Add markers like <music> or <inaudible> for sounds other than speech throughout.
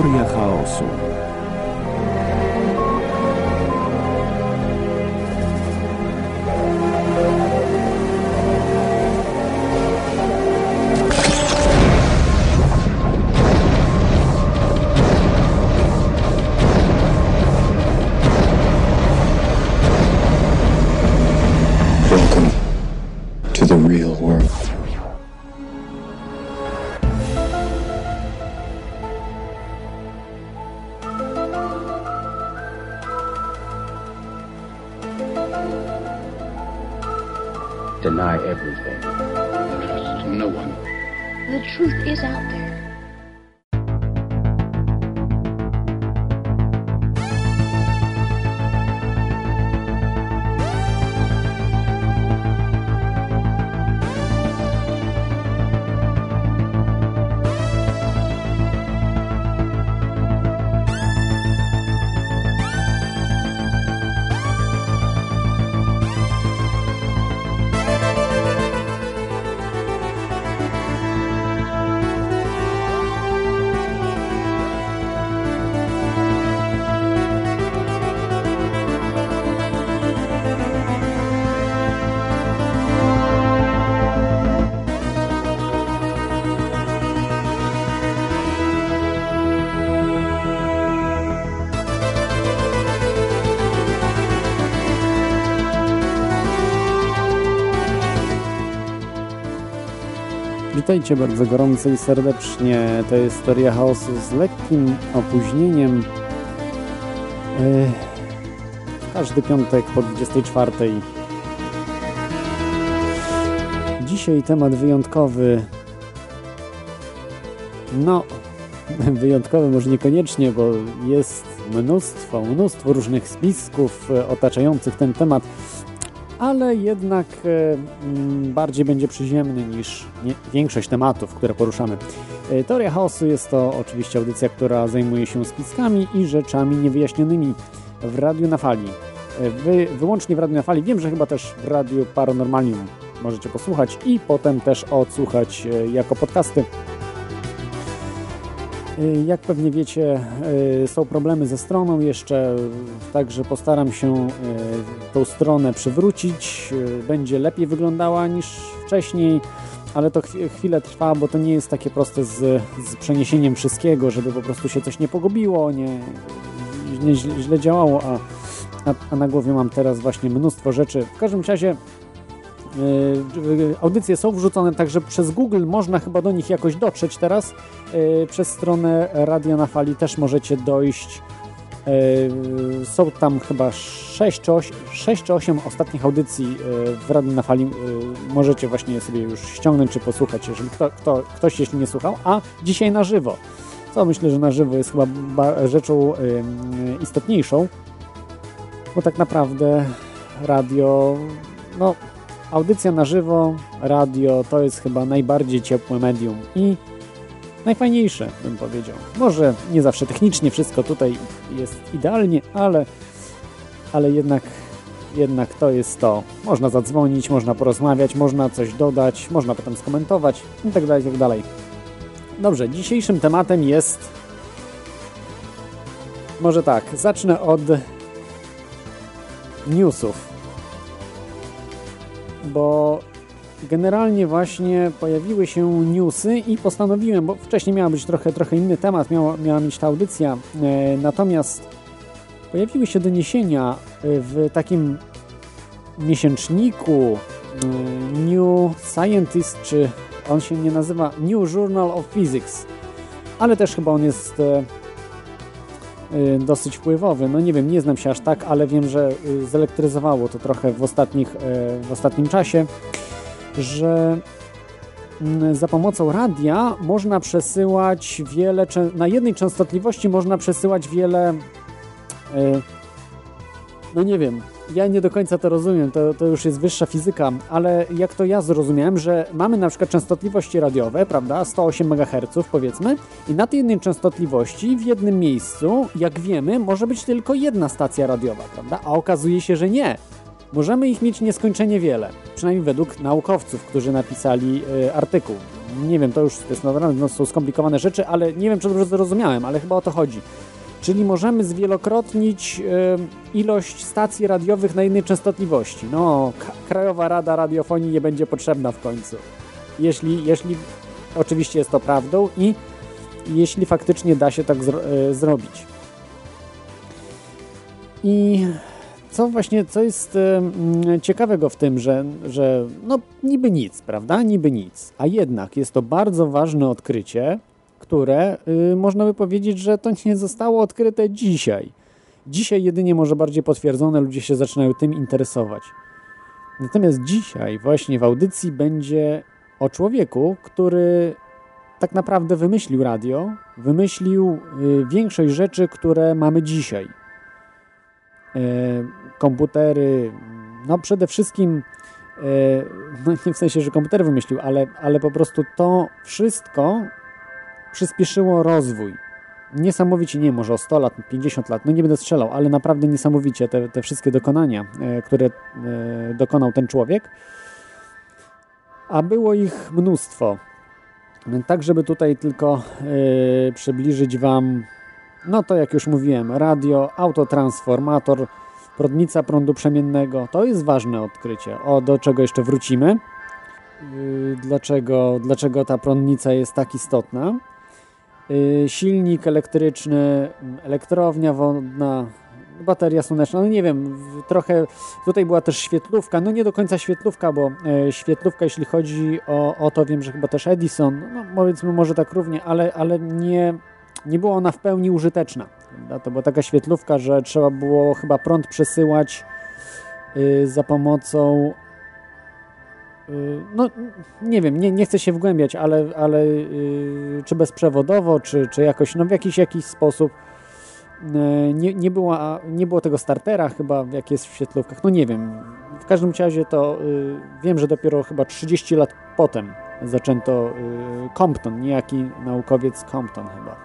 Teoria chaosu. Witajcie bardzo gorąco i serdecznie. To jest Teoria Chaosu z lekkim opóźnieniem. Każdy piątek po 24. Dzisiaj temat wyjątkowy. No, <laughs> wyjątkowy może niekoniecznie, bo jest mnóstwo, mnóstwo różnych spisków e, otaczających ten temat ale jednak e, mm, bardziej będzie przyziemny niż większość tematów, które poruszamy. E, Teoria chaosu jest to oczywiście audycja, która zajmuje się spiskami i rzeczami niewyjaśnionymi w Radiu na Fali. E, Wy, wyłącznie w Radiu na Fali. Wiem, że chyba też w Radiu Paranormalium możecie posłuchać i potem też odsłuchać jako podcasty. Y, Jak pewnie wiecie, y, są problemy ze stroną jeszcze, także postaram się y, tą stronę przywrócić. Będzie lepiej wyglądała niż wcześniej, ale to chwi- chwilę trwa, bo to nie jest takie proste z, z przeniesieniem wszystkiego, żeby po prostu się coś nie pogubiło, nie, nie źle, działało, a, a, a na głowie mam teraz właśnie mnóstwo rzeczy. W każdym razie audycje są wrzucone także przez Google, można chyba do nich jakoś dotrzeć teraz. Yy, Przez stronę Radia na Fali też możecie dojść. Są tam chyba 6 czy 8, 6 czy 8 ostatnich audycji w Radiu na Fali. Możecie właśnie sobie już ściągnąć czy posłuchać, jeżeli kto, kto, ktoś jeśli nie słuchał. A dzisiaj na żywo. Co myślę, że na żywo jest chyba ba- rzeczą istotniejszą, bo tak naprawdę radio, no audycja na żywo, radio to jest chyba najbardziej ciepłe medium i najfajniejsze, bym powiedział. Może nie zawsze technicznie wszystko tutaj jest idealnie, ale, ale jednak, jednak to jest to. Można zadzwonić, można porozmawiać, można coś dodać, można potem skomentować i tak dalej, i tak. Dobrze, dzisiejszym tematem jest może tak, zacznę od newsów bo generalnie właśnie pojawiły się newsy i postanowiłem, bo wcześniej miał być trochę, trochę inny temat, miała, miała mieć ta audycja, e, natomiast pojawiły się doniesienia e, w takim miesięczniku e, New Scientist, czy on się nie nazywa New Journal of Physics, ale też chyba on jest e, dosyć wpływowy. No nie wiem, nie znam się aż tak, ale wiem, że y, zelektryzowało to trochę w, ostatnich, y, w ostatnim czasie, że mm, za pomocą radia można przesyłać wiele, na jednej częstotliwości można przesyłać wiele, y, no nie wiem, ja nie do końca to rozumiem, to, to już jest wyższa fizyka, ale jak to ja zrozumiałem, że mamy na przykład częstotliwości radiowe, prawda, 108 MHz powiedzmy i na tej jednej częstotliwości w jednym miejscu, jak wiemy, może być tylko jedna stacja radiowa, prawda, a okazuje się, że nie. Możemy ich mieć nieskończenie wiele, przynajmniej według naukowców, którzy napisali y, artykuł. nie wiem, to już to jest naprawdę no, są skomplikowane rzeczy, ale nie wiem, czy dobrze zrozumiałem, ale chyba o to chodzi. Czyli możemy zwielokrotnić ilość stacji radiowych na jednej częstotliwości. No, Krajowa Rada Radiofonii nie będzie potrzebna w końcu. Jeśli, jeśli oczywiście jest to prawdą i jeśli faktycznie da się tak zro y, zrobić. I co właśnie, co jest ciekawego w tym, że, że no niby nic, prawda? Niby nic. A jednak jest to bardzo ważne odkrycie, które y, można by powiedzieć, że to nie zostało odkryte dzisiaj. Dzisiaj jedynie może bardziej potwierdzone, ludzie się zaczynają tym interesować. Natomiast dzisiaj właśnie w audycji będzie o człowieku, który tak naprawdę wymyślił radio, wymyślił y, większość rzeczy, które mamy dzisiaj. Y, komputery, no przede wszystkim, <laughs> no nie w sensie, że komputer wymyślił, ale, ale po prostu to wszystko, przyspieszyło rozwój. Niesamowicie, nie może o 100 lat, 50 lat, no nie będę strzelał, ale naprawdę niesamowicie te, te wszystkie dokonania, e, które e, dokonał ten człowiek. A było ich mnóstwo. Tak, żeby tutaj tylko e, przybliżyć Wam, no to jak już mówiłem, radio, autotransformator, prądnica prądu przemiennego, to jest ważne odkrycie. O, do czego jeszcze wrócimy. Dlaczego, dlaczego ta prądnica jest tak istotna? Y, silnik elektryczny, elektrownia wodna, bateria słoneczna, no nie wiem, trochę tutaj była też świetlówka, no nie do końca świetlówka, bo e, świetlówka jeśli chodzi o, o to, wiem, że chyba też Edison, no powiedzmy może tak równie, ale, ale nie, nie była ona w pełni użyteczna. To była taka świetlówka, że trzeba było chyba prąd przesyłać y, za pomocą no nie wiem, nie, nie chcę się wgłębiać, ale, ale yy, czy bezprzewodowo, czy, czy jakoś, no w jakiś, jakiś sposób yy, nie, nie, była, nie było tego startera chyba, jak jest w świetlówkach, no nie wiem. W każdym razie to wiem, że dopiero chyba 30 lat potem zaczęto y, Compton, niejaki naukowiec Compton chyba,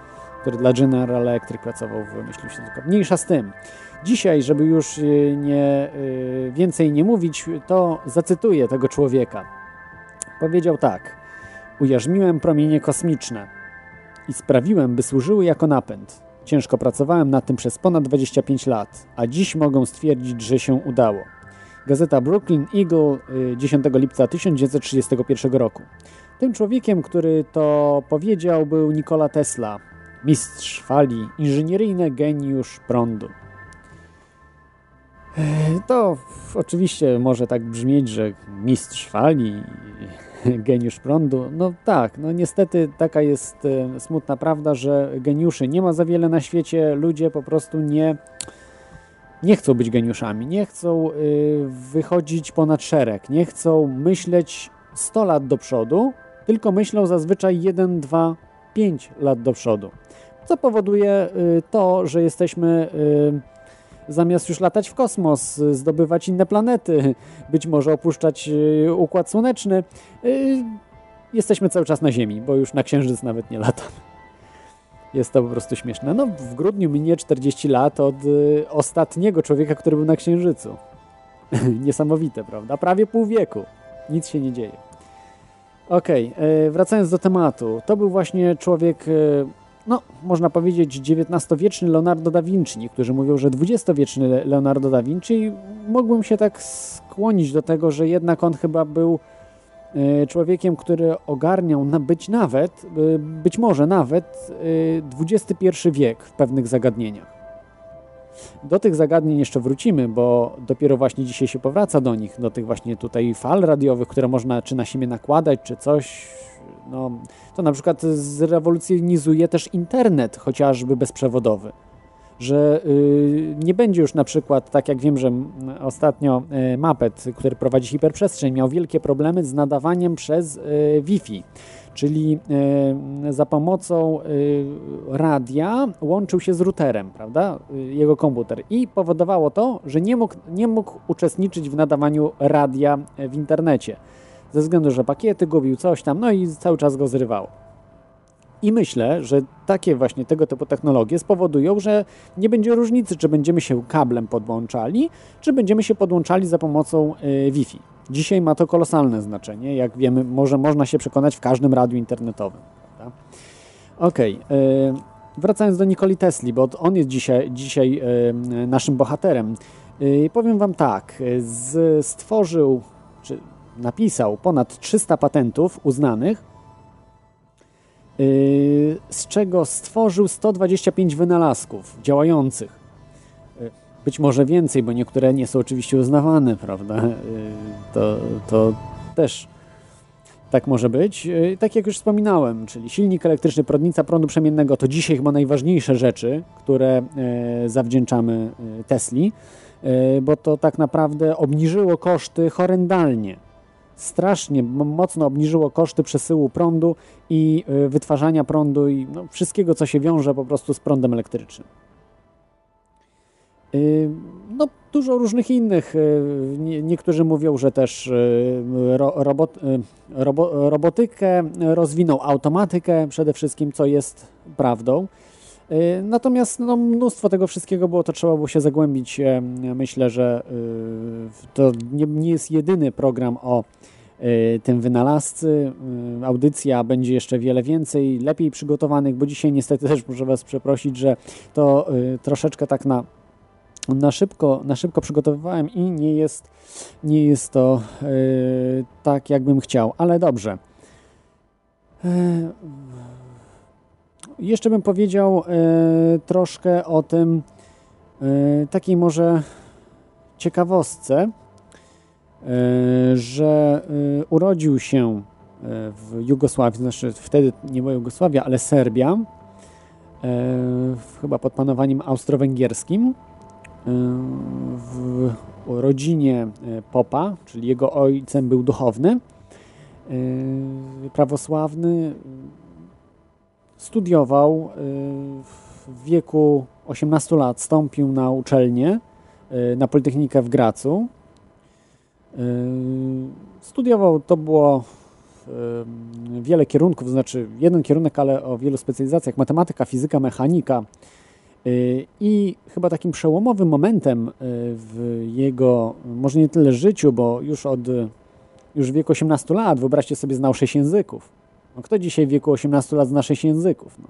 który dla General Electric pracował w myśli świetlówkach. Mniejsza z tym. Dzisiaj, żeby już y, nie, y, więcej nie mówić, to zacytuję tego człowieka. Powiedział tak: Ujarzmiłem promienie kosmiczne i sprawiłem, by służyły jako napęd. Ciężko pracowałem nad tym przez ponad 25 lat, a dziś mogą stwierdzić, że się udało. Gazeta Brooklyn Eagle 10 y, lipca 1931 roku. Tym człowiekiem, który to powiedział, był Nikola Tesla, mistrz fali, inżynieryjny geniusz prądu. To oczywiście może tak brzmieć, że mistrz fali, <laughs> geniusz prądu. No tak, no niestety taka jest e, smutna prawda, że geniuszy nie ma za wiele na świecie. Ludzie po prostu nie, nie chcą być geniuszami, nie chcą y, wychodzić ponad szereg, nie chcą myśleć 100 lat do przodu, tylko myślą zazwyczaj 1, 2, 5 lat do przodu. Co powoduje to, że jesteśmy zamiast już latać w kosmos, zdobywać inne planety, być może opuszczać y, Układ Słoneczny, y, jesteśmy cały czas na Ziemi, bo już na Księżyc nawet nie latam. Jest to po prostu śmieszne. No, w grudniu minie 40 lat od y, ostatniego człowieka, który był na Księżycu. <laughs> Niesamowite, prawda? Prawie pół wieku. Nic się nie dzieje. Okej, okay, wracając do tematu. To był właśnie człowiek no, można powiedzieć XIX-wieczny Leonardo da Vinci. Niektórzy mówią, że XX-wieczny Leonardo da Vinci. Mógłbym się tak skłonić do tego, że jednak on chyba był e, człowiekiem, który ogarniał być nawet, e, być może nawet XXI e, wiek w pewnych zagadnieniach. Do tych zagadnień jeszcze wrócimy, bo dopiero właśnie dzisiaj się powraca do nich, do tych właśnie tutaj fal radiowych, które można czy na siebie nakładać, czy coś, no, to na przykład zrewolucjonizuje też internet, chociażby bezprzewodowy. Że y, nie będzie już na przykład, tak jak wiem, że ostatnio y, Mapet, który prowadzi hiperprzestrzeń, miał wielkie problemy z nadawaniem przez y, Wi-Fi czyli za pomocą radia łączył się z routerem, prawda, jego komputer i powodowało to, że nie mógł, nie mógł uczestniczyć w nadawaniu radia w internecie ze względu, że pakiety gubił, coś tam, no i cały czas go zrywało. I myślę, że takie właśnie tego typu technologie spowodują, że nie będzie różnicy, czy będziemy się kablem podłączali, czy będziemy się podłączali za pomocą y, Wi-Fi. Dzisiaj ma to kolosalne znaczenie, jak wiemy, może można się przekonać w każdym radiu internetowym. Okej, okay, wracając do Nikoli Tesli, bo on jest dzisiaj, dzisiaj y, naszym bohaterem. Y, powiem Wam tak, stworzył, czy napisał ponad 300 patentów uznanych, y, z czego stworzył 125 wynalazków działających. Y, być może więcej, bo niektóre nie są oczywiście uznawane, prawda? To, to też tak może być. Tak jak już wspominałem, czyli silnik elektryczny, prądnica prądu przemiennego to dzisiaj chyba najważniejsze rzeczy, które zawdzięczamy Tesli. Bo to tak naprawdę obniżyło koszty horrendalnie. Strasznie mocno obniżyło koszty przesyłu prądu i e, wytwarzania prądu i no, wszystkiego, co się wiąże po prostu z prądem elektrycznym. E, no, dużo różnych innych. Niektórzy mówią, że też robot, robotykę rozwinął, automatykę przede wszystkim, co jest prawdą. Y, natomiast no, mnóstwo tego wszystkiego było, to trzeba było się zagłębić. Myślę, że y, to nie, jest jedyny program o y, tym wynalazcy. Audycja będzie jeszcze wiele więcej, lepiej przygotowanych, bo dzisiaj niestety też muszę Was przeprosić, że to troszeczkę tak na, na, szybko, na szybko przygotowywałem i nie jest, nie jest to tak, jakbym chciał, ale dobrze. Jeszcze bym powiedział e, troszkę o tym e, takiej może ciekawostce, e, że urodził się w Jugosławii, znaczy wtedy nie była Jugosławia, ale Serbia, chyba pod panowaniem austro-węgierskim, w rodzinie popa, czyli jego ojcem był duchowny, prawosławny, studiował y, w wieku 18 lat, stąpił na uczelnię, y, na Politechnikę w Gracu. Y, studiował, to było wiele kierunków, znaczy jeden kierunek, ale o wielu specjalizacjach, matematyka, fizyka, mechanika. I chyba takim przełomowym momentem w jego, może nie tyle życiu, bo już od już w wieku 18 lat, wyobraźcie sobie, znał 6 języków no kto dzisiaj w wieku 18 lat zna 6 języków? No.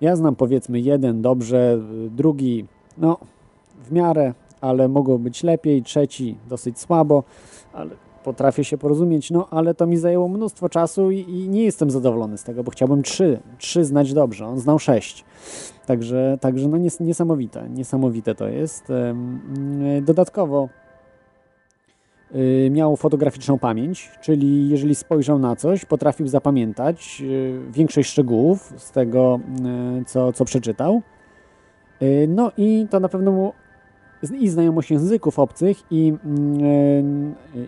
Ja znam powiedzmy jeden dobrze, drugi no w miarę, ale mogło być lepiej, trzeci dosyć słabo, ale potrafię się porozumieć, no ale to mi zajęło mnóstwo czasu i, i, nie jestem zadowolony z tego, bo chciałbym trzy, trzy znać dobrze, on znał sześć. Także, także no nies, niesamowite, niesamowite to jest. Dodatkowo miał fotograficzną pamięć, czyli jeżeli spojrzał na coś, potrafił zapamiętać y, większość szczegółów z tego, y, co, co przeczytał. No i to na pewno mu i znajomość języków obcych i,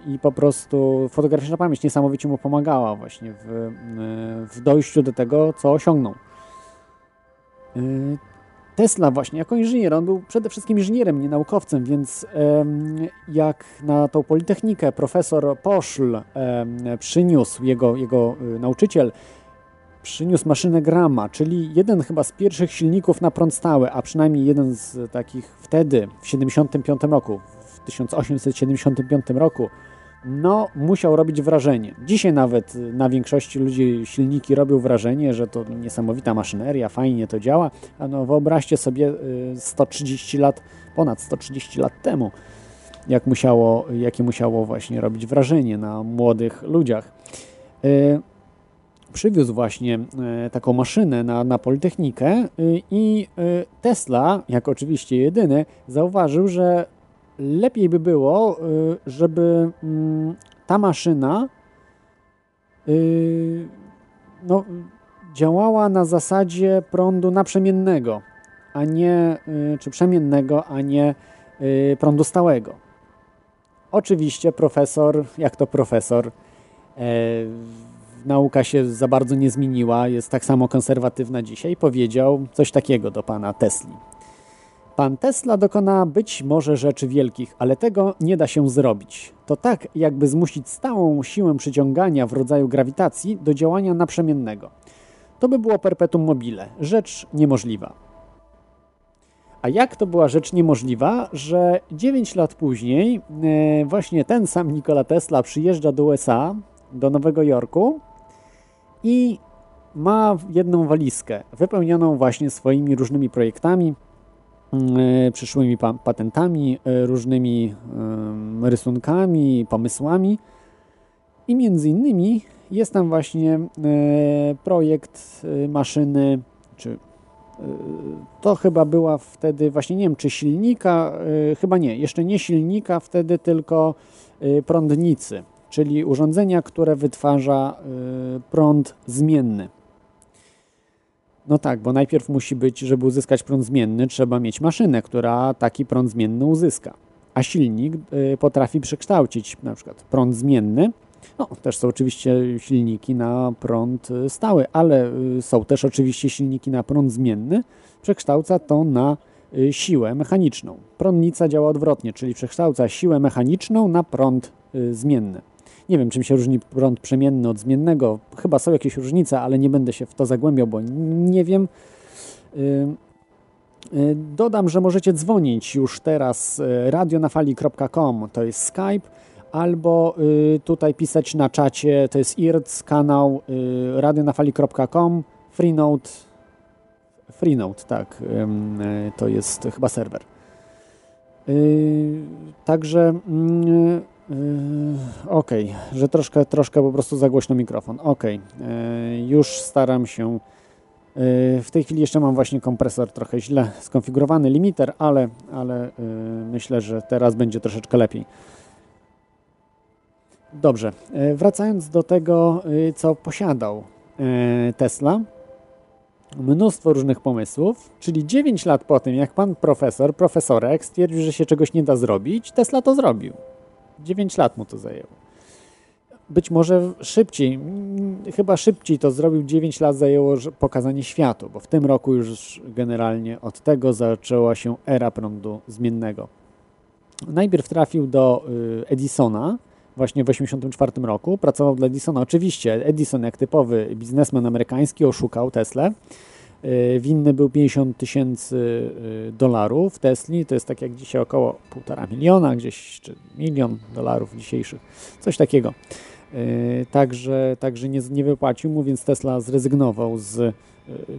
i po prostu fotograficzna pamięć niesamowicie mu pomagała właśnie w, w dojściu do tego, co osiągnął. Tesla właśnie jako inżynier, on był przede wszystkim inżynierem, nie naukowcem, więc jak na tą Politechnikę profesor Poszl przyniósł, jego, jego y, nauczyciel, przyniósł maszynę Grama, czyli jeden chyba z pierwszych silników na prąd stały, a przynajmniej jeden z takich wtedy, w 75 roku, w 1875 roku, no musiał robić wrażenie. Dzisiaj nawet na większości ludzi silniki robią wrażenie, że to niesamowita maszyneria, fajnie to działa. No wyobraźcie sobie 130 y, lat, ponad 130 lat temu, jak musiało, jakie musiało właśnie robić wrażenie na młodych ludziach. Y, przywiózł właśnie y, taką maszynę na, na Politechnikę i Tesla, jak oczywiście jedyny, zauważył, że lepiej by było, y, żeby mm, ta maszyna y, no, działała na zasadzie prądu naprzemiennego, a nie, y, czy przemiennego, a nie prądu stałego. Oczywiście profesor, jak to profesor, e, nauka się za bardzo nie zmieniła, jest tak samo konserwatywna dzisiaj, powiedział coś takiego do pana Tesli. Pan Tesla dokona być może rzeczy wielkich, ale tego nie da się zrobić. To tak, jakby zmusić stałą siłę przyciągania w rodzaju grawitacji do działania naprzemiennego. to by było perpetuum mobile, rzecz niemożliwa. A jak to była rzecz niemożliwa, że 9 lat później e, właśnie ten sam Nikola Tesla przyjeżdża do USA, do Nowego Jorku i ma jedną walizkę wypełnioną właśnie swoimi różnymi projektami, przyszłymi pa patentami, e, różnymi e, rysunkami, pomysłami i między innymi jest tam właśnie e, projekt e, maszyny, czy e, to chyba była wtedy właśnie, nie wiem, czy silnika, chyba nie, jeszcze nie silnika wtedy, tylko prądnicy, czyli urządzenia, które wytwarza prąd zmienny. No tak, bo najpierw musi być, żeby uzyskać prąd zmienny, trzeba mieć maszynę, która taki prąd zmienny uzyska. A silnik potrafi przekształcić na przykład prąd zmienny no, też są oczywiście silniki na prąd y, stały, ale y, są też oczywiście silniki na prąd zmienny. Przekształca to na y, siłę mechaniczną. Prądnica działa odwrotnie, czyli przekształca siłę mechaniczną na prąd zmienny. Nie wiem, czym się różni prąd przemienny od zmiennego. Chyba są jakieś różnice, ale nie będę się w to zagłębiał, bo nie wiem. Dodam, że możecie dzwonić już teraz radionafali.com, to jest Skype albo y, tutaj pisać na czacie, to jest IRC, kanał y, radionafali.com, Freenode, Freenode, tak, y, to jest chyba serwer. Y, także mm, y, ok, że troszkę, troszkę po prostu za głośno mikrofon. Ok, y, już staram się. W tej chwili jeszcze mam właśnie kompresor trochę źle skonfigurowany, limiter, ale, ale myślę, że teraz będzie troszeczkę lepiej. Dobrze, e, wracając do tego, e, co posiadał Tesla, mnóstwo różnych pomysłów, czyli 9 lat po tym, jak pan profesor, profesorek stwierdził, że się czegoś nie da zrobić, Tesla to zrobił. 9 lat mu to zajęło. Być może szybciej, chyba szybciej to zrobił, 9 lat zajęło pokazanie światu, bo w tym roku już generalnie od tego zaczęła się era prądu zmiennego. Najpierw trafił do y, Edisona, właśnie w 1984 roku. Pracował dla Edisona. Oczywiście Edison, jak typowy biznesmen amerykański, oszukał Tesla. Y, winny był 50 tysięcy y, dolarów Tesli, to jest tak jak dzisiaj około 1,5 miliona, gdzieś czy milion dolarów dzisiejszych, coś takiego. Y, także, także nie, nie wypłacił mu, więc Tesla zrezygnował z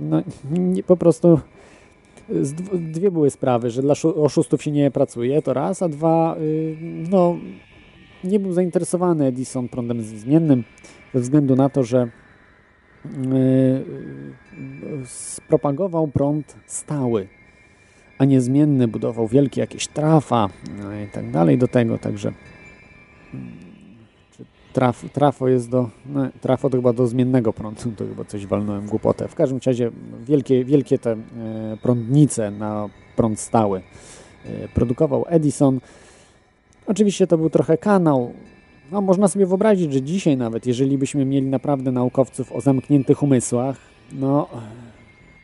no, nie, po prostu dwie były sprawy, że dla oszustów się nie pracuje, to raz, a dwa, no nie był zainteresowany Edison prądem zmiennym ze względu na to, że spropagował prąd stały, a nie zmienny, budował wielkie jakieś trafa no i tak dalej do tego, także traf, trafo jest do, no, trafo to chyba do zmiennego prądu, to chyba coś walnąłem głupotę. W każdym razie wielkie, wielkie te e, prądnice na prąd stały e, produkował Edison, Oczywiście to był trochę kanał. No, można sobie wyobrazić, że dzisiaj nawet, jeżeli byśmy mieli naprawdę naukowców o zamkniętych umysłach, no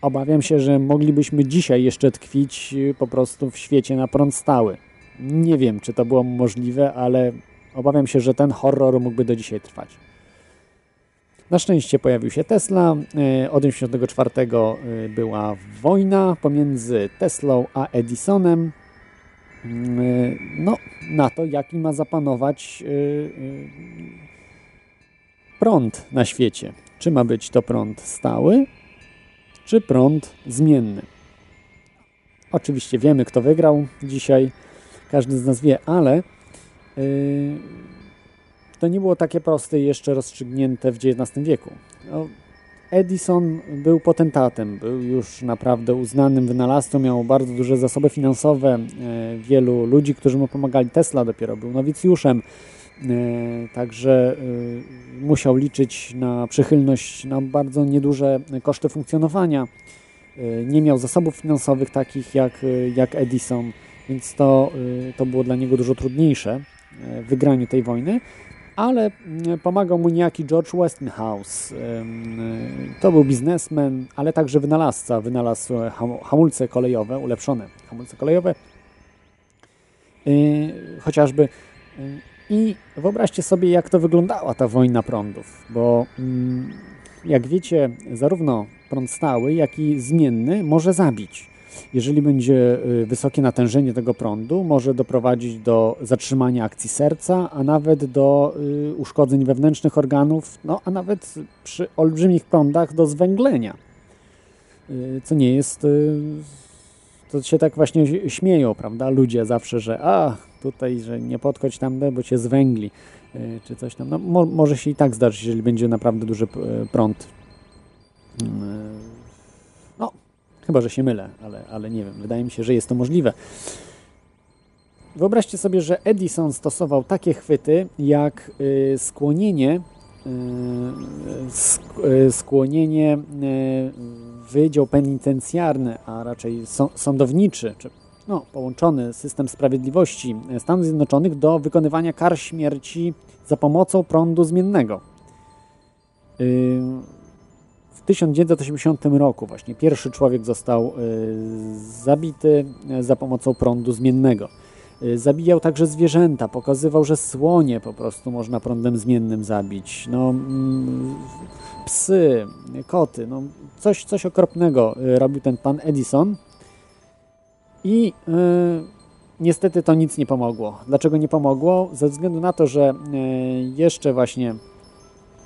obawiam się, że moglibyśmy dzisiaj jeszcze tkwić y, po prostu w świecie na prąd stały. Nie wiem, czy to było możliwe, ale obawiam się, że ten horror mógłby do dzisiaj trwać. Na szczęście pojawił się Tesla. Y, od 1984 y, była wojna pomiędzy Teslą a Edisonem. Mm, no, na to, jaki ma zapanować y, y, prąd na świecie. Czy ma być to prąd stały, czy prąd zmienny. Oczywiście wiemy, kto wygrał dzisiaj, każdy z nas wie, ale y, to nie było takie proste i jeszcze rozstrzygnięte w XIX wieku. No, Edison był potentatem, był już naprawdę uznanym wynalazcą, miał bardzo duże zasoby finansowe, e, wielu ludzi, którzy mu pomagali. Tesla dopiero był nowicjuszem, e, także e, musiał liczyć na przychylność, na bardzo nieduże koszty funkcjonowania. Nie miał zasobów finansowych takich jak, jak Edison, więc to, to było dla niego dużo trudniejsze w wygraniu tej wojny ale mm, pomagał mu niejaki George Westinghouse. To był biznesmen, ale także wynalazca. Wynalazł hamulce kolejowe, ulepszone hamulce kolejowe. Y, chociażby. I wyobraźcie sobie, jak to wyglądała ta wojna prądów, bo mm, jak wiecie, zarówno prąd stały, jak i zmienny może zabić. Jeżeli będzie y, wysokie natężenie tego prądu, może doprowadzić do zatrzymania akcji serca, a nawet do y, uszkodzeń wewnętrznych organów, no a nawet przy olbrzymich prądach do zwęglenia. Y, co nie jest. To się tak właśnie śmieją, prawda? Ludzie zawsze, że a tutaj, że nie podchodź tam, bo cię zwęgli, czy coś tam. No, mo może się i tak zdarzyć, jeżeli będzie naprawdę duży prąd Chyba, że się mylę, ale, ale nie wiem. Wydaje mi się, że jest to możliwe. Wyobraźcie sobie, że Edison stosował takie chwyty jak y, skłonienie, y, y, skłonienie Wydział Penitencjarny, a raczej sądowniczy, czy no, połączony system sprawiedliwości Stanów Zjednoczonych do wykonywania kar śmierci za pomocą prądu zmiennego. 1980 roku właśnie pierwszy człowiek został y, zabity e, za pomocą prądu zmiennego. Y, zabijał także zwierzęta, pokazywał, że słonie po prostu można prądem zmiennym zabić. No, mm, psy, koty, no, coś, coś okropnego robił ten pan Edison. I niestety to nic nie pomogło. Dlaczego nie pomogło? Ze względu na to, że jeszcze właśnie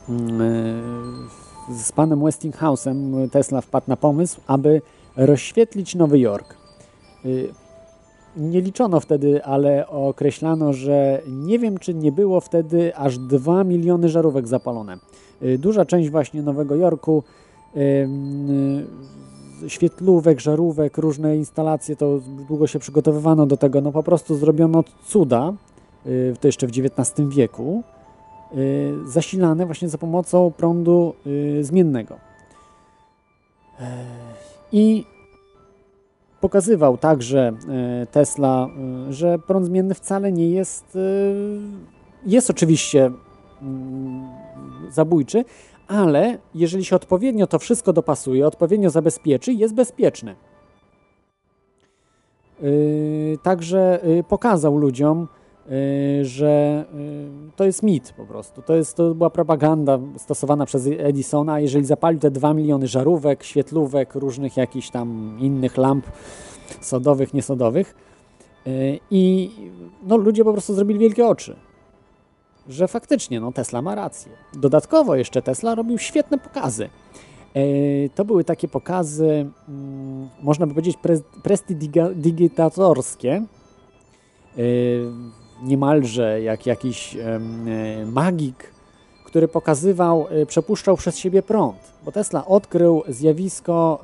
mm, z panem Westinghouse'em Tesla wpadł na pomysł, aby rozświetlić Nowy Jork. Y, nie liczono wtedy, ale określano, że nie wiem, czy nie było wtedy aż 2 miliony żarówek zapalone. Y, duża część właśnie Nowego Jorku, y, świetlówek, żarówek, różne instalacje, to długo się przygotowywano do tego. No po prostu zrobiono cuda, to jeszcze w XIX wieku, Y, zasilane właśnie za pomocą prądu y, zmiennego. E, I pokazywał także e, Tesla, e, że prąd zmienny wcale nie jest, jest oczywiście mm, zabójczy, ale jeżeli się odpowiednio to wszystko dopasuje, odpowiednio zabezpieczy, jest bezpieczny. Także pokazał ludziom, Y, że y, to jest mit po prostu. To, jest, to była propaganda stosowana przez Edisona. Jeżeli zapalił te 2 miliony żarówek, świetlówek, różnych jakichś tam innych lamp sodowych, niesodowych y, i no, ludzie po prostu zrobili wielkie oczy, że faktycznie no, Tesla ma rację. Dodatkowo jeszcze Tesla robił świetne pokazy. To były takie pokazy, mm, można by powiedzieć, prestidigitatorskie niemalże jak jakiś e, magik, który pokazywał, e, przepuszczał przez siebie prąd. Bo Tesla odkrył zjawisko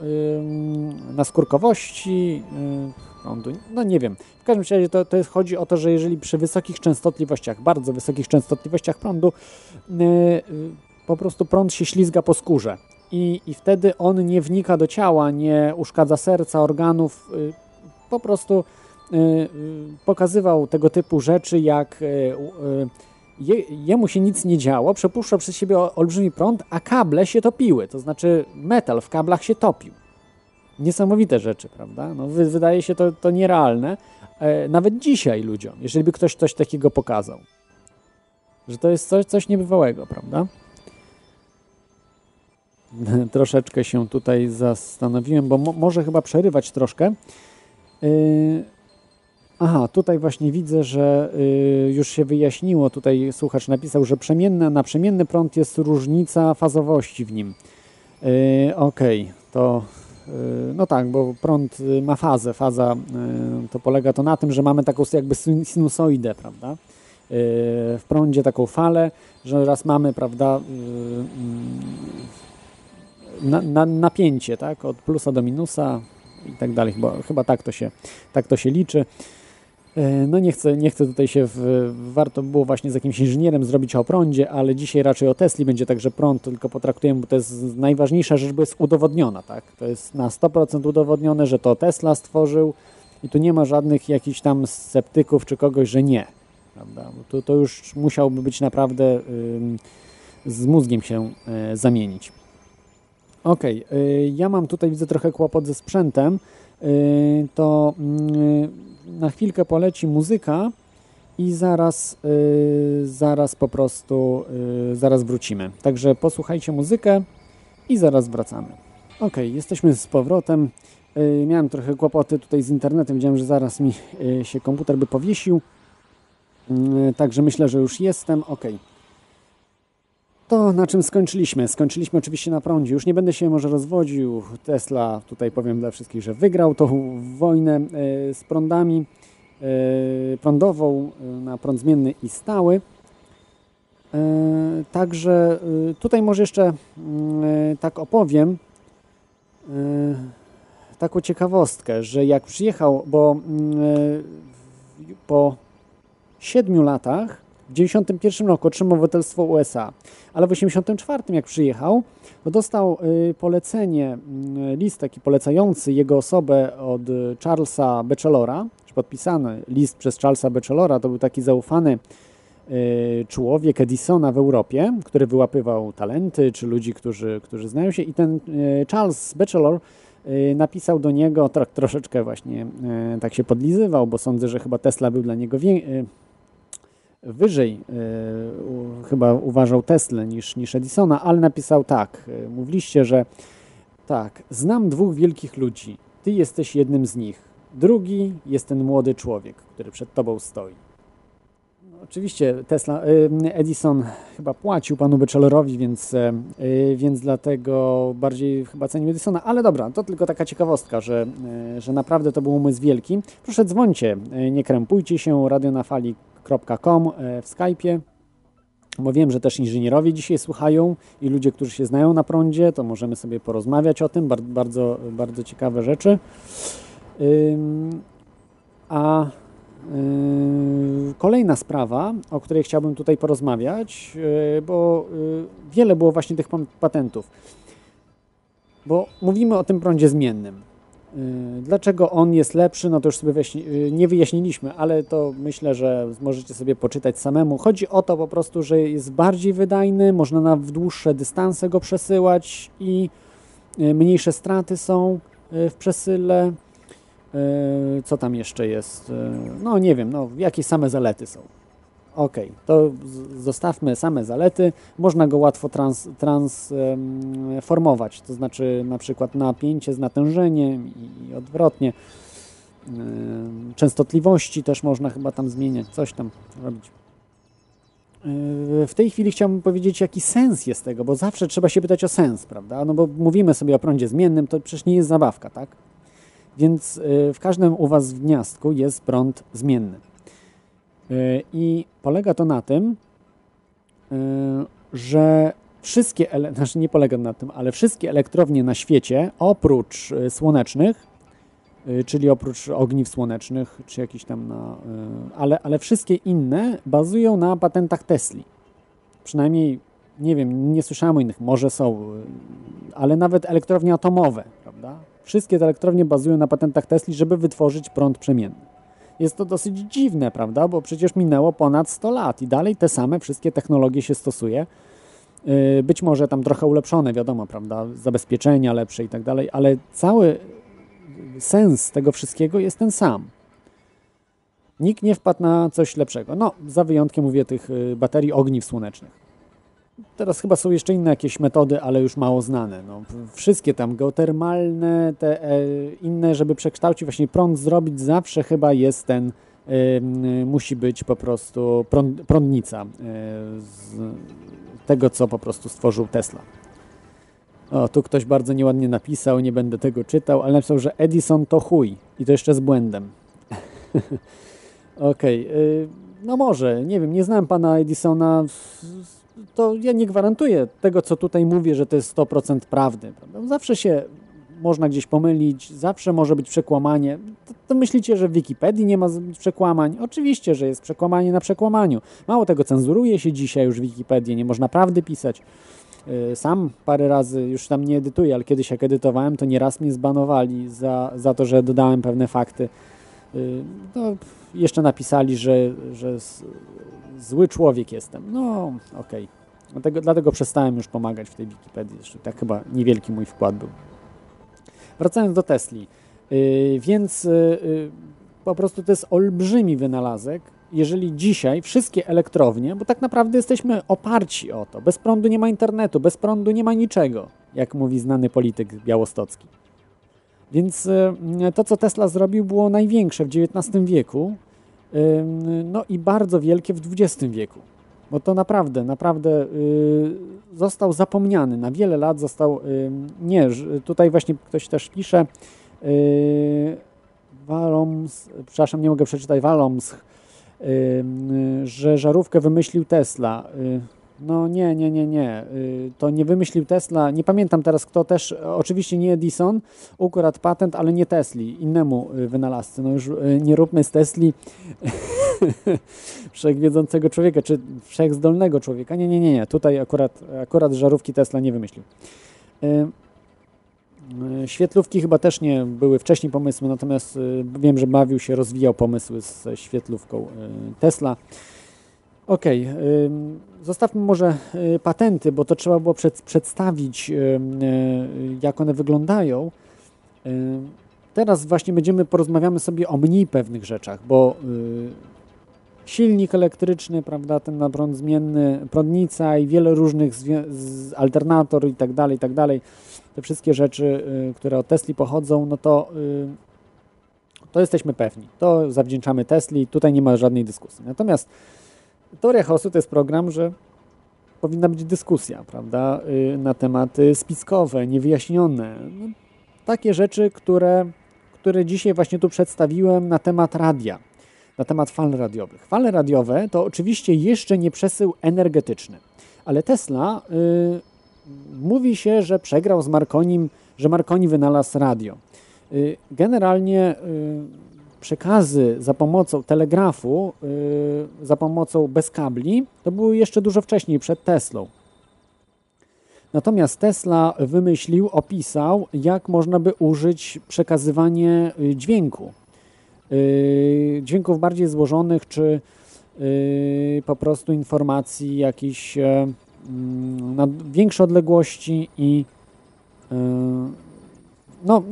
naskórkowości e, prądu. No nie wiem. W każdym razie to, to chodzi o to, że jeżeli przy wysokich częstotliwościach, bardzo wysokich częstotliwościach prądu, po prostu prąd się ślizga po skórze. I, I wtedy on nie wnika do ciała, nie uszkadza serca, organów, po prostu pokazywał tego typu rzeczy, jak y, jemu się nic nie działo, przepuszczał przez siebie olbrzymi prąd, a kable się topiły, to znaczy metal w kablach się topił. Niesamowite rzeczy, prawda? No, wydaje się to, to nierealne, e, nawet dzisiaj ludziom, jeżeli by ktoś coś takiego pokazał. Że to jest coś, coś niebywałego, prawda? <laughs> Troszeczkę się tutaj zastanowiłem, bo mo może chyba przerywać troszkę. Aha, tutaj właśnie widzę, że y, już się wyjaśniło. Tutaj słuchacz napisał, że przemienny, na przemienny prąd jest różnica fazowości w nim. Y, Okej, okay, to y, no tak, bo prąd ma fazę. Faza to polega to na tym, że mamy taką jakby sinusoidę, prawda? W prądzie taką falę, że raz mamy, prawda, na, na, napięcie, tak, od plusa do minusa i tak dalej, bo chyba tak to się, tak to się liczy. E, no nie chcę, nie chcę tutaj się, w, warto było właśnie z jakimś inżynierem zrobić o prądzie, ale dzisiaj raczej o Tesli będzie także prąd, tylko potraktujemy, bo to jest najważniejsza rzecz, bo jest udowodniona, tak? To jest na 100% udowodnione, że to Tesla stworzył i tu nie ma żadnych jakichś tam sceptyków czy kogoś, że nie, prawda? To, to już musiałby być naprawdę z mózgiem się y, zamienić. Ok, ja mam tutaj, widzę trochę kłopot ze sprzętem, to mm, na chwilkę poleci muzyka i zaraz, yy, zaraz po prostu, yy, zaraz wrócimy. Także posłuchajcie muzykę i zaraz wracamy. Ok, jesteśmy z powrotem. Miałem trochę kłopoty tutaj z internetem, widziałem, że zaraz mi się komputer by powiesił. Także myślę, że już jestem. Ok. To na czym skończyliśmy? Skończyliśmy oczywiście na prądzie. Już nie będę się może rozwodził. Tesla, tutaj powiem dla wszystkich, że wygrał tą wojnę yy, z prądami, yy, prądową yy, na prąd zmienny i stały. Także tutaj może jeszcze tak opowiem taką ciekawostkę, że jak przyjechał, bo po siedmiu latach w 91 roku otrzymał obywatelstwo USA, ale w 84 jak przyjechał, to dostał polecenie, list taki polecający jego osobę od Charlesa Batchelora, czy podpisany list przez Charlesa Batchelora, to był taki zaufany Y, człowiek Edisona w Europie, który wyłapywał talenty czy ludzi, którzy, którzy znają się. I ten y, Charles Batchelor y, napisał do niego, tro, troszeczkę właśnie tak się podlizywał, bo sądzę, że chyba Tesla był dla niego wyżej, chyba uważał Tesla niż, niż Edisona, ale napisał tak, mówiliście, że tak, znam dwóch wielkich ludzi, ty jesteś jednym z nich, drugi jest ten młody człowiek, który przed tobą stoi. Oczywiście Tesla, y, Edison chyba płacił panu Batchelorowi, więc, więc dlatego bardziej chyba cenił Edisona, ale dobra, to tylko taka ciekawostka, że, że naprawdę to był umysł wielki. Proszę dzwońcie, nie krępujcie się, radionafali.com w Skype'ie, bo wiem, że też inżynierowie dzisiaj słuchają i ludzie, którzy się znają na prądzie, to możemy sobie porozmawiać o tym, bardzo, bardzo ciekawe rzeczy. A Yy, kolejna sprawa, o której chciałbym tutaj porozmawiać, yy, bo yy, wiele było właśnie tych patentów. Bo mówimy o tym prądzie zmiennym. Dlaczego on jest lepszy, no to już sobie nie wyjaśniliśmy, ale to myślę, że możecie sobie poczytać samemu. Chodzi o to po prostu, że jest bardziej wydajny, można na dłuższe dystanse go przesyłać i mniejsze straty są w przesyle E, co tam jeszcze jest? E, no nie wiem, no jakie same zalety są. Ok, to zostawmy same zalety. Można go łatwo trans, transformować, to znaczy na przykład napięcie z natężeniem i odwrotnie. Częstotliwości też można chyba tam zmieniać, coś tam robić. W tej chwili chciałbym powiedzieć, jaki sens jest tego, bo zawsze trzeba się pytać o sens, prawda? No bo mówimy sobie o prądzie zmiennym, to przecież nie jest zabawka, tak? Więc y, w każdym u Was w gniazdku jest prąd zmienny. Y, I polega to na tym, y, że wszystkie, <laughs> znaczy nie polega na tym, ale wszystkie elektrownie na świecie, oprócz słonecznych, czyli oprócz ogniw słonecznych, czy jakiś tam na, ale, ale wszystkie inne bazują na patentach Tesli. Przynajmniej, nie wiem, nie słyszałem o innych, może są, ale nawet elektrownie atomowe, prawda? Wszystkie te elektrownie bazują na patentach Tesli, żeby wytworzyć prąd przemienny. Jest to dosyć dziwne, prawda? Bo przecież minęło ponad 100 lat i dalej te same wszystkie technologie się stosuje. Yy, być może tam trochę ulepszone, wiadomo, prawda? Zabezpieczenia lepsze i tak dalej, ale cały sens tego wszystkiego jest ten sam. Nikt nie wpadł na coś lepszego. No, za wyjątkiem, mówię, tych y, baterii ogniw słonecznych. Teraz chyba są jeszcze inne jakieś metody, ale już mało znane. No, wszystkie tam geotermalne, te e, inne, żeby przekształcić właśnie prąd zrobić, zawsze chyba jest ten, musi być po prostu prąd, prądnica e, z tego, co po prostu stworzył Tesla. O, tu ktoś bardzo nieładnie napisał, nie będę tego czytał, ale napisał, że Edison to chuj i to jeszcze z błędem. <laughs> Okej, okay. no może, nie wiem, nie znam pana Edisona, to ja nie gwarantuję tego, co tutaj mówię, że to jest 100% prawdy. Zawsze się można gdzieś pomylić, zawsze może być przekłamanie. To, to, myślicie, że w Wikipedii nie ma przekłamań? Oczywiście, że jest przekłamanie na przekłamaniu. Mało tego, cenzuruje się dzisiaj już Wikipedię, nie można prawdy pisać. Y, sam parę razy już tam nie edytuję, ale kiedyś jak edytowałem, to nieraz mnie zbanowali za, za to, że dodałem pewne fakty. No, jeszcze napisali, że, że zły człowiek jestem. No, okej. Okay. Dlatego, dlatego przestałem już pomagać w tej Wikipedii. Jeszcze tak chyba niewielki mój wkład był. Wracając do Tesli. Yy, więc yy, po prostu to jest olbrzymi wynalazek. Jeżeli dzisiaj wszystkie elektrownie, bo tak naprawdę jesteśmy oparci o to, bez prądu nie ma internetu, bez prądu nie ma niczego. jak mówi znany polityk białostocki. Więc e, to, co Tesla zrobił, było największe w XIX wieku, no i bardzo wielkie w XX wieku. Bo to naprawdę, naprawdę y, został zapomniany. Na wiele lat został. Nie, tutaj właśnie ktoś też pisze. Y, Waloms, przepraszam, nie mogę przeczytać Waloms, że żarówkę wymyślił Tesla. No nie, nie, nie, nie. Y, to nie wymyślił Tesla. Nie pamiętam teraz kto też. Oczywiście nie Edison. Ukradł patent, ale nie Tesli. Innemu y, wynalazcy. No już y, nie róbmy z Tesli <laughs> wszechwiedzącego człowieka, czy wszechzdolnego człowieka. Nie, nie, nie, nie. Tutaj akurat, akurat żarówki Tesla nie wymyślił. Świetlówki chyba też nie były wcześniej pomysły, natomiast wiem, że bawił się, rozwijał pomysły ze świetlówką Tesla. Okej, okay. zostawmy może y, patenty, bo to trzeba było przed, przedstawić, y, jak one wyglądają. Teraz właśnie będziemy, porozmawiamy sobie o mniej pewnych rzeczach, bo y, silnik elektryczny, prawda, ten na prąd zmienny, prądnica i wiele różnych alternator i tak dalej, i tak dalej, te wszystkie rzeczy, które od Tesli pochodzą, no to to jesteśmy pewni. To zawdzięczamy Tesli, tutaj nie ma żadnej dyskusji. Natomiast Teoria chaosu to jest program, że powinna być dyskusja, prawda, y, na tematy spiskowe, niewyjaśnione. No, takie rzeczy, które, które dzisiaj właśnie tu przedstawiłem na temat radia, na temat fal radiowych. Fale radiowe to oczywiście jeszcze nie przesył energetyczny, ale Tesla y, mówi się, że przegrał z Marconim, że Marconi wynalazł radio. Y, generalnie y, przekazy za pomocą telegrafu, yy, za pomocą bez kabli, to były jeszcze dużo wcześniej, przed Teslą. Natomiast Tesla wymyślił, opisał, jak można by użyć przekazywanie y, dźwięku. Yy, dźwięków bardziej złożonych, czy po prostu informacji jakichś yy, na większe odległości i yy, no,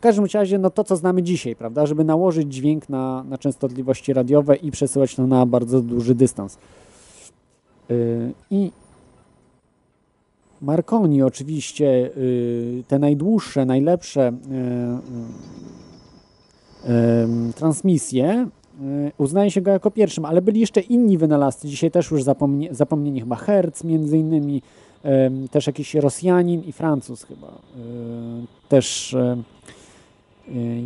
w każdym razie, no to co znamy dzisiaj, prawda, żeby nałożyć dźwięk na, na częstotliwości radiowe i przesyłać to na bardzo duży dystans. Yy, I Marconi oczywiście, yy, te najdłuższe, najlepsze yy transmisje uznaje się go jako pierwszym, ale byli jeszcze inni wynalazcy, dzisiaj też już zapomnie, zapomnieni chyba Hertz między innymi, też jakiś Rosjanin i Francuz chyba, też Y,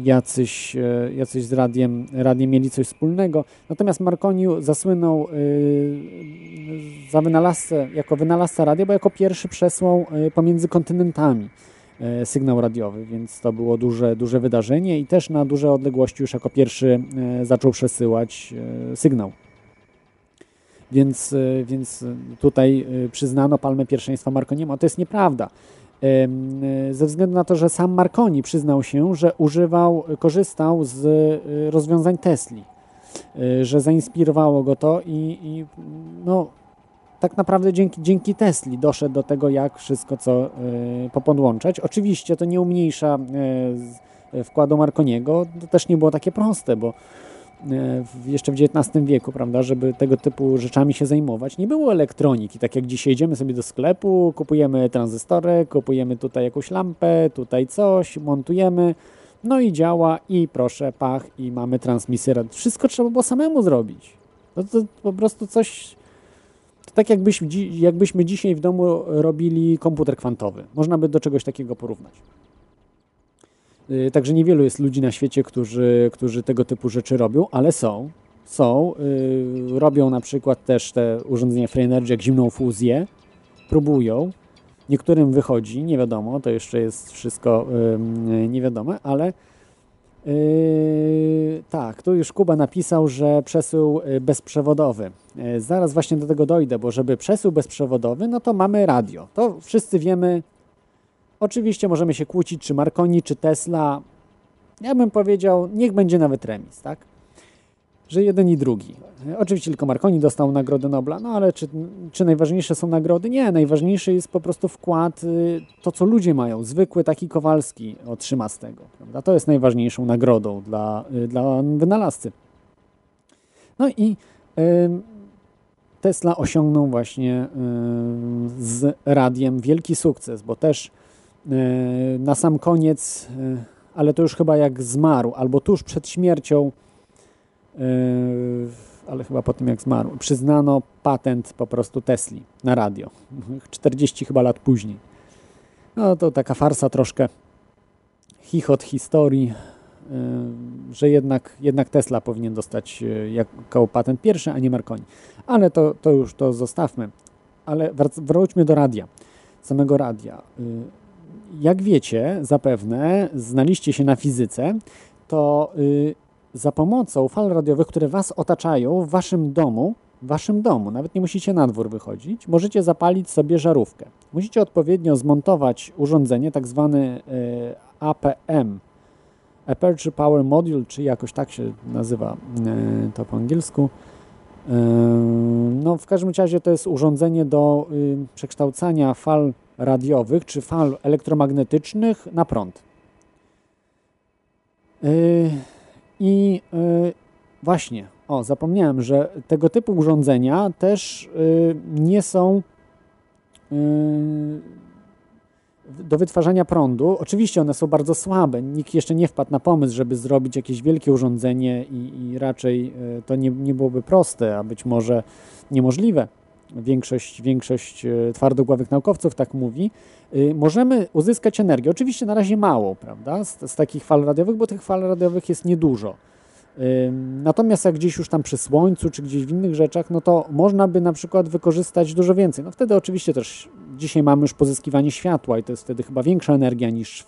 jacyś, y, jacyś z radiem, radiem mieli coś wspólnego. Natomiast Marconi zasłynął y, za wynalazcę, jako wynalazca radia, bo jako pierwszy przesłał pomiędzy kontynentami sygnał radiowy, więc to było duże, duże wydarzenie i też na duże odległości już jako pierwszy zaczął przesyłać sygnał. Więc, więc tutaj przyznano palmę pierwszeństwa Marconiemu, a to jest nieprawda ze względu na to, że sam Marconi przyznał się, że używał, korzystał z y, rozwiązań Tesli, y, że zainspirowało go to i, i no, tak naprawdę dzięki, dzięki Tesli doszedł do tego, jak wszystko co y, popodłączać. Oczywiście to nie umniejsza wkładu Marconiego, to też nie było takie proste, bo jeszcze w XIX wieku, prawda, żeby tego typu rzeczami się zajmować. Nie było elektroniki, tak jak dzisiaj idziemy sobie do sklepu, kupujemy tranzystory, kupujemy tutaj jakąś lampę, tutaj coś, montujemy, no i działa i proszę, pach i mamy transmisję. Wszystko trzeba było samemu zrobić. No to po prostu coś... To tak jakbyśmy, jakbyśmy dzisiaj w domu robili komputer kwantowy. Można by do czegoś takiego porównać. Y, także niewielu jest ludzi na świecie, którzy, którzy tego typu rzeczy robią, ale są. Są. Yy, robią na przykład też te urządzenia Free Energy, jak zimną fuzję. Próbują. Niektórym wychodzi, nie wiadomo, to jeszcze jest wszystko niewiadome, ale Yy, tak, tu już Kuba napisał, że przesył y, bezprzewodowy. Zaraz właśnie do tego dojdę, bo żeby przesył bezprzewodowy, no to mamy radio. To wszyscy wiemy, Oczywiście możemy się kłócić, czy Marconi, czy Tesla. Ja bym powiedział, niech będzie nawet remis, tak? Że jeden i drugi. Oczywiście tylko Marconi dostał Nagrodę Nobla, no ale czy, czy najważniejsze są nagrody? Nie, najważniejszy jest po prostu wkład, y, to co ludzie mają. Zwykły taki Kowalski otrzyma z tego, prawda? To jest najważniejszą nagrodą dla, y, dla wynalazcy. No i Tesla osiągnął właśnie z radiem wielki sukces, bo też na sam koniec, ale to już chyba jak zmarł, albo tuż przed śmiercią, ale chyba po tym jak zmarł, przyznano patent po prostu Tesli na radio. <laughs> 40 chyba lat później. No to taka farsa troszkę, chichot historii, że jednak, jednak Tesla powinien dostać jako patent pierwszy, a nie Marconi. Ale to, to już to zostawmy. Ale wróćmy do radia, samego radia. Y, jak wiecie, zapewne znaliście się na fizyce, to za pomocą fal radiowych, które Was otaczają w Waszym domu, w Waszym domu, nawet nie musicie na dwór wychodzić, możecie zapalić sobie żarówkę. Musicie odpowiednio zmontować urządzenie, tak zwany e, APM, Aperture Power Module, czy jakoś tak się nazywa e, to po angielsku. E, no, w każdym razie to jest urządzenie do y, przekształcania fal radiowych czy fal elektromagnetycznych na prąd. I właśnie, o, zapomniałem, że tego typu urządzenia też y, nie są do wytwarzania prądu. Oczywiście one są bardzo słabe. Nikt jeszcze nie wpadł na pomysł, żeby zrobić jakieś wielkie urządzenie i, i raczej to nie, nie byłoby proste, a być może niemożliwe. Większość, większość twardogłowych naukowców tak mówi. Możemy uzyskać energię. Oczywiście na razie mało, prawda, z, z takich fal radiowych, bo tych fal radiowych jest niedużo Natomiast jak gdzieś już tam przy słońcu, czy gdzieś w innych rzeczach, no to można by na przykład wykorzystać dużo więcej. No wtedy oczywiście też dzisiaj mamy już pozyskiwanie światła i to jest wtedy chyba większa energia niż,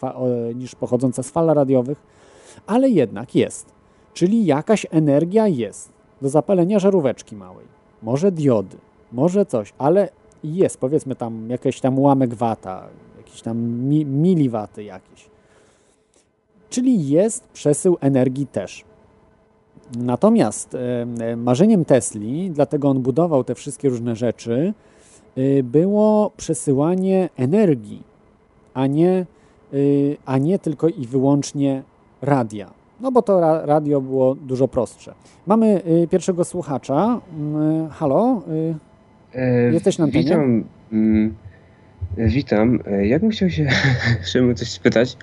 niż pochodząca z fal radiowych, ale jednak jest. Czyli jakaś energia jest do zapalenia żaróweczki małej. Może diody, może coś, ale jest powiedzmy tam jakiś tam ułamek wata, jakiś tam mi, miliwaty jakieś. Czyli jest przesył energii też. Natomiast e, marzeniem Tesli, dlatego on budował te wszystkie różne rzeczy, e, było przesyłanie energii, a nie, e, a nie tylko i wyłącznie radia. No bo to radio było dużo prostsze. Mamy pierwszego słuchacza. Mm, halo? Jesteś na antenie? Witam. Mm, witam. Ja bym chciał się <laughs> Szymon coś spytać.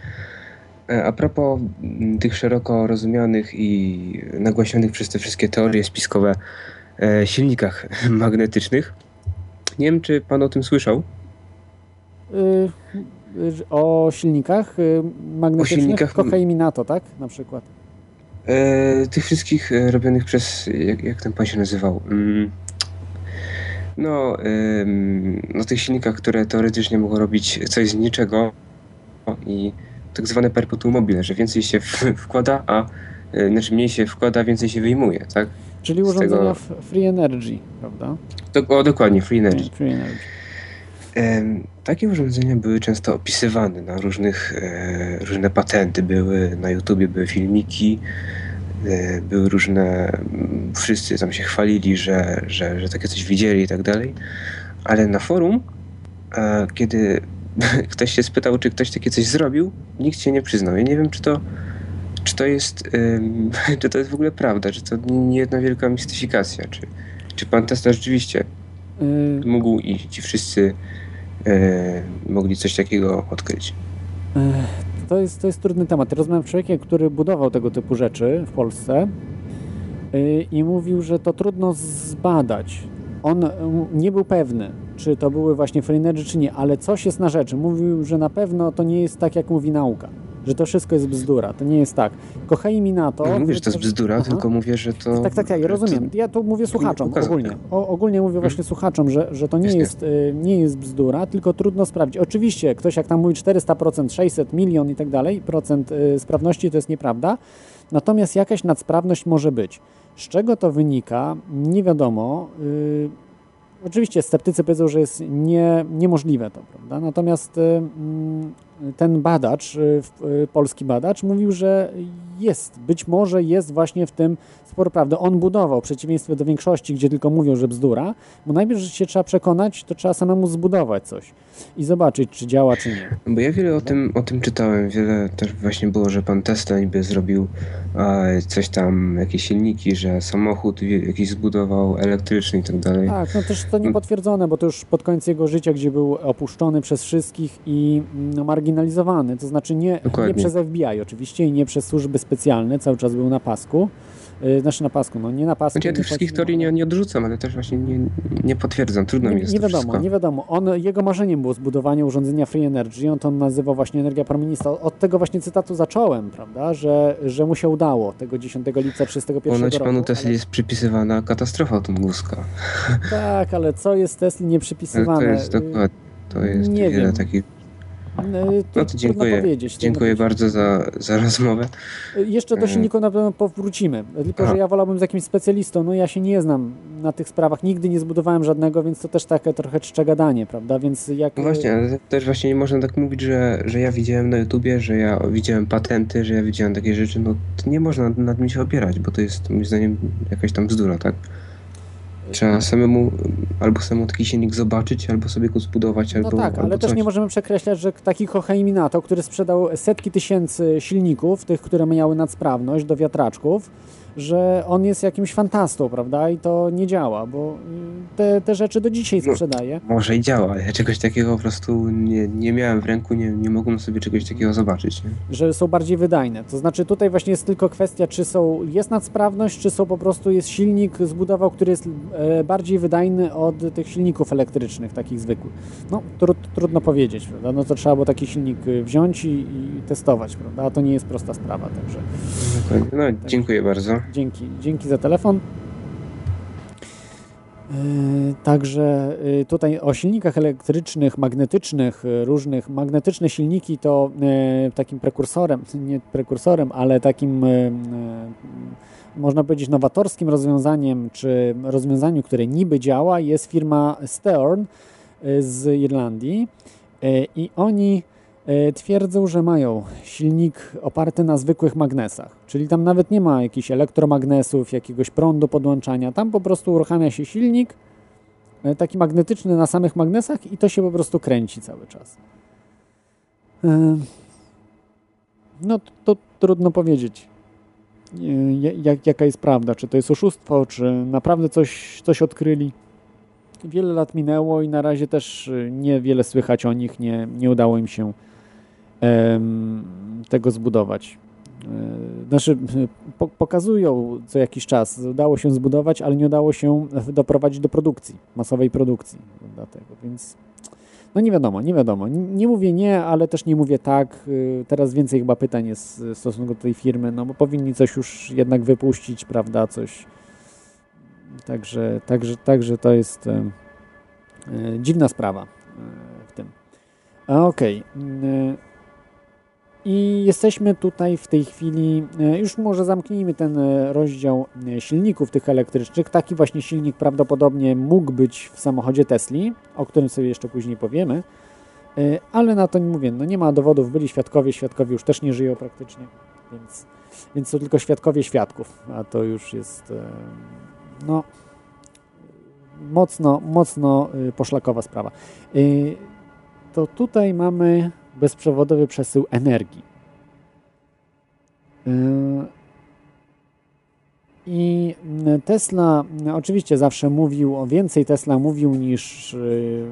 E, a propos mm, tych szeroko rozumianych i nagłaśnionych przez te wszystkie teorie spiskowe e, silnikach <laughs> magnetycznych, nie wiem, czy pan o tym słyszał? Y, y, o silnikach y, magnetycznych? O silnikach... Kokaiminato, tak? Na przykład. E, tych wszystkich robionych przez, jak, jak ten pan się nazywał? No, no, tych silnikach, które teoretycznie mogą robić coś z niczego i tak zwane perpetuum mobile, że więcej się <laughs> wkłada, a e, znaczy mniej się wkłada, więcej się wyjmuje, tak? Czyli urządzenia tego... free energy, prawda? Do, o, dokładnie, free energy. Free energy. E, takie urządzenia były często opisywane na różnych, e, różne patenty były, na YouTubie były filmiki, były różne, wszyscy tam się chwalili, że, że, że takie coś widzieli i tak dalej, ale na forum, e, kiedy <laughs> ktoś się spytał, czy ktoś takie coś zrobił, nikt się nie przyznał. Ja nie wiem, czy to, czy to jest, <laughs> czy to jest w ogóle prawda, czy to nie jedna wielka mistyfikacja, czy, czy pan Tesla rzeczywiście y mógł i ci wszyscy y mogli coś takiego odkryć. Y, to jest, to jest trudny temat. Rozmawiam z człowiekiem, który budował tego typu rzeczy w Polsce y, i mówił, że to trudno zbadać. On nie był pewny, czy to były właśnie free energy, czy nie, ale coś jest na rzeczy. Mówił, że na pewno to nie jest tak, jak mówi nauka. Że to wszystko jest bzdura. To nie jest tak. Kochaj mi na to. Nie mówię, że to jest bzdura, Aha. tylko mówię, że to. Tak, tak, tak, ja rozumiem. Ja tu mówię słuchaczom ogólnie. O, ogólnie mówię właśnie hmm. słuchaczom, że, że to nie jest, y, nie jest bzdura, tylko trudno sprawdzić. Oczywiście ktoś jak tam mówi 400%, 600, milion i tak dalej, procent y, sprawności to jest nieprawda. Natomiast jakaś nadsprawność może być. Z czego to wynika? Nie wiadomo. Y, Oczywiście sceptycy powiedzą, że jest nie, niemożliwe to, prawda? Natomiast y, mm, ten badacz, y, y, polski badacz mówił, że jest, być może jest właśnie w tym sporo prawdy. On budował, w przeciwieństwie do większości, gdzie tylko mówią, że bzdura, bo najpierw, że się trzeba przekonać, to trzeba samemu zbudować coś i zobaczyć, czy działa, czy nie. Bo ja wiele o tym, o tym czytałem, wiele też właśnie było, że pan Tesla niby zrobił e, coś tam, jakieś silniki, że samochód jakiś zbudował elektryczny i tak dalej. Tak, no też to niepotwierdzone, bo to już pod koniec jego życia, gdzie był opuszczony przez wszystkich i no, marginalizowany, to znaczy nie, nie przez FBI oczywiście i nie przez służby specjalne, cały czas był na pasku, Y, znaczy na pasku, no nie na pasku. Znaczy ja tych wszystkich teorii nie, nie odrzucam, ale też właśnie nie, nie potwierdzam. Trudno nie, mi jest Nie wiadomo, wszystko. nie wiadomo. On, jego marzeniem było zbudowanie urządzenia Free Energy. On to nazywał właśnie energia promienista. Od tego właśnie cytatu zacząłem, prawda, że, że mu się udało tego 10 lipca 31 Ponoć roku. panu Tesli ale... jest przypisywana katastrofa tunguska. Tak, ale co jest Tesli nie przypisywane? To jest dokładnie. To jest nie wiele wiem. takich no to dziękuję. Dziękuję bardzo za, za rozmowę. Jeszcze do silników na pewno powrócimy. Tylko, że ja wolałbym z jakimś specjalistą. No ja się nie znam na tych sprawach. Nigdy nie zbudowałem żadnego, więc to też takie trochę czcze gadanie, prawda? Więc jak... No właśnie, ale też właśnie nie można tak mówić, że, że ja widziałem na YouTubie, że ja widziałem patenty, że ja widziałem takie rzeczy. No to nie można nad tym się opierać, bo to jest moim zdaniem jakaś tam bzdura, tak? Trzeba samemu albo samemu taki silnik zobaczyć, albo sobie go zbudować, no albo tak, ale albo też coś. nie możemy przekreślać, że taki Kochei Minato, który sprzedał setki tysięcy silników, tych, które miały nadsprawność do wiatraczków, że on jest jakimś fantastą, prawda? I to nie działa, bo te, te rzeczy do dzisiaj no, sprzedaje. Może i działa, ja czegoś takiego po prostu nie, nie miałem w ręku, nie, nie mogłem sobie czegoś takiego zobaczyć. Nie? Że są bardziej wydajne. To znaczy tutaj właśnie jest tylko kwestia, czy są, jest nadsprawność, czy są po prostu jest silnik zbudował, który jest e, bardziej wydajny od tych silników elektrycznych, takich zwykłych. No, tr trudno powiedzieć, prawda? No to trzeba było taki silnik y, wziąć i, i testować, prawda? A to nie jest prosta sprawa, także... No, dziękuję bardzo. Dzięki, dzięki za telefon. E, także e, tutaj o silnikach elektrycznych, magnetycznych, e, różnych. Magnetyczne silniki to takim prekursorem, <laughs> nie prekursorem, ale takim można powiedzieć nowatorskim rozwiązaniem, czy rozwiązaniu, które niby działa, jest firma Steorn z Irlandii. I oni twierdzą, że mają silnik oparty na zwykłych magnesach, czyli tam nawet nie ma jakichś elektromagnesów, jakiegoś prądu podłączania, tam po prostu uruchamia się silnik e, taki magnetyczny na samych magnesach i to się po prostu kręci cały czas. E, no to, to trudno powiedzieć, jak, jaka jest prawda, czy to jest oszustwo, czy naprawdę coś, coś odkryli. Wiele lat minęło i na razie też niewiele słychać o nich, nie, nie udało im się tego zbudować. E, znaczy, pokazują co jakiś czas, udało się zbudować, ale nie udało się doprowadzić do produkcji, masowej produkcji. Dlatego, więc no nie wiadomo, nie wiadomo. Nie mówię nie, ale też nie mówię tak. E, teraz więcej chyba pytań jest w stosunku do tej firmy, no bo powinni coś już jednak wypuścić, prawda, coś. Także, także, także to jest e, dziwna sprawa w tym. Okej. Okay. I jesteśmy tutaj w tej chwili, e, już może zamknijmy ten e, rozdział e, silników tych elektrycznych. Taki właśnie silnik prawdopodobnie mógł być w samochodzie Tesli, o którym sobie jeszcze później powiemy. Ale na to nie mówię, no nie ma dowodów, byli świadkowie, świadkowie już też nie żyją praktycznie, więc, więc to tylko świadkowie świadków, a to już jest no mocno, mocno poszlakowa sprawa. To tutaj mamy bezprzewodowy przesył energii. Yy, I Tesla oczywiście zawsze mówił o więcej Tesla mówił niż, yy,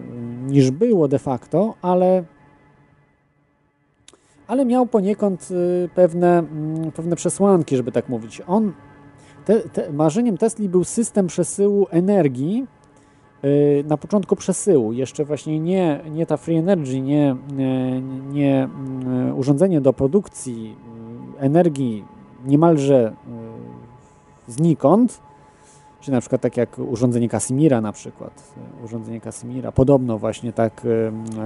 niż było de facto, ale, ale miał poniekąd yy, pewne, mm, pewne przesłanki, żeby tak mówić. On, te, te, marzeniem Tesli był system przesyłu energii na początku przesyłu, jeszcze właśnie nie, nie ta free energy, nie, nie, nie y, urządzenie do produkcji y, energii niemalże znikąd, czy na przykład tak jak urządzenie Casimira na przykład, urządzenie Casimira, podobno właśnie tak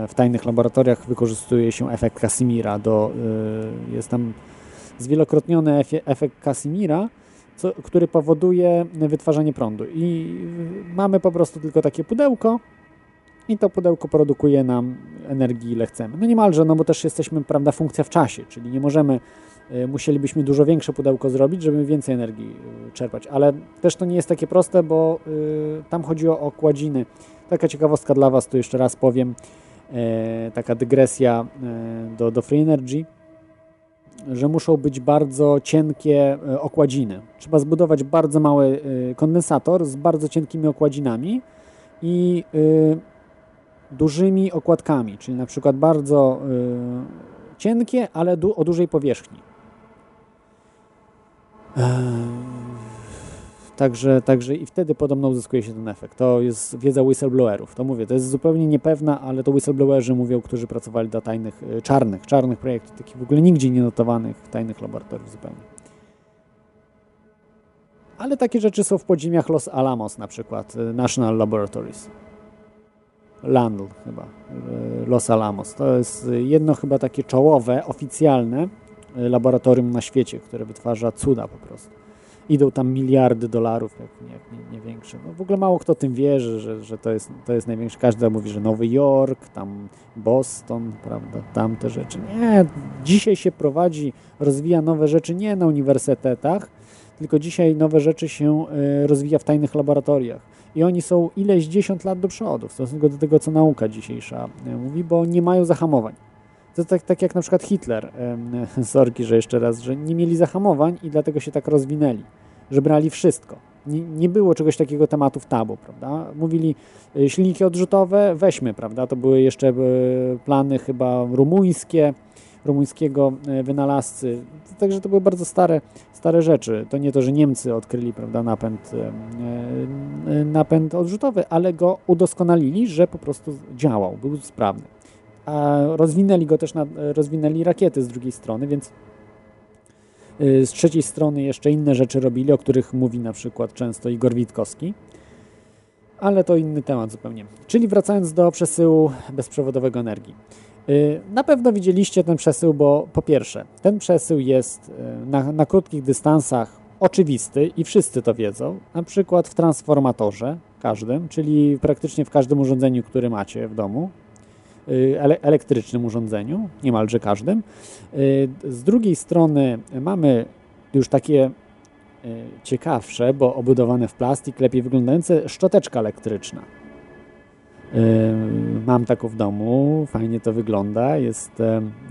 w tajnych laboratoriach wykorzystuje się efekt Casimira, do, jest tam zwielokrotniony efekt Casimira, co, który powoduje wytwarzanie prądu. I mamy po prostu tylko takie pudełko i to pudełko produkuje nam energii ile chcemy. No niemalże, no bo też jesteśmy, prawda, funkcja w czasie, czyli nie możemy musielibyśmy dużo większe pudełko zrobić, żeby więcej energii czerpać. Ale też to nie jest takie proste, bo tam chodzi o okładziny. Taka ciekawostka dla Was, tu jeszcze raz powiem, taka dygresja do, do Free Energy że muszą być bardzo cienkie e, okładziny. Trzeba zbudować bardzo mały e, kondensator z bardzo cienkimi okładzinami i e, dużymi okładkami, czyli na przykład bardzo cienkie, ale o dużej powierzchni. Także, także i wtedy podobno uzyskuje się ten efekt. To jest wiedza whistleblowerów. To mówię, to jest zupełnie niepewna, ale to whistleblowerzy mówią, którzy pracowali dla tajnych, y, czarnych, czarnych projektów, takich w ogóle nigdzie nie notowanych tajnych laboratoriów zupełnie. Ale takie rzeczy są w podziemiach Los Alamos na przykład, y, National Laboratories. Landl chyba, y, Los Alamos. To jest jedno chyba takie czołowe, oficjalne laboratorium na świecie, które wytwarza cuda po prostu idą tam miliardy dolarów, jak, jak nie, nie większe. No, w ogóle mało kto tym wierzy, że, że to, jest, to jest największe. Każdy mówi, że Nowy Jork, tam Boston, prawda, tamte rzeczy. Nie, dzisiaj się prowadzi, rozwija nowe rzeczy nie na uniwersytetach, tylko dzisiaj nowe rzeczy się y, rozwija w tajnych laboratoriach. I oni są ileś dziesiąt lat do przodu w stosunku do tego, co nauka dzisiejsza y, mówi, bo nie mają zahamowań. To tak, tak jak na przykład Hitler, <laughs> sorki, że jeszcze raz, że nie mieli zahamowań i dlatego się tak rozwinęli, że brali wszystko. Nie, nie było czegoś takiego tematu w tabu, prawda? Mówili e, silniki odrzutowe, weźmy, prawda? To były jeszcze e, plany chyba rumuńskie, rumuńskiego e, wynalazcy. Także to były bardzo stare, stare rzeczy. To nie to, że Niemcy odkryli prawda, napęd, napęd odrzutowy, ale go udoskonalili, że po prostu działał, był sprawny a rozwinęli go też, na, rozwinęli rakiety z drugiej strony, więc y, z trzeciej strony jeszcze inne rzeczy robili, o których mówi na przykład często Igor Witkowski, ale to inny temat zupełnie. Czyli wracając do przesyłu bezprzewodowego energii. Y, na pewno widzieliście ten przesył, bo po pierwsze, ten przesył jest y, na, na krótkich dystansach oczywisty i wszyscy to wiedzą, na przykład w transformatorze każdym, czyli praktycznie w każdym urządzeniu, które macie w domu, elektrycznym urządzeniu, niemalże każdym. Y, z drugiej strony mamy już takie y, ciekawsze, bo obudowane w plastik, lepiej wyglądające, szczoteczka elektryczna. Mam taką w domu, fajnie to wygląda, jest,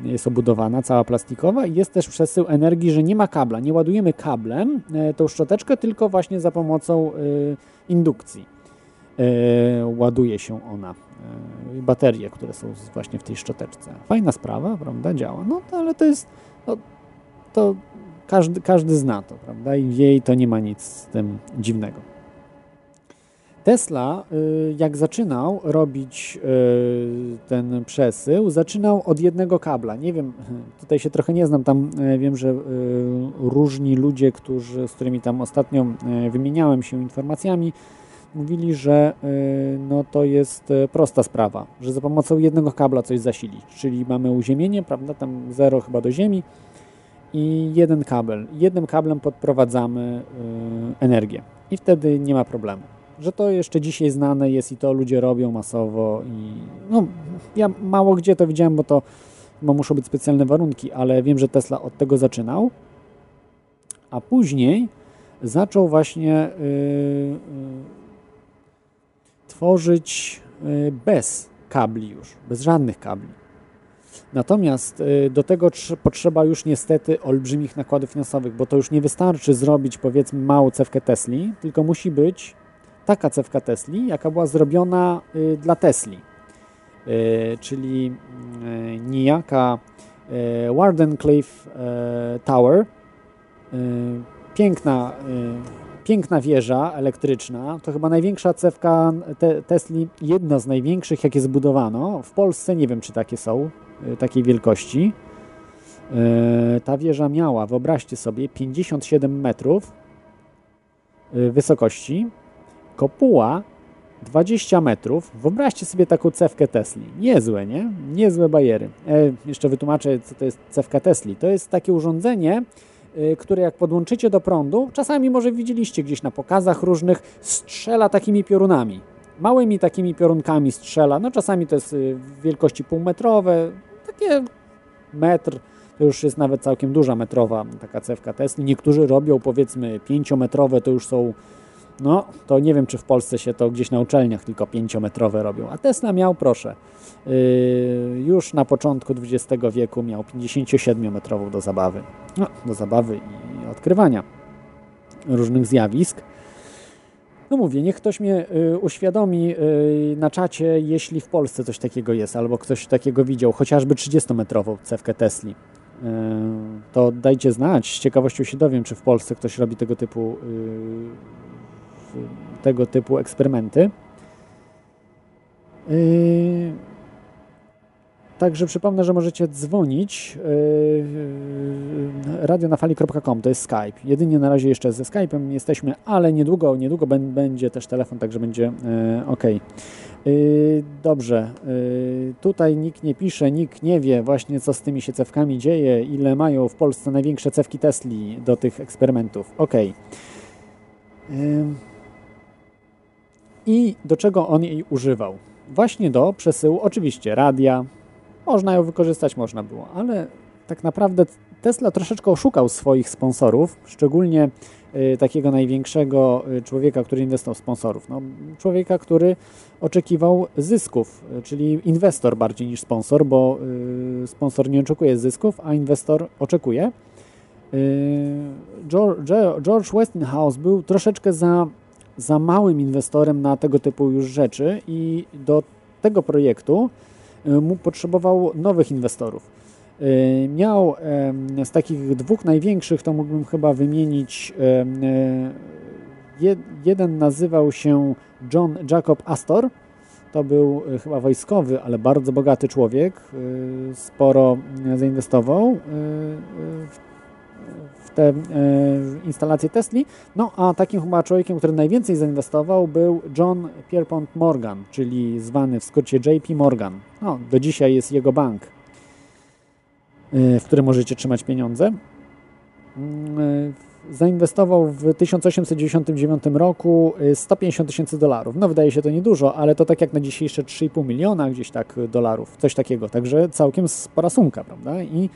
jest obudowana, cała plastikowa i jest też przesył energii, że nie ma kabla. Nie ładujemy kablem tą szczoteczkę, tylko właśnie za pomocą indukcji ładuje się ona baterie, które są właśnie w tej szczoteczce. Fajna sprawa, prawda, działa. No ale to jest, no, to każdy, każdy zna to, prawda, i jej to nie ma nic z tym dziwnego. Tesla, y, jak zaczynał robić y, ten przesył, zaczynał od jednego kabla. Nie wiem, <laughs> tutaj się trochę nie znam, tam y, wiem, że różni ludzie, którzy, z którymi tam ostatnio wymieniałem się informacjami, mówili, że y, no, to jest y, prosta sprawa, że za pomocą jednego kabla coś zasilić, czyli mamy uziemienie, prawda, tam zero chyba do ziemi i jeden kabel. Jednym kablem podprowadzamy y, energię i wtedy nie ma problemu. Że to jeszcze dzisiaj znane jest i to ludzie robią masowo i no, ja mało gdzie to widziałem, bo to bo muszą być specjalne warunki, ale wiem, że Tesla od tego zaczynał, a później zaczął właśnie yy, tworzyć y, bez kabli już, bez żadnych kabli. Natomiast y, do tego potrzeba już niestety olbrzymich nakładów finansowych, bo to już nie wystarczy zrobić powiedzmy małą cewkę Tesli, tylko musi być taka cewka Tesli, jaka była zrobiona y, dla Tesli. Czyli niejaka Wardenclyffe Tower, piękna piękna wieża elektryczna. To chyba największa cewka te Tesli, jedna z największych, jakie zbudowano. W Polsce nie wiem, czy takie są, y, takiej wielkości. Y, ta wieża miała, wyobraźcie sobie, 57 metrów y, wysokości, kopuła 20 metrów. Wyobraźcie sobie taką cewkę Tesli. Niezłe, nie? Niezłe bajery. E, jeszcze wytłumaczę, co to jest cewka Tesli. To jest takie urządzenie, Y, które jak podłączycie do prądu, czasami może widzieliście gdzieś na pokazach różnych, strzela takimi piorunami. Małymi takimi piorunkami strzela, no czasami to jest y, wielkości półmetrowe, takie metr, to już jest nawet całkiem duża metrowa taka cewka Tesla. Niektórzy robią powiedzmy pięciometrowe, to już są no, to nie wiem, czy w Polsce się to gdzieś na uczelniach tylko pięciometrowe robią. A Tesla miał, proszę, yy, już na początku XX wieku miał 57-metrową do zabawy. No, do zabawy i odkrywania różnych zjawisk. No mówię, niech ktoś mnie y, uświadomi y, na czacie, jeśli w Polsce coś takiego jest, albo ktoś takiego widział, chociażby 30-metrową cewkę Tesli. Y, to dajcie znać, z ciekawością się dowiem, czy w Polsce ktoś robi tego typu tego typu eksperymenty. Także przypomnę, że możecie dzwonić yy, radionafali.com, to jest Skype. Jedynie na razie jeszcze ze Skype'em jesteśmy, ale niedługo, niedługo będzie też telefon, także będzie yy, ok. Yy, dobrze, yy, tutaj nikt nie pisze, nikt nie wie właśnie co z tymi się cewkami dzieje, ile mają w Polsce największe cewki Tesli do tych eksperymentów. Ok. I do czego on jej używał? Właśnie do przesyłu oczywiście radia, można ją wykorzystać, można było, ale tak naprawdę Tesla troszeczkę oszukał swoich sponsorów, szczególnie y, takiego największego y, człowieka, który inwestował sponsorów. No, człowieka, który oczekiwał zysków, y, czyli inwestor bardziej niż sponsor, bo sponsor nie oczekuje zysków, a inwestor oczekuje. George, George Westinghouse był troszeczkę za, za małym inwestorem na tego typu już rzeczy i do tego projektu mu potrzebował nowych inwestorów. E, miał z takich dwóch największych, to mógłbym chyba wymienić, e, jeden nazywał się John Jacob Astor, to był e, chyba wojskowy, ale bardzo bogaty człowiek, sporo zainwestował w te e, instalacje Tesli. No a takim chyba człowiekiem, który najwięcej zainwestował był John Pierpont Morgan, czyli zwany w skrócie JP Morgan. No, do dzisiaj jest jego bank, e, w którym możecie trzymać pieniądze. Mm, e, zainwestował w 1899 roku 150 tysięcy dolarów. No wydaje się to niedużo, ale to tak jak na dzisiejsze 3,5 miliona gdzieś tak dolarów, coś takiego. Także całkiem spora sumka, prawda? I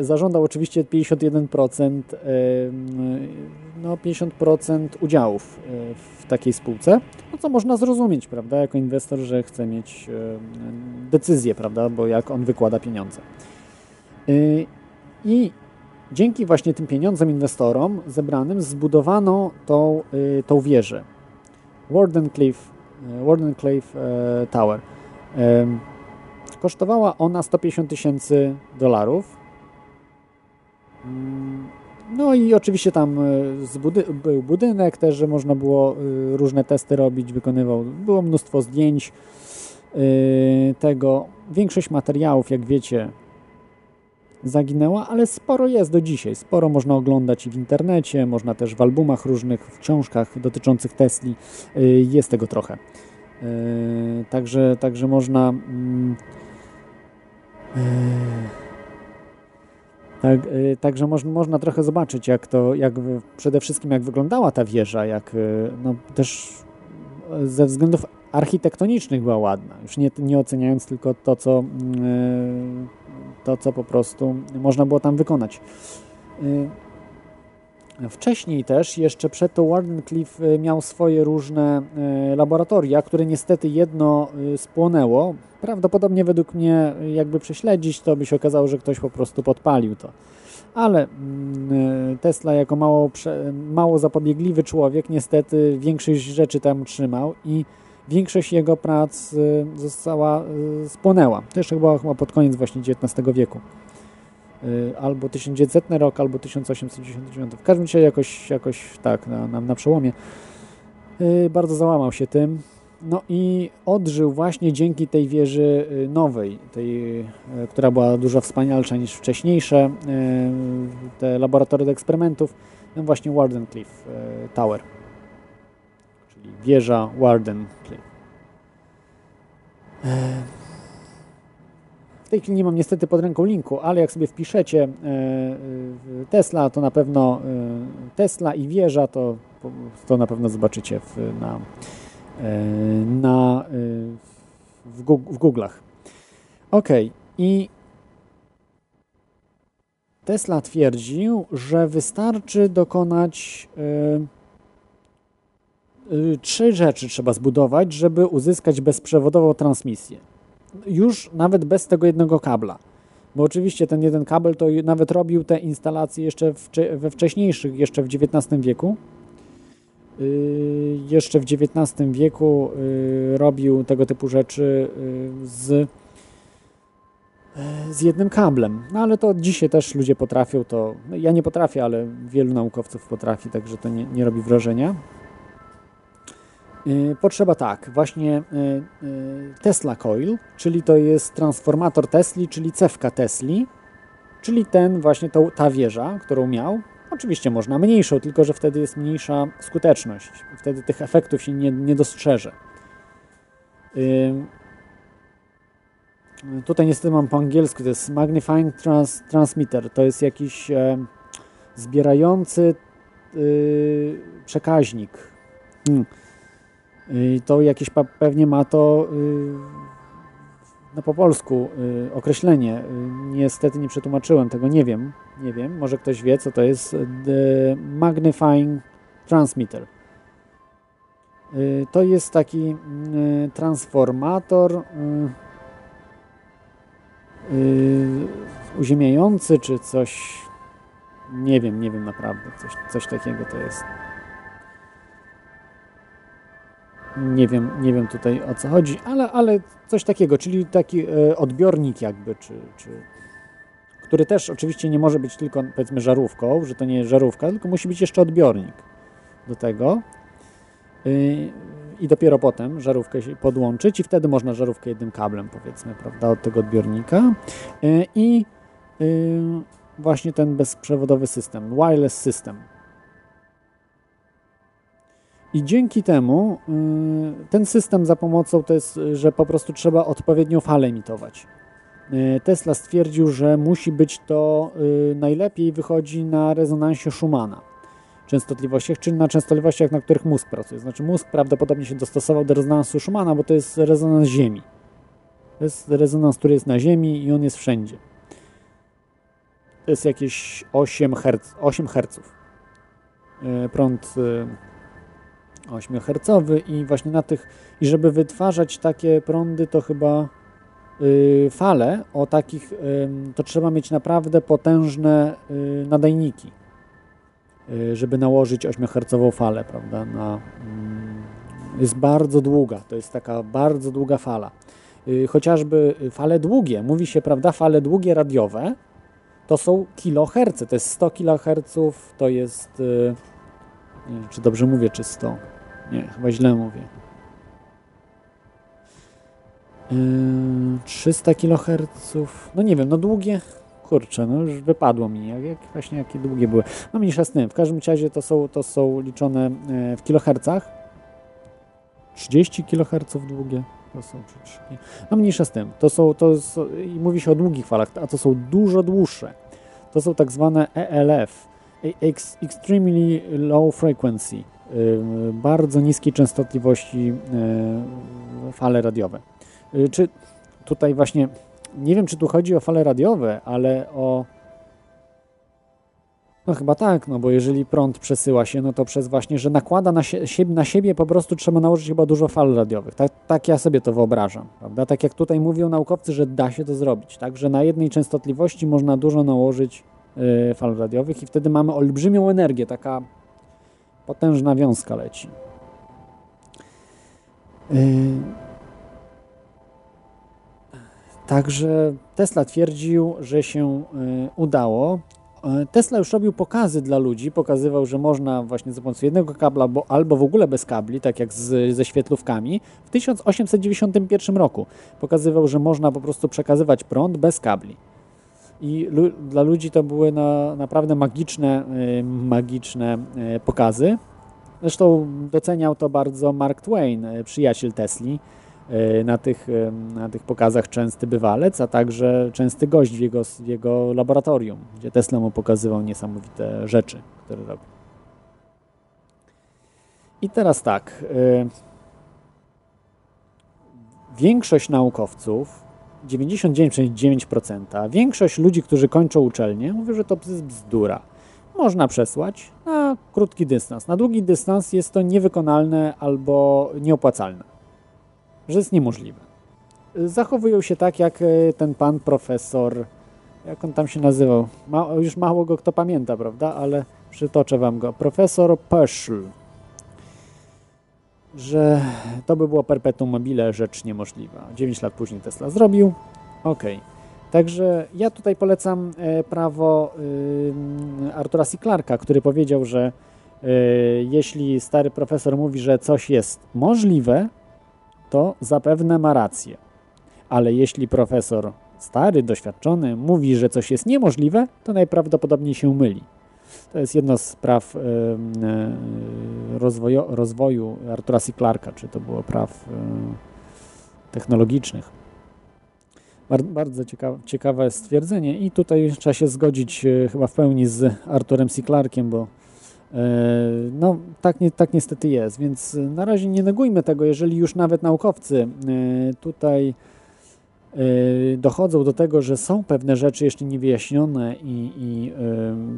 zażądał oczywiście 51%, e, no 50% udziałów e, w takiej spółce, no co można zrozumieć, prawda, jako inwestor, że chce mieć decyzję, prawda, bo jak on wykłada pieniądze. I dzięki właśnie tym pieniądzom inwestorom zebranym zbudowano tą, tą wieżę. Wardenclyffe, Wardenclyffe Tower. Kosztowała ona 150 tysięcy dolarów no i oczywiście tam e, budy był budynek też, że można było e, różne testy robić, wykonywał. Było mnóstwo zdjęć e, tego. Większość materiałów, jak wiecie, zaginęła, ale sporo jest do dzisiaj. Sporo można oglądać w internecie, można też w albumach różnych, w książkach dotyczących Tesli. Jest tego trochę. Także, także można. Mm, tak, y, także można, trochę zobaczyć, jak to, jak przede wszystkim jak wyglądała ta wieża, jak y, no, też ze względów architektonicznych była ładna. Już nie, nie oceniając tylko to co, y, to, co po prostu można było tam wykonać. Wcześniej też, jeszcze przed to Wardenclyffe miał swoje różne laboratoria, które niestety jedno spłonęło, Prawdopodobnie według mnie, jakby prześledzić, to by się okazało, że ktoś po prostu podpalił to. Ale mm, Tesla jako mało, mało zapobiegliwy człowiek niestety większość rzeczy tam trzymał i większość jego prac została, spłonęła. Jeszcze chyba, chyba pod koniec właśnie XIX wieku. Y, albo 1900 rok, albo 1899. W każdym razie jakoś, jakoś tak, na, na, na przełomie. Bardzo załamał się tym. No i odżył właśnie dzięki tej wieży y, nowej, tej, y, która była dużo wspanialsza niż wcześniejsze, y, te laboratoria do eksperymentów, no właśnie Wardenclyffe Tower, czyli wieża Wardenclyffe. W tej chwili nie mam niestety pod ręką linku, ale jak sobie wpiszecie Tesla, to na pewno Tesla i wieża, to, to na pewno zobaczycie w, na E, na, e, w, w Google'ach. Ok, i Tesla twierdził, że wystarczy dokonać trzy rzeczy trzeba zbudować, żeby uzyskać bezprzewodową transmisję. Już nawet bez tego jednego kabla. Bo oczywiście ten jeden kabel to nawet robił te instalacje jeszcze we wcześniejszych, jeszcze w XIX wieku. Yy, jeszcze w XIX wieku yy, robił tego typu rzeczy yy, z, z jednym kablem. No ale to dzisiaj też ludzie potrafią to. No, ja nie potrafię, ale wielu naukowców potrafi, także to nie, nie robi wrażenia. Potrzeba tak, właśnie Tesla Coil, czyli to jest transformator Tesli, czyli cewka Tesli, czyli ten właśnie to, ta wieża, którą miał, Oczywiście można mniejszą, tylko że wtedy jest mniejsza skuteczność. Wtedy tych efektów się nie, nie dostrzeże. Tutaj niestety mam po angielsku, to jest Magnifying trans, Transmitter. To jest jakiś e, zbierający yy, przekaźnik. Hmm. Yy, to jakieś pewnie ma to no po polsku y, określenie. Y, niestety nie przetłumaczyłem tego, nie wiem, nie wiem, może ktoś wie, co to jest The Magnifying Transmitter. Y, to jest taki transformator uziemiający, czy coś, nie wiem, nie wiem naprawdę, coś, coś takiego to jest. Nie wiem, nie wiem tutaj o co chodzi, ale, ale coś takiego, czyli taki e, odbiornik jakby, czy, czy, który też oczywiście nie może być tylko powiedzmy żarówką, że to nie jest żarówka, tylko musi być jeszcze odbiornik do tego. E, i dopiero potem żarówkę podłączyć i wtedy można żarówkę jednym kablem powiedzmy, prawda, od tego odbiornika. E, i właśnie ten bezprzewodowy system, wireless system, i dzięki temu y, ten system za pomocą to jest, że po prostu trzeba odpowiednią falę emitować. Y, Tesla stwierdził, że musi być to y, najlepiej wychodzi na rezonansie Schumana częstotliwościach, czyli na częstotliwościach, na których mózg pracuje. Znaczy mózg prawdopodobnie się dostosował do rezonansu Schumana, bo to jest rezonans Ziemi. To jest rezonans, który jest na Ziemi i on jest wszędzie. To jest jakieś 8 Hz. 8 Hz. Prąd 8-hercowy i właśnie na tych, i żeby wytwarzać takie prądy, to chyba y, fale o takich, to trzeba mieć naprawdę potężne y, nadajniki, y, żeby nałożyć 8-hercową falę, prawda, na, mm, jest bardzo długa, to jest taka bardzo długa fala. Chociażby fale długie, mówi się, prawda, fale długie radiowe, to są kiloherce, to jest 100 kiloherców, to jest, nie wiem, czy dobrze mówię, czy 100, nie, chyba źle mówię. Yy, 300 kHz. No nie wiem, no długie. Kurczę, no już wypadło mi, jak, jak właśnie jakie długie były. No mniejsza z tym. W każdym razie to są, to są liczone e, w kilohercach. 30 kHz długie. To są No mniejsza z tym. To są, to są, i mówi się o długich falach, a to są dużo dłuższe. To są tak zwane ELF, Extremely Low Frequency Y, bardzo niskiej częstotliwości y, fale radiowe. Czy tutaj właśnie, nie wiem czy tu chodzi o fale radiowe, ale o no chyba tak, no bo jeżeli prąd przesyła się, no to przez właśnie, że nakłada na, sie na siebie po prostu trzeba nałożyć chyba dużo fal radiowych. Tak, tak ja sobie to wyobrażam, prawda? Tak jak tutaj mówią naukowcy, że da się to zrobić, tak? Że na jednej częstotliwości można dużo nałożyć fal radiowych i wtedy mamy olbrzymią energię, taka Potężna wiązka leci. Yy, także Tesla twierdził, że się yy, udało. Tesla już robił pokazy dla ludzi, pokazywał, że można właśnie za pomocą jednego kabla bo, albo w ogóle bez kabli, tak jak z, ze świetlówkami. W 1891 roku pokazywał, że można po prostu przekazywać prąd bez kabli i lu dla ludzi to były na, naprawdę magiczne, y, magiczne y, pokazy. Zresztą doceniał to bardzo Mark Twain, y, przyjaciel Tesli, na tych, na tych pokazach częsty bywalec, a także częsty gość w jego, w jego laboratorium, gdzie Tesla mu pokazywał niesamowite rzeczy, które robi. I teraz tak. Większość naukowców 99,9%, większość ludzi, którzy kończą uczelnię, mówi, że to jest bzdura. Można przesłać na krótki dystans. Na długi dystans jest to niewykonalne albo nieopłacalne. Że jest niemożliwe. Zachowują się tak, jak e, ten pan profesor, jak on tam się nazywał. Ma, już mało go kto pamięta, prawda? Ale przytoczę wam go. Profesor Peschl że to by było perpetuum mobile rzecz niemożliwa. 9 lat później Tesla zrobił. Ok. Także ja tutaj polecam e, prawo Artura C. Clarka, który powiedział, że e, jeśli stary profesor mówi, że coś jest możliwe, to zapewne ma rację. Ale jeśli profesor stary, doświadczony mówi, że coś jest niemożliwe, to najprawdopodobniej się myli. To jest jedno z praw e, rozwoju, rozwoju Artura C. Clarka, czy to było praw e, technologicznych. Bardzo ciekawe, ciekawe stwierdzenie i tutaj trzeba się zgodzić e, chyba w pełni z Arturem C. Clarkiem, bo no, tak, nie, tak niestety jest, więc na razie nie negujmy tego, jeżeli już nawet naukowcy tutaj dochodzą do tego, że są pewne rzeczy jeszcze niewyjaśnione i, i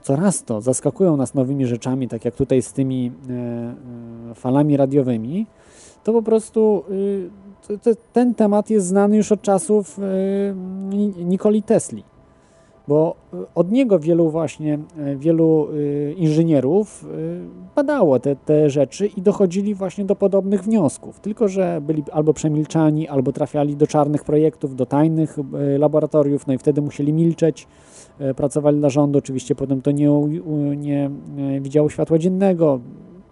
coraz to zaskakują nas nowymi rzeczami, tak jak tutaj z tymi e, falami radiowymi, to po prostu y, ten temat jest znany już od czasów y, Nikoli Tesli bo e, od niego wielu właśnie, e, wielu e, inżynierów badało te, te rzeczy i dochodzili właśnie do podobnych wniosków, tylko że byli albo przemilczani, albo trafiali do czarnych projektów, do tajnych laboratoriów, no i wtedy musieli milczeć, pracowali dla rządu, oczywiście potem to nie, nie widziało światła dziennego,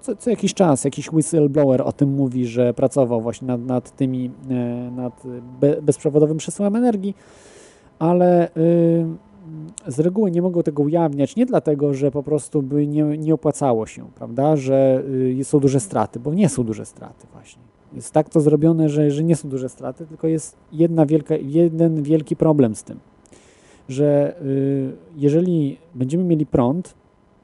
co, co, jakiś czas jakiś whistleblower o tym mówi, że pracował właśnie nad, nad tymi, nad bezprzewodowym przesyłem energii, ale z reguły nie mogą tego ujawniać, nie dlatego, że po prostu by nie, nie opłacało się, prawda, że y, są duże straty, bo nie są duże straty właśnie. Jest tak to zrobione, że, że nie są duże straty, tylko jest jedna wielka, jeden wielki problem z tym, że y, jeżeli będziemy mieli prąd,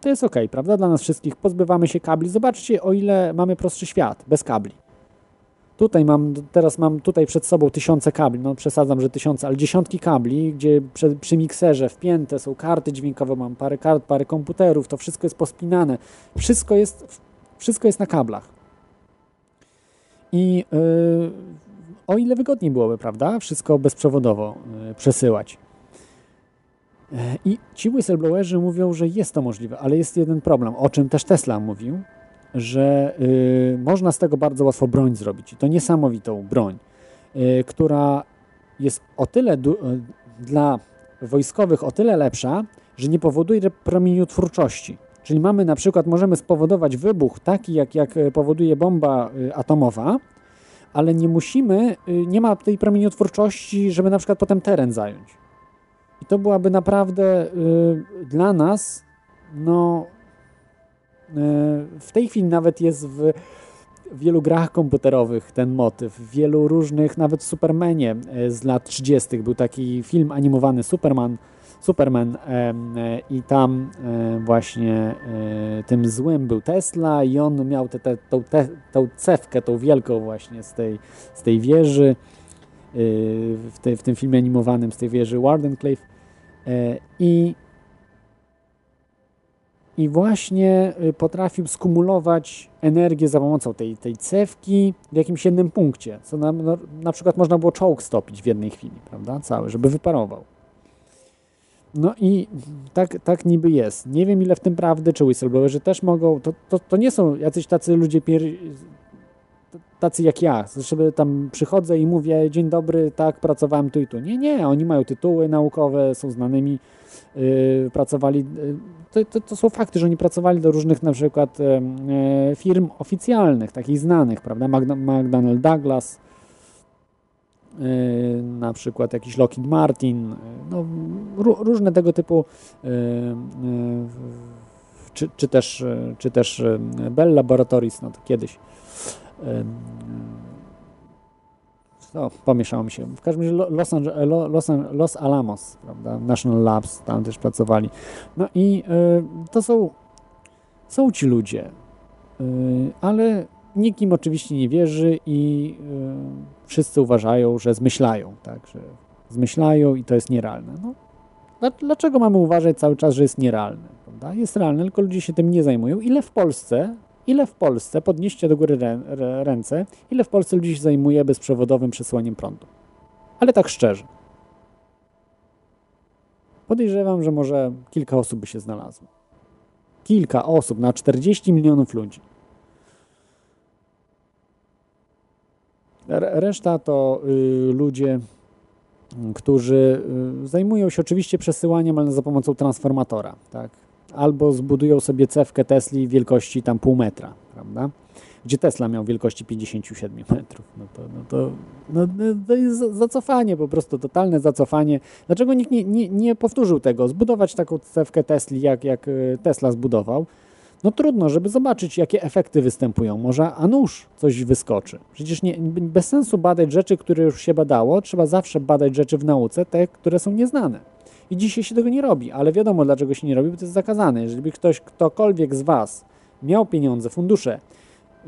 to jest ok, prawda, dla nas wszystkich, pozbywamy się kabli. Zobaczcie, o ile mamy prostszy świat bez kabli. Tutaj mam, teraz mam tutaj przed sobą tysiące kabli, no przesadzam, że tysiące, ale dziesiątki kabli, gdzie przy, przy mikserze wpięte są karty dźwiękowe, mam parę kart, parę komputerów, to wszystko jest pospinane, wszystko jest, wszystko jest na kablach. I yy, o ile wygodniej byłoby, prawda, wszystko bezprzewodowo yy, przesyłać. Yy, I ci whistleblowerzy mówią, że jest to możliwe, ale jest jeden problem, o czym też Tesla mówił, że y, można z tego bardzo łatwo broń zrobić. I to niesamowitą broń, y, która jest o tyle y, dla wojskowych o tyle lepsza, że nie powoduje promieniotwórczości. Czyli mamy na przykład, możemy spowodować wybuch taki, jak, jak powoduje bomba atomowa, ale nie musimy, nie ma tej promieniotwórczości, żeby na przykład potem teren zająć. I to byłaby naprawdę dla nas no, w tej chwili nawet jest w wielu grach komputerowych ten motyw, w wielu różnych, nawet w Supermanie e, z lat 30. był taki film animowany Superman, Superman e, i tam właśnie tym złym był Tesla i on miał te, te, tą, te, tą cewkę, tą wielką właśnie z tej, z tej wieży w, te, w tym filmie animowanym z tej wieży Wardenclyffe i i właśnie y, potrafił skumulować energię za pomocą tej, tej cewki w jakimś jednym punkcie, co na, no, na przykład można było czołg stopić w jednej chwili, prawda, cały, żeby wyparował. No i tak, tak niby jest. Nie wiem ile w tym prawdy, czy whistleblowerzy też mogą, to, to, to nie są jacyś tacy ludzie pier... tacy jak ja, żeby tam przychodzę i mówię dzień dobry, tak, pracowałem tu i tu. Nie, nie, oni mają tytuły naukowe, są znanymi Y, pracowali, y, to, to, to, są fakty, że oni pracowali do różnych na przykład e, firm oficjalnych, takich znanych, prawda, McDonnell Douglas, y, na przykład jakiś Lockheed Martin, no, różne tego typu czy, czy, też, czy też Bell Laboratories, no to kiedyś no, pomieszało mi się. W każdym razie Los, Los, Los Alamos, prawda? National Labs, tam też pracowali. No i y, to są, są ci ludzie, y, ale nikt im oczywiście nie wierzy i y, wszyscy uważają, że zmyślają, tak? Że zmyślają i to jest nierealne. No, dlaczego mamy uważać cały czas, że jest nierealne? Prawda? Jest realne, tylko ludzie się tym nie zajmują. Ile w Polsce, ile w Polsce, podnieście do góry ręce, ile w Polsce ludzi się zajmuje bezprzewodowym przesyłaniem prądu? Ale tak szczerze. Podejrzewam, że może kilka osób by się znalazło. Kilka osób na 40 milionów ludzi. Reszta to y, ludzie, którzy y, zajmują się oczywiście przesyłaniem, ale za pomocą transformatora. Tak? Albo zbudują sobie cewkę Tesli wielkości tam pół metra, prawda? gdzie Tesla miał wielkości 57 metrów. No to, no to, no, no to jest zacofanie, po prostu totalne zacofanie. Dlaczego nikt nie, nie, nie powtórzył tego? Zbudować taką cewkę Tesli, jak, jak y, Tesla zbudował, no trudno, żeby zobaczyć, jakie efekty występują. Może a nuż coś wyskoczy. Przecież nie, bez sensu badać rzeczy, które już się badało. Trzeba zawsze badać rzeczy w nauce, te, które są nieznane. I dzisiaj się tego nie robi, ale wiadomo, dlaczego się nie robi, bo to jest zakazane. Jeżeli ktoś, ktokolwiek z Was miał pieniądze, fundusze,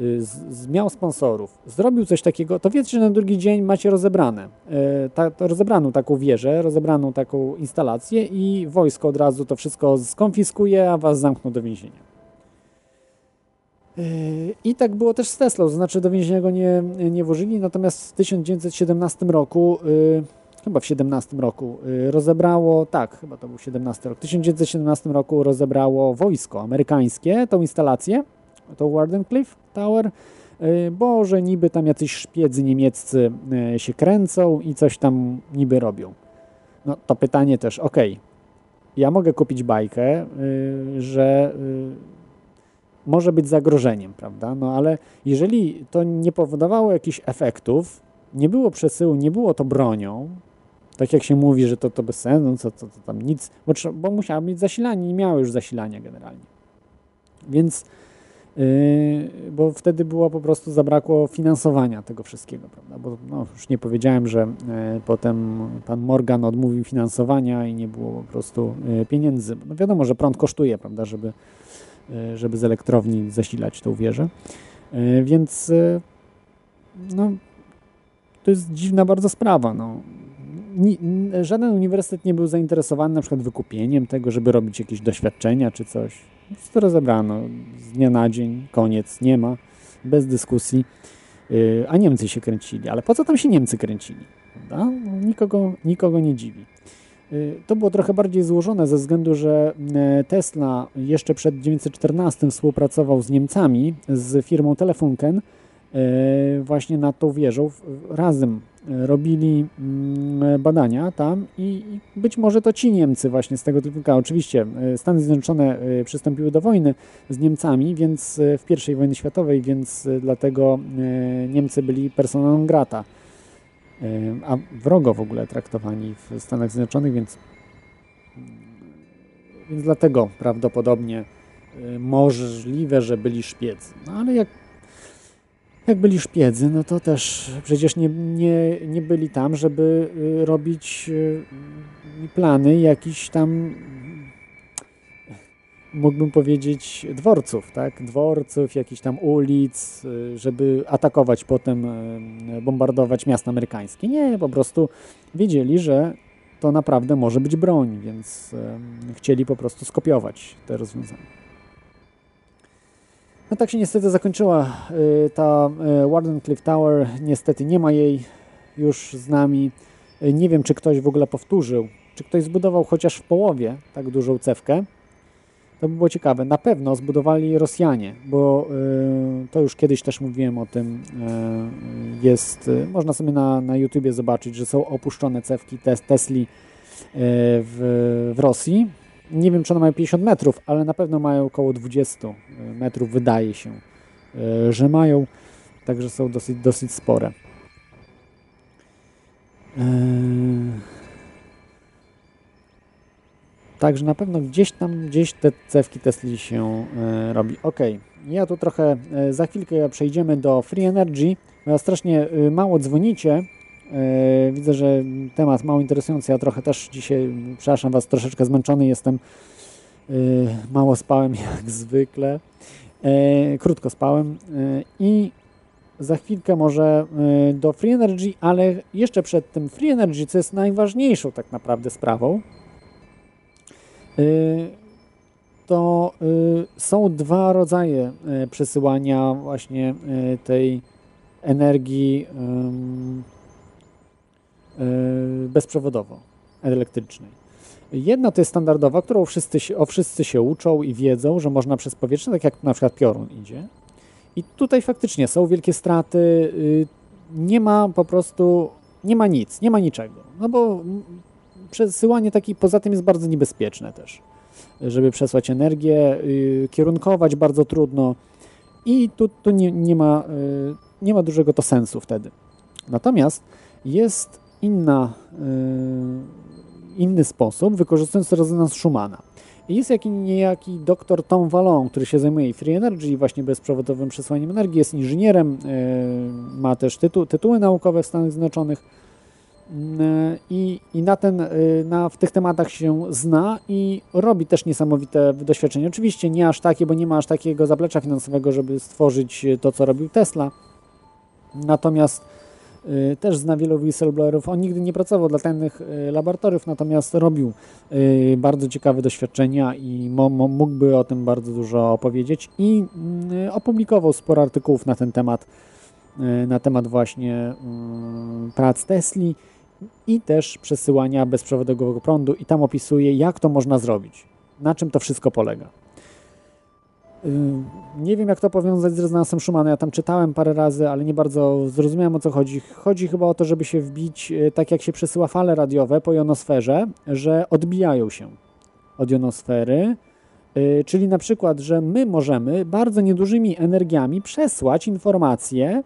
y, z, miał sponsorów, zrobił coś takiego, to wiecie, że na drugi dzień macie rozebrane. Y, ta, rozebraną taką wieżę, rozebraną taką instalację i wojsko od razu to wszystko skonfiskuje, a Was zamkną do więzienia. I tak było też z Teslą, to znaczy do więzienia go nie, nie włożyli, natomiast w 1917 roku, yy, chyba w 17 roku, yy, rozebrało, tak, chyba to był 17 rok, w 1917 roku rozebrało wojsko amerykańskie tą instalację, tą Wardenclyffe Tower, yy, bo że niby tam jacyś szpiedzy niemieccy y, się kręcą i coś tam niby robią. No to pytanie też, ok, ja mogę kupić bajkę, y, że y, może być zagrożeniem, prawda? No ale jeżeli to nie powodowało jakichś efektów, nie było przesyłu, nie było to bronią, tak jak się mówi, że to, to bez sensu, co, co, co tam nic, bo, bo musiały mieć zasilanie, nie miały już zasilania generalnie. Więc, yy, bo wtedy było po prostu, zabrakło finansowania tego wszystkiego, prawda? Bo no, już nie powiedziałem, że yy, potem pan Morgan odmówił finansowania i nie było po prostu yy, pieniędzy. No wiadomo, że prąd kosztuje, prawda, żeby E, żeby z elektrowni zasilać tą wieżę. E, więc e, no, to jest dziwna bardzo sprawa. No. Żaden uniwersytet nie był zainteresowany na przykład wykupieniem tego, żeby robić jakieś doświadczenia czy coś. To rozebrano z dnia na dzień, koniec, nie ma, bez dyskusji. A Niemcy się kręcili. Ale po co tam się Niemcy kręcili? No, nikogo, nikogo nie dziwi. Y, to było trochę bardziej złożone ze względu, że y, Tesla jeszcze przed 1914 współpracował z Niemcami, z firmą Telefunken, y, właśnie nad tą wieżą. Razem robili mm, badania tam i być może to ci Niemcy właśnie z tego Telefunka. Oczywiście Stany Zjednoczone przystąpiły do wojny z Niemcami, więc w I wojny światowej, więc dlatego Niemcy byli personą non grata a wrogo w ogóle traktowani w Stanach Zjednoczonych, więc, więc dlatego prawdopodobnie możliwe, że byli szpiedzy. No ale jak, jak byli szpiedzy, no to też przecież nie, nie, nie byli tam, żeby y, robić y, plany jakichś tam mógłbym powiedzieć, dworców, tak? Dworców, jakichś tam ulic, y, żeby atakować potem, bombardować miasta amerykańskie. Nie, po prostu wiedzieli, że to naprawdę może być broń, więc chcieli po prostu skopiować te rozwiązania. No tak się niestety zakończyła ta Warden Cliff Tower. Niestety nie ma jej już z nami. Nie wiem, czy ktoś w ogóle powtórzył, czy ktoś zbudował chociaż w połowie tak dużą cewkę. To by było ciekawe. Na pewno zbudowali Rosjanie, bo y, to już kiedyś też mówiłem o tym. Y, jest, y, można sobie na, na YouTubie zobaczyć, że są opuszczone cewki tes, Tesli w, w Rosji. Nie wiem, czy one mają 50 metrów, ale na pewno mają około 20 metrów, wydaje się, że mają. Także są dosyć, dosyć spore. Także na pewno gdzieś tam, gdzieś te cewki Tesli się robi. Ok, ja tu trochę, za chwilkę przejdziemy do Free Energy. Strasznie mało dzwonicie. Widzę, że temat mało interesujący. Ja trochę też dzisiaj, przepraszam Was, troszeczkę zmęczony jestem. Mało spałem <laughs> jak zwykle. Krótko spałem i za chwilkę może do Free Energy, ale jeszcze przed tym Free Energy, co jest najważniejszą tak naprawdę sprawą, to są dwa rodzaje przesyłania właśnie tej energii bezprzewodowo elektrycznej. Jedna to jest standardowa, którą wszyscy o wszyscy się uczą i wiedzą, że można przez powietrze, tak jak na przykład piorun idzie. I tutaj faktycznie są wielkie straty, y, nie ma po prostu, nie ma nic, nie ma niczego. No bo przesyłanie taki poza tym jest bardzo niebezpieczne też, żeby przesłać energię, y, kierunkować bardzo trudno i tu, tu nie, nie, ma, y, nie ma dużego to sensu wtedy. Natomiast jest inna inny sposób, wykorzystując rezonans Schumana. Jest jakiś niejaki doktor Tom Vallon, który się zajmuje free energy właśnie bezprzewodowym przesłaniem energii, jest inżynierem, e, ma też tytu, tytuły naukowe w Stanach Zjednoczonych e, i, i na, ten, na, w tych tematach się zna i robi też niesamowite doświadczenia. Oczywiście nie aż takie, bo nie ma aż takiego zaplecza finansowego, żeby stworzyć to, co robił Tesla. Natomiast Y, też zna wielu whistleblowerów. On nigdy nie pracował dla tajnych y, laboratoriów, natomiast robił y, bardzo ciekawe doświadczenia i mógłby o tym bardzo dużo opowiedzieć i opublikował sporo artykułów na ten temat, na temat właśnie prac Tesli i też przesyłania bezprzewodowego prądu i tam opisuje, jak to można zrobić, na czym to wszystko polega. Nie wiem, jak to powiązać z rezonansem Schumana. Ja tam czytałem parę razy, ale nie bardzo zrozumiałem o co chodzi. Chodzi chyba o to, żeby się wbić, e, tak jak się przesyła fale radiowe po jonosferze, że odbijają się od jonosfery. E, czyli na przykład, że my możemy bardzo niedużymi energiami przesłać informacje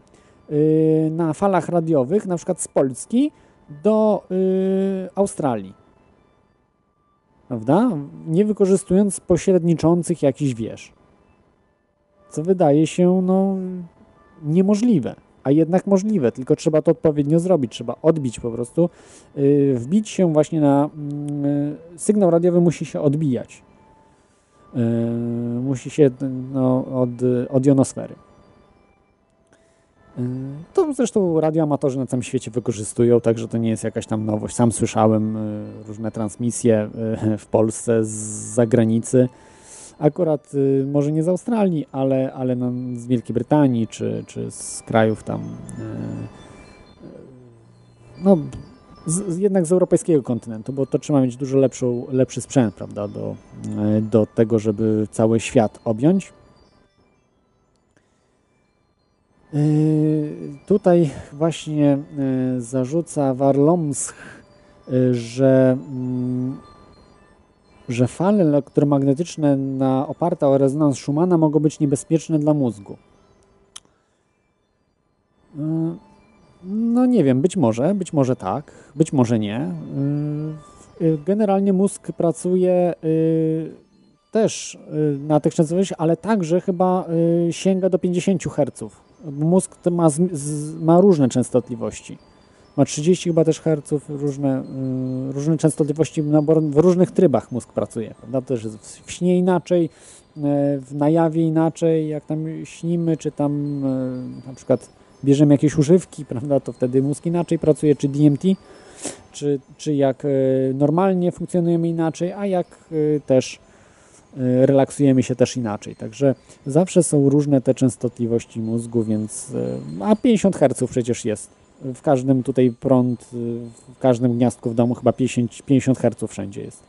na falach radiowych, na przykład z Polski do Australii. Prawda? Nie wykorzystując pośredniczących jakichś wież co wydaje się no, niemożliwe, a jednak możliwe, tylko trzeba to odpowiednio zrobić, trzeba odbić po prostu, yy, wbić się właśnie na yy, sygnał radiowy musi się odbijać. Yy, musi się no, od, od jonosfery. Y, to zresztą radioamatorzy na całym świecie wykorzystują, także to nie jest jakaś tam nowość. Sam słyszałem y, różne transmisje y, w Polsce z zagranicy akurat y, może nie z Australii, ale, ale no, z Wielkiej Brytanii czy, czy z krajów tam, y, y, no z, jednak z europejskiego kontynentu, bo to trzeba mieć dużo lepszą, lepszy sprzęt, prawda, do, do tego, żeby cały świat objąć. Tutaj właśnie zarzuca Warlomsk, że mm, że fale elektromagnetyczne na, oparte o rezonans Schumana mogą być niebezpieczne dla mózgu. Y, no nie wiem, być może, być może tak, być może nie. Y, y, generalnie mózg pracuje też na tych częstotliwościach, ale także chyba sięga do 50 Hz. Mózg ma, ma różne częstotliwości ma 30 chyba też herców, różne, y, różne częstotliwości w różnych trybach mózg pracuje. Prawda? Też w śnie inaczej, y, w najawie inaczej, jak tam śnimy, czy tam y, na przykład bierzemy jakieś używki, <laughs> prawda, to wtedy mózg inaczej pracuje, czy DMT, czy, czy jak normalnie funkcjonujemy inaczej, a jak też relaksujemy się też inaczej. Także zawsze są różne te częstotliwości mózgu, więc a 50 Hz przecież jest w każdym tutaj prąd, w każdym gniazdku w domu chyba 50, 50 Hz wszędzie jest.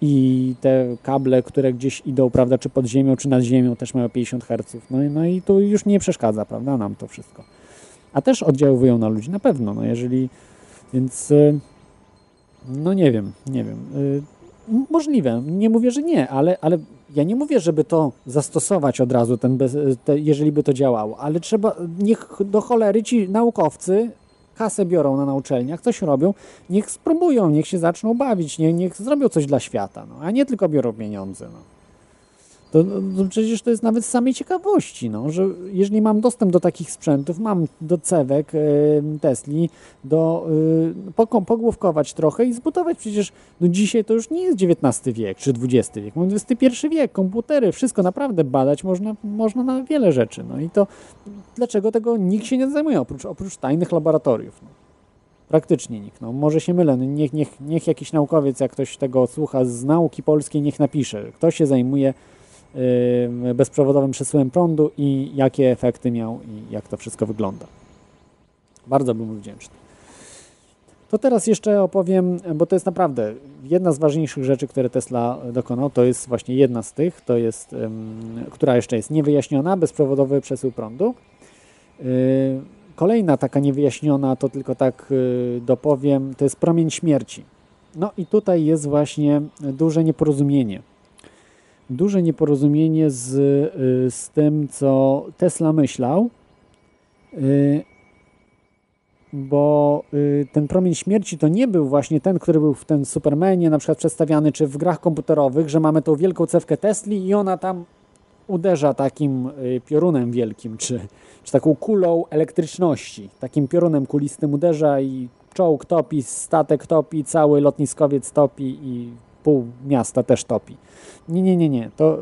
I te kable, które gdzieś idą, prawda, czy pod ziemią, czy nad ziemią też mają 50 Hz. No, no i to już nie przeszkadza, prawda, nam to wszystko. A też oddziałują na ludzi, na pewno, no jeżeli, więc y, no nie wiem, nie wiem. Y, możliwe, nie mówię, że nie, ale, ale ja nie mówię, żeby to zastosować od razu, ten bez, te, jeżeli by to działało, ale trzeba, niech do cholery ci naukowcy kasę biorą na uczelniach, coś robią, niech spróbują, niech się zaczną bawić, niech, niech zrobią coś dla świata, no, a nie tylko biorą pieniądze. No. To, to, przecież to jest nawet z samej ciekawości, no, że jeżeli mam dostęp do takich sprzętów, mam do cewek y, Tesli, do y, pogłówkować trochę i zbudować przecież, no dzisiaj to już nie jest XIX wiek czy XX wiek, mamy XXI wiek, komputery, wszystko naprawdę badać można, można na wiele rzeczy, no i to dlaczego tego nikt się nie zajmuje, oprócz, oprócz tajnych laboratoriów, no. Praktycznie nikt. No, może się mylę. No, niech, niech, niech jakiś naukowiec, jak ktoś tego słucha z nauki polskiej, niech napisze. Kto się zajmuje bezprzewodowym przesyłem prądu i jakie efekty miał i jak to wszystko wygląda. Bardzo bym wdzięczny. To teraz jeszcze opowiem, bo to jest naprawdę jedna z ważniejszych rzeczy, które Tesla dokonał. To jest właśnie jedna z tych, to jest, yy, która jeszcze jest niewyjaśniona, bezprzewodowy przesył prądu. Yy, Kolejna taka niewyjaśniona, to tylko tak y, dopowiem, to jest promień śmierci. No i tutaj jest właśnie duże nieporozumienie. Duże nieporozumienie z, y, z tym, co Tesla myślał, y, bo ten promień śmierci to nie był właśnie ten, który był w ten Supermanie na przykład przedstawiany, czy w grach komputerowych, że mamy tą wielką cewkę Tesli i ona tam uderza takim piorunem wielkim, czy, czy taką kulą elektryczności. Takim piorunem kulistym uderza i czołg topi, statek topi, cały lotniskowiec topi i pół miasta też topi. Nie, nie, nie, nie. To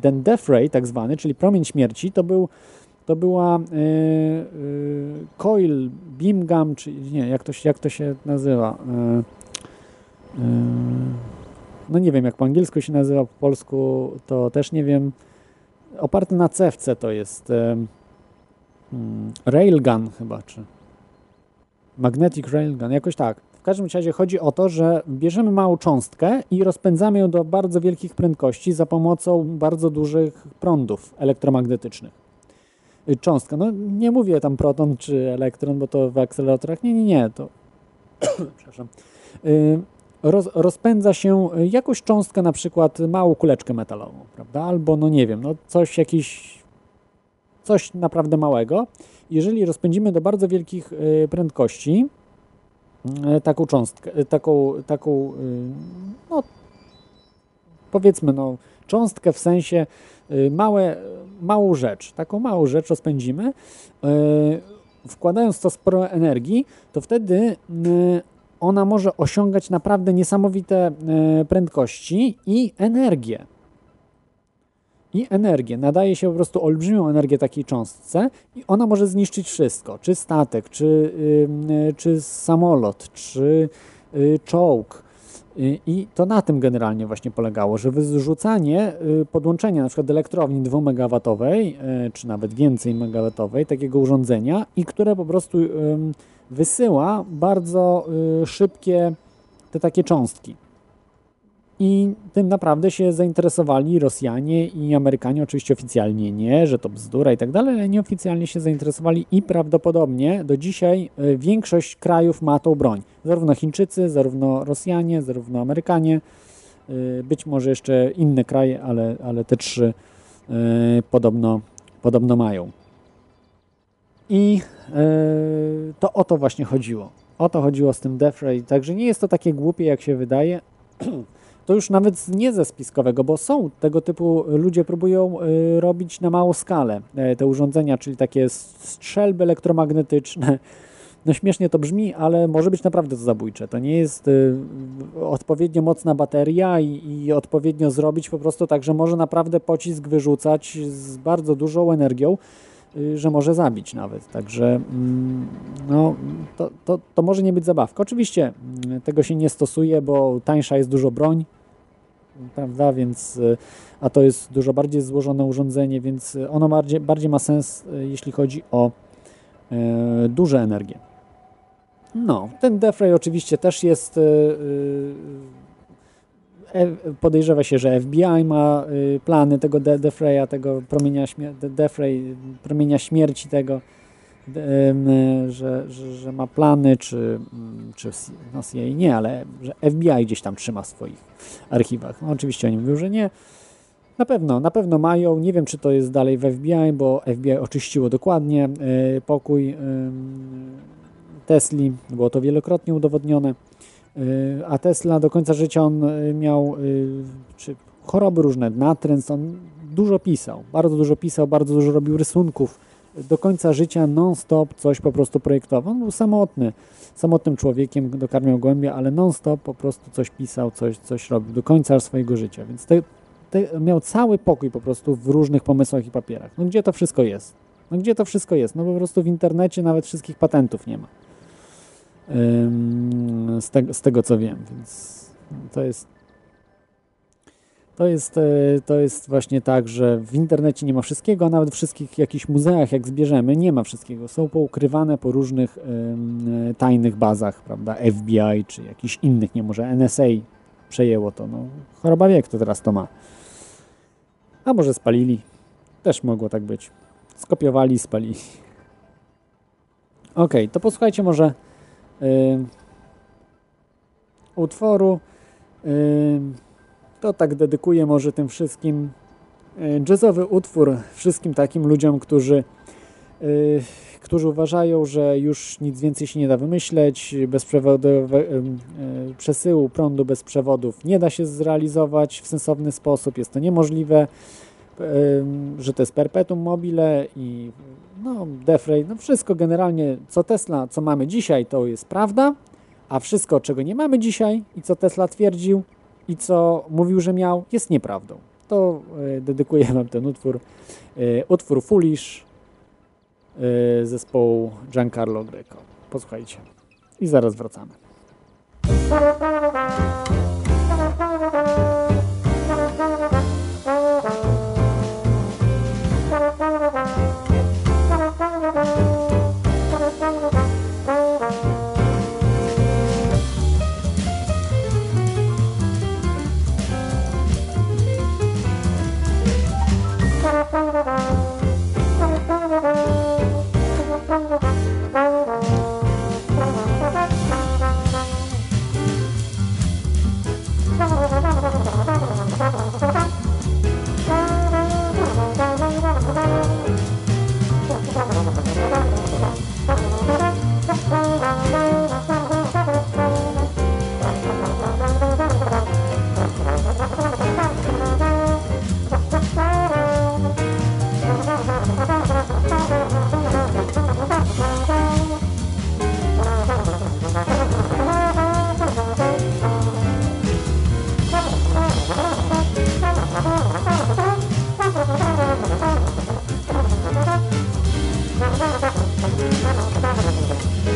ten death ray tak zwany, czyli promień śmierci, to był to była yy, yy, coil czy nie, jak to, jak to się nazywa? Yy, no nie wiem, jak po angielsku się nazywa, po polsku to też nie wiem. Oparty na cewce to jest Hmm, railgun chyba, czy magnetic railgun, jakoś tak. W każdym razie chodzi o to, że bierzemy małą cząstkę i rozpędzamy ją do bardzo wielkich prędkości za pomocą bardzo dużych prądów elektromagnetycznych. Y, cząstka, no nie mówię tam proton czy elektron, bo to w akceleratorach, nie, nie, nie, to <coughs> przepraszam. Y, roz, rozpędza się jakąś cząstkę, na przykład małą kuleczkę metalową, prawda? Albo, no nie wiem, no coś, jakiś coś naprawdę małego. Jeżeli rozpędzimy do bardzo wielkich e, prędkości taką cząstkę, e, taką, taką no, powiedzmy, no, cząstkę w sensie małe, małą rzecz, taką małą rzecz rozpędzimy, wkładając to sporo energii, to wtedy ona może osiągać naprawdę niesamowite prędkości i energię i energię. Nadaje się po prostu olbrzymią energię takiej cząstce i ona może zniszczyć wszystko, czy statek, czy, yy, czy samolot, czy yy, czołg. Yy, I to na tym generalnie właśnie polegało, że wyrzucanie, y, podłączenie na przykład elektrowni 2 MW, y, czy nawet więcej megawatowej, takiego urządzenia i które po prostu wysyła bardzo y, szybkie te takie cząstki. I tym naprawdę się zainteresowali Rosjanie i Amerykanie, oczywiście oficjalnie nie, że to bzdura i tak dalej, ale nieoficjalnie się zainteresowali i prawdopodobnie do dzisiaj e, większość krajów ma tą broń. Zarówno Chińczycy, zarówno Rosjanie, zarówno Amerykanie, e, być może jeszcze inne kraje, ale, ale te trzy e, podobno, podobno mają. I to o to właśnie chodziło. O to chodziło z tym Defray. Także nie jest to takie głupie, jak się wydaje. <clears throat> to już nawet nie ze spiskowego, bo są tego typu ludzie próbują y, robić na małą skalę e, te urządzenia, czyli takie strzelby elektromagnetyczne. <laughs> No śmiesznie to brzmi, ale może być naprawdę to zabójcze. To nie jest y, odpowiednio mocna bateria i, i odpowiednio zrobić po prostu tak, że może naprawdę pocisk wyrzucać z bardzo dużą energią że może zabić nawet. Także mm, no, to, to, to może nie być zabawka. Oczywiście mm, tego się nie stosuje, bo tańsza jest dużo broń, prawda, więc y, a to jest dużo bardziej złożone urządzenie, więc ono bardziej, bardziej ma sens, y, jeśli chodzi o e, duże energie. No, ten Defray oczywiście też jest e, podejrzewa się, że FBI ma plany tego Defraya, tego promienia, Defray, promienia śmierci tego że, że, że, ma plany, czy, mm, czy no CIA nie, ale że FBI gdzieś tam trzyma w swoich archiwach. No oczywiście oni mówią, że nie. Na pewno, na pewno mają. Nie wiem, czy to jest dalej w FBI, bo FBI oczyściło dokładnie pokój Tesli. Było to wielokrotnie udowodnione. E, a Tesla do końca życia on e, miał, czy choroby różne, natręt, on dużo pisał, bardzo dużo pisał, bardzo dużo robił rysunków, do końca życia non-stop coś po prostu projektował. On był samotny, samotnym człowiekiem, dokarmiał głębie, ale non-stop po prostu coś pisał, coś, coś robił do końca swojego życia. Więc te, te, miał cały pokój po prostu w różnych pomysłach i papierach. No gdzie to wszystko jest? No gdzie to wszystko jest? No po prostu w internecie nawet wszystkich patentów nie ma. Z, te, z tego co wiem, więc to jest to jest, e, to jest właśnie tak, że w internecie nie ma wszystkiego, a nawet w wszystkich jakichś muzeach, jak zbierzemy, nie ma wszystkiego. Są poukrywane po różnych y, tajnych bazach, prawda, FBI czy jakichś innych, nie może NSA przejęło to. No, choroba wie, kto teraz to ma. A może spalili. Też mogło tak być. Skopiowali, spalili. Ok, to posłuchajcie może utworu. Y, to tak dedykuję może tym wszystkim. Jazzowy utwór wszystkim takim ludziom, którzy, yy, którzy uważają, że już nic więcej się nie da wymyśleć, bezprzewodowe, yy, przesyłu prądu bez przewodów nie da się zrealizować w sensowny sposób, jest to niemożliwe, że to jest perpetuum mobile i no, Defray, no wszystko generalnie, co Tesla, co mamy dzisiaj, to jest prawda, a wszystko, czego nie mamy dzisiaj i co Tesla twierdził, i co mówił, że miał, jest nieprawdą. To e, dedykuję Wam ten utwór. E, utwór Foolish e, zespołu Giancarlo Greco. Posłuchajcie. I zaraz wracamy.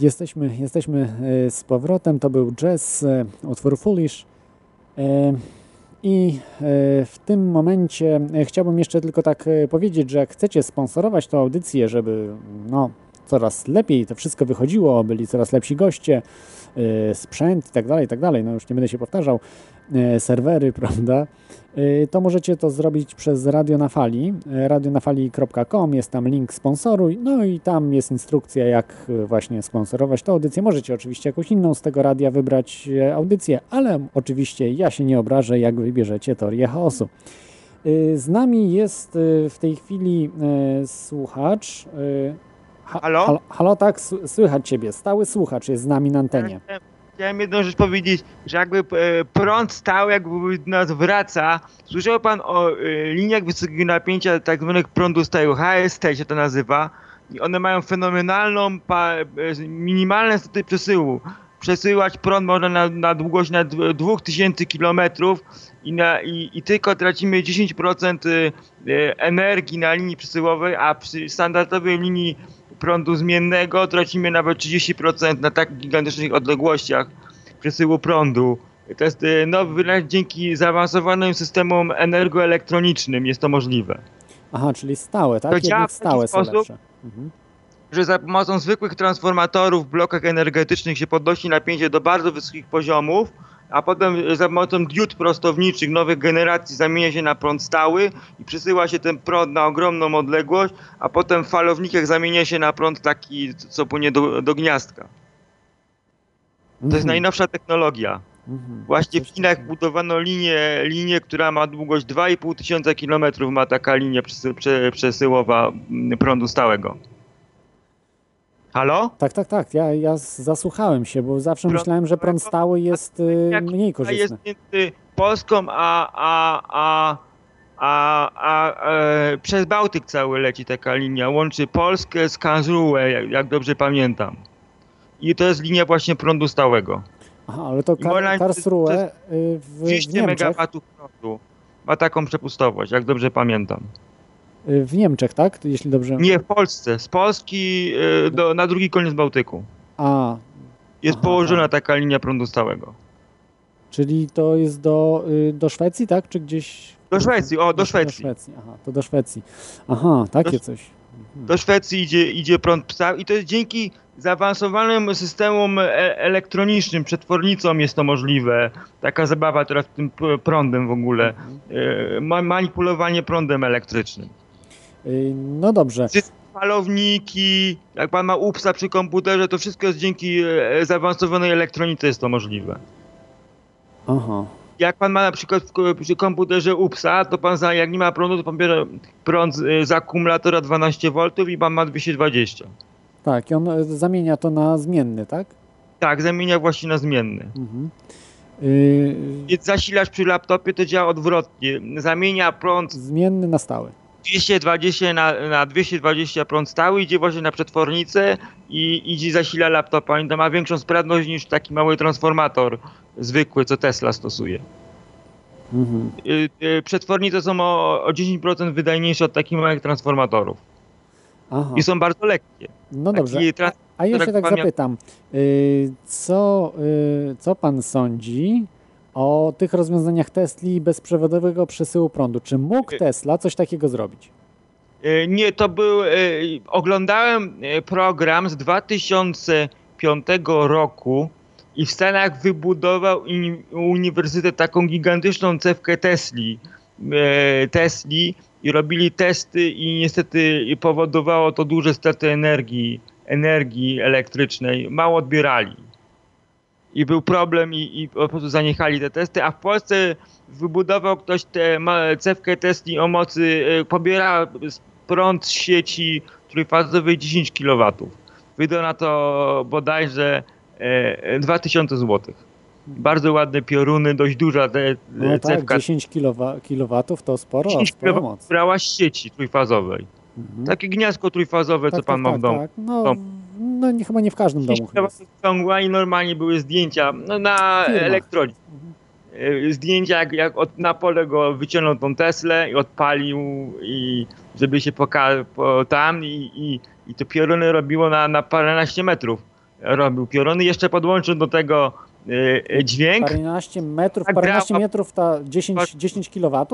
jesteśmy, jesteśmy e, z powrotem. To był jazz, e, utwór Foolish. E, I w tym momencie chciałbym jeszcze tylko tak powiedzieć, że jak chcecie sponsorować tę audycję, żeby no, coraz lepiej to wszystko wychodziło, byli coraz lepsi goście, sprzęt i tak dalej, tak dalej, no już nie będę się powtarzał, serwery, <laughs> prawda, Y, to możecie to zrobić przez Radio na Fali, y, radionafali.com, jest tam link sponsoruj, no i tam jest instrukcja, jak właśnie sponsorować tę audycję. Możecie oczywiście jakąś inną z tego radia wybrać audycję, ale oczywiście ja się nie obrażę, jak wybierzecie teorię chaosu. Z nami jest w tej chwili słuchacz. halo? halo? Halo, tak, słychać Ciebie. Stały słuchacz jest z nami na antenie. Chciałem jedną rzecz powiedzieć, że jakby e, prąd stał, jakby nas wraca. Słyszał pan o e, liniach wysokiego napięcia, tak zwanych prądu stałego, HST się to nazywa. I one mają fenomenalną, e, minimalne staty przesyłu. Przesyłać prąd można na, na długość na 2000 km i, na, i, i tylko tracimy 10% energii na linii przesyłowej, a przy standardowej linii prądu zmiennego tracimy nawet 30% na tak gigantycznych odległościach przesyłu prądu. To jest y, nowy dzięki zaawansowanym systemom energoelektronicznym jest to możliwe. Aha, czyli stałe, tak? To działa stałe są sposób, mhm. że za pomocą zwykłych transformatorów w blokach energetycznych się podnosi napięcie do bardzo wysokich poziomów, a potem za pomocą diod prostowniczych nowych generacji zamienia się na prąd stały i przesyła się ten prąd na ogromną odległość, a potem w falownikach zamienia się na prąd taki, co płynie do, do gniazdka. To jest mhm. najnowsza technologia. Mhm. Właśnie w Chinach budowano linię, linię, która ma długość 2,5 tysiąca kilometrów, ma taka linia przesyłowa mm, prądu stałego. Halo? Tak, tak, tak. Ja, ja zasłuchałem się, bo zawsze prąd, myślałem, że prąd stały jest y, mniej korzystny. jest między Polską a, a, a, a, a e, przez Bałtyk cały leci taka linia. Łączy Polskę z Karlsruhe, jak, jak dobrze pamiętam. I to jest linia właśnie prądu stałego. Aha, ale to Kar Karlsruhe y, w, 200 w Niemczech. MW prądu ma taką przepustowość, jak dobrze pamiętam. Y, w Niemczech, tak? Jeśli dobrze. Nie, w Polsce. Z Polski y, do, na drugi koniec Bałtyku. A. Jest aha, położona tak. taka linia prądu stałego. Czyli to jest do, y, do Szwecji, tak? Czy gdzieś. Do Szwecji, o, do, Szwecji. Do Szwecji, aha, to do Szwecji. Aha, takie do, coś. Mhm. Do Szwecji idzie, idzie prąd stały i to jest dzięki zaawansowanym systemom e elektronicznym, przetwornicom jest to możliwe. Taka zabawa teraz tym prądem w ogóle. Mhm. Manipulowanie prądem elektrycznym. Y, no dobrze. Falowniki, jak pan ma UPSa przy komputerze, to wszystko jest dzięki e, zaawansowanej elektronice jest to możliwe. Aha. Jak pan ma na przykład przy komputerze UPSa, to pan za, jak nie ma prądu, to pan bierze prąd z akumulatora 12V i pan ma 220. Tak, i on e, zamienia to na zmienny, tak? Tak, zamienia właśnie na zmienny. Mhm. Yy... Zasilacz przy laptopie to działa odwrotnie. Zamienia prąd. Zmienny na stały. 220 na, na 220 prąd stały, idzie właśnie na przetwornicę i idzie zasila laptopa. I to ma większą sprawność niż taki mały transformator zwykły, co Tesla stosuje. Mhm. Y, y, przetwornice są o, o 10% wydajniejsze od takich małych transformatorów. Aha. I są bardzo lekkie. No dobrze. A, a ja się tak zapytam, y, co, co pan sądzi o tych rozwiązaniach Tesli bezprzewodowego przesyłu prądu. Czy mógł y- Tesla coś takiego zrobić? Y, nie, to był. Y, oglądałem program z 2005 roku i w Stanach wybudował uniwersytet taką gigantyczną cewkę Tesli. Tesli i robili testy i niestety powodowało to duże straty energii, energii elektrycznej. Mało odbierali i był problem i, i po prostu zaniechali te testy, a w Polsce wybudował ktoś tę cewkę Tesli o mocy, e, pobiera prąd z sieci trójfazowej 10 kW. Wydał na to bodajże e, 2000 zł. Bardzo ładne pioruny, dość duża te, no cewka. Tak, 10 kW to sporo, 10 sporo moc. brała z sieci trójfazowej. Mhm. Takie gniazdko trójfazowe, tak, co pan tak, ma w tak, domu. Tak. No, no nie, chyba nie w każdym domu. Ciągła i normalnie były zdjęcia no, na elektrodzie. Mhm. Zdjęcia, jak, jak od, na pole go wyciągnął tą Teslę i odpalił, i żeby się pokazał po, tam i, i, i to pioruny robiło na, na paręnaście metrów. robił pioruny. Jeszcze podłączył do tego y, dźwięk. 12 metrów, tak paręnaście metrów, ta 10, 10 kW?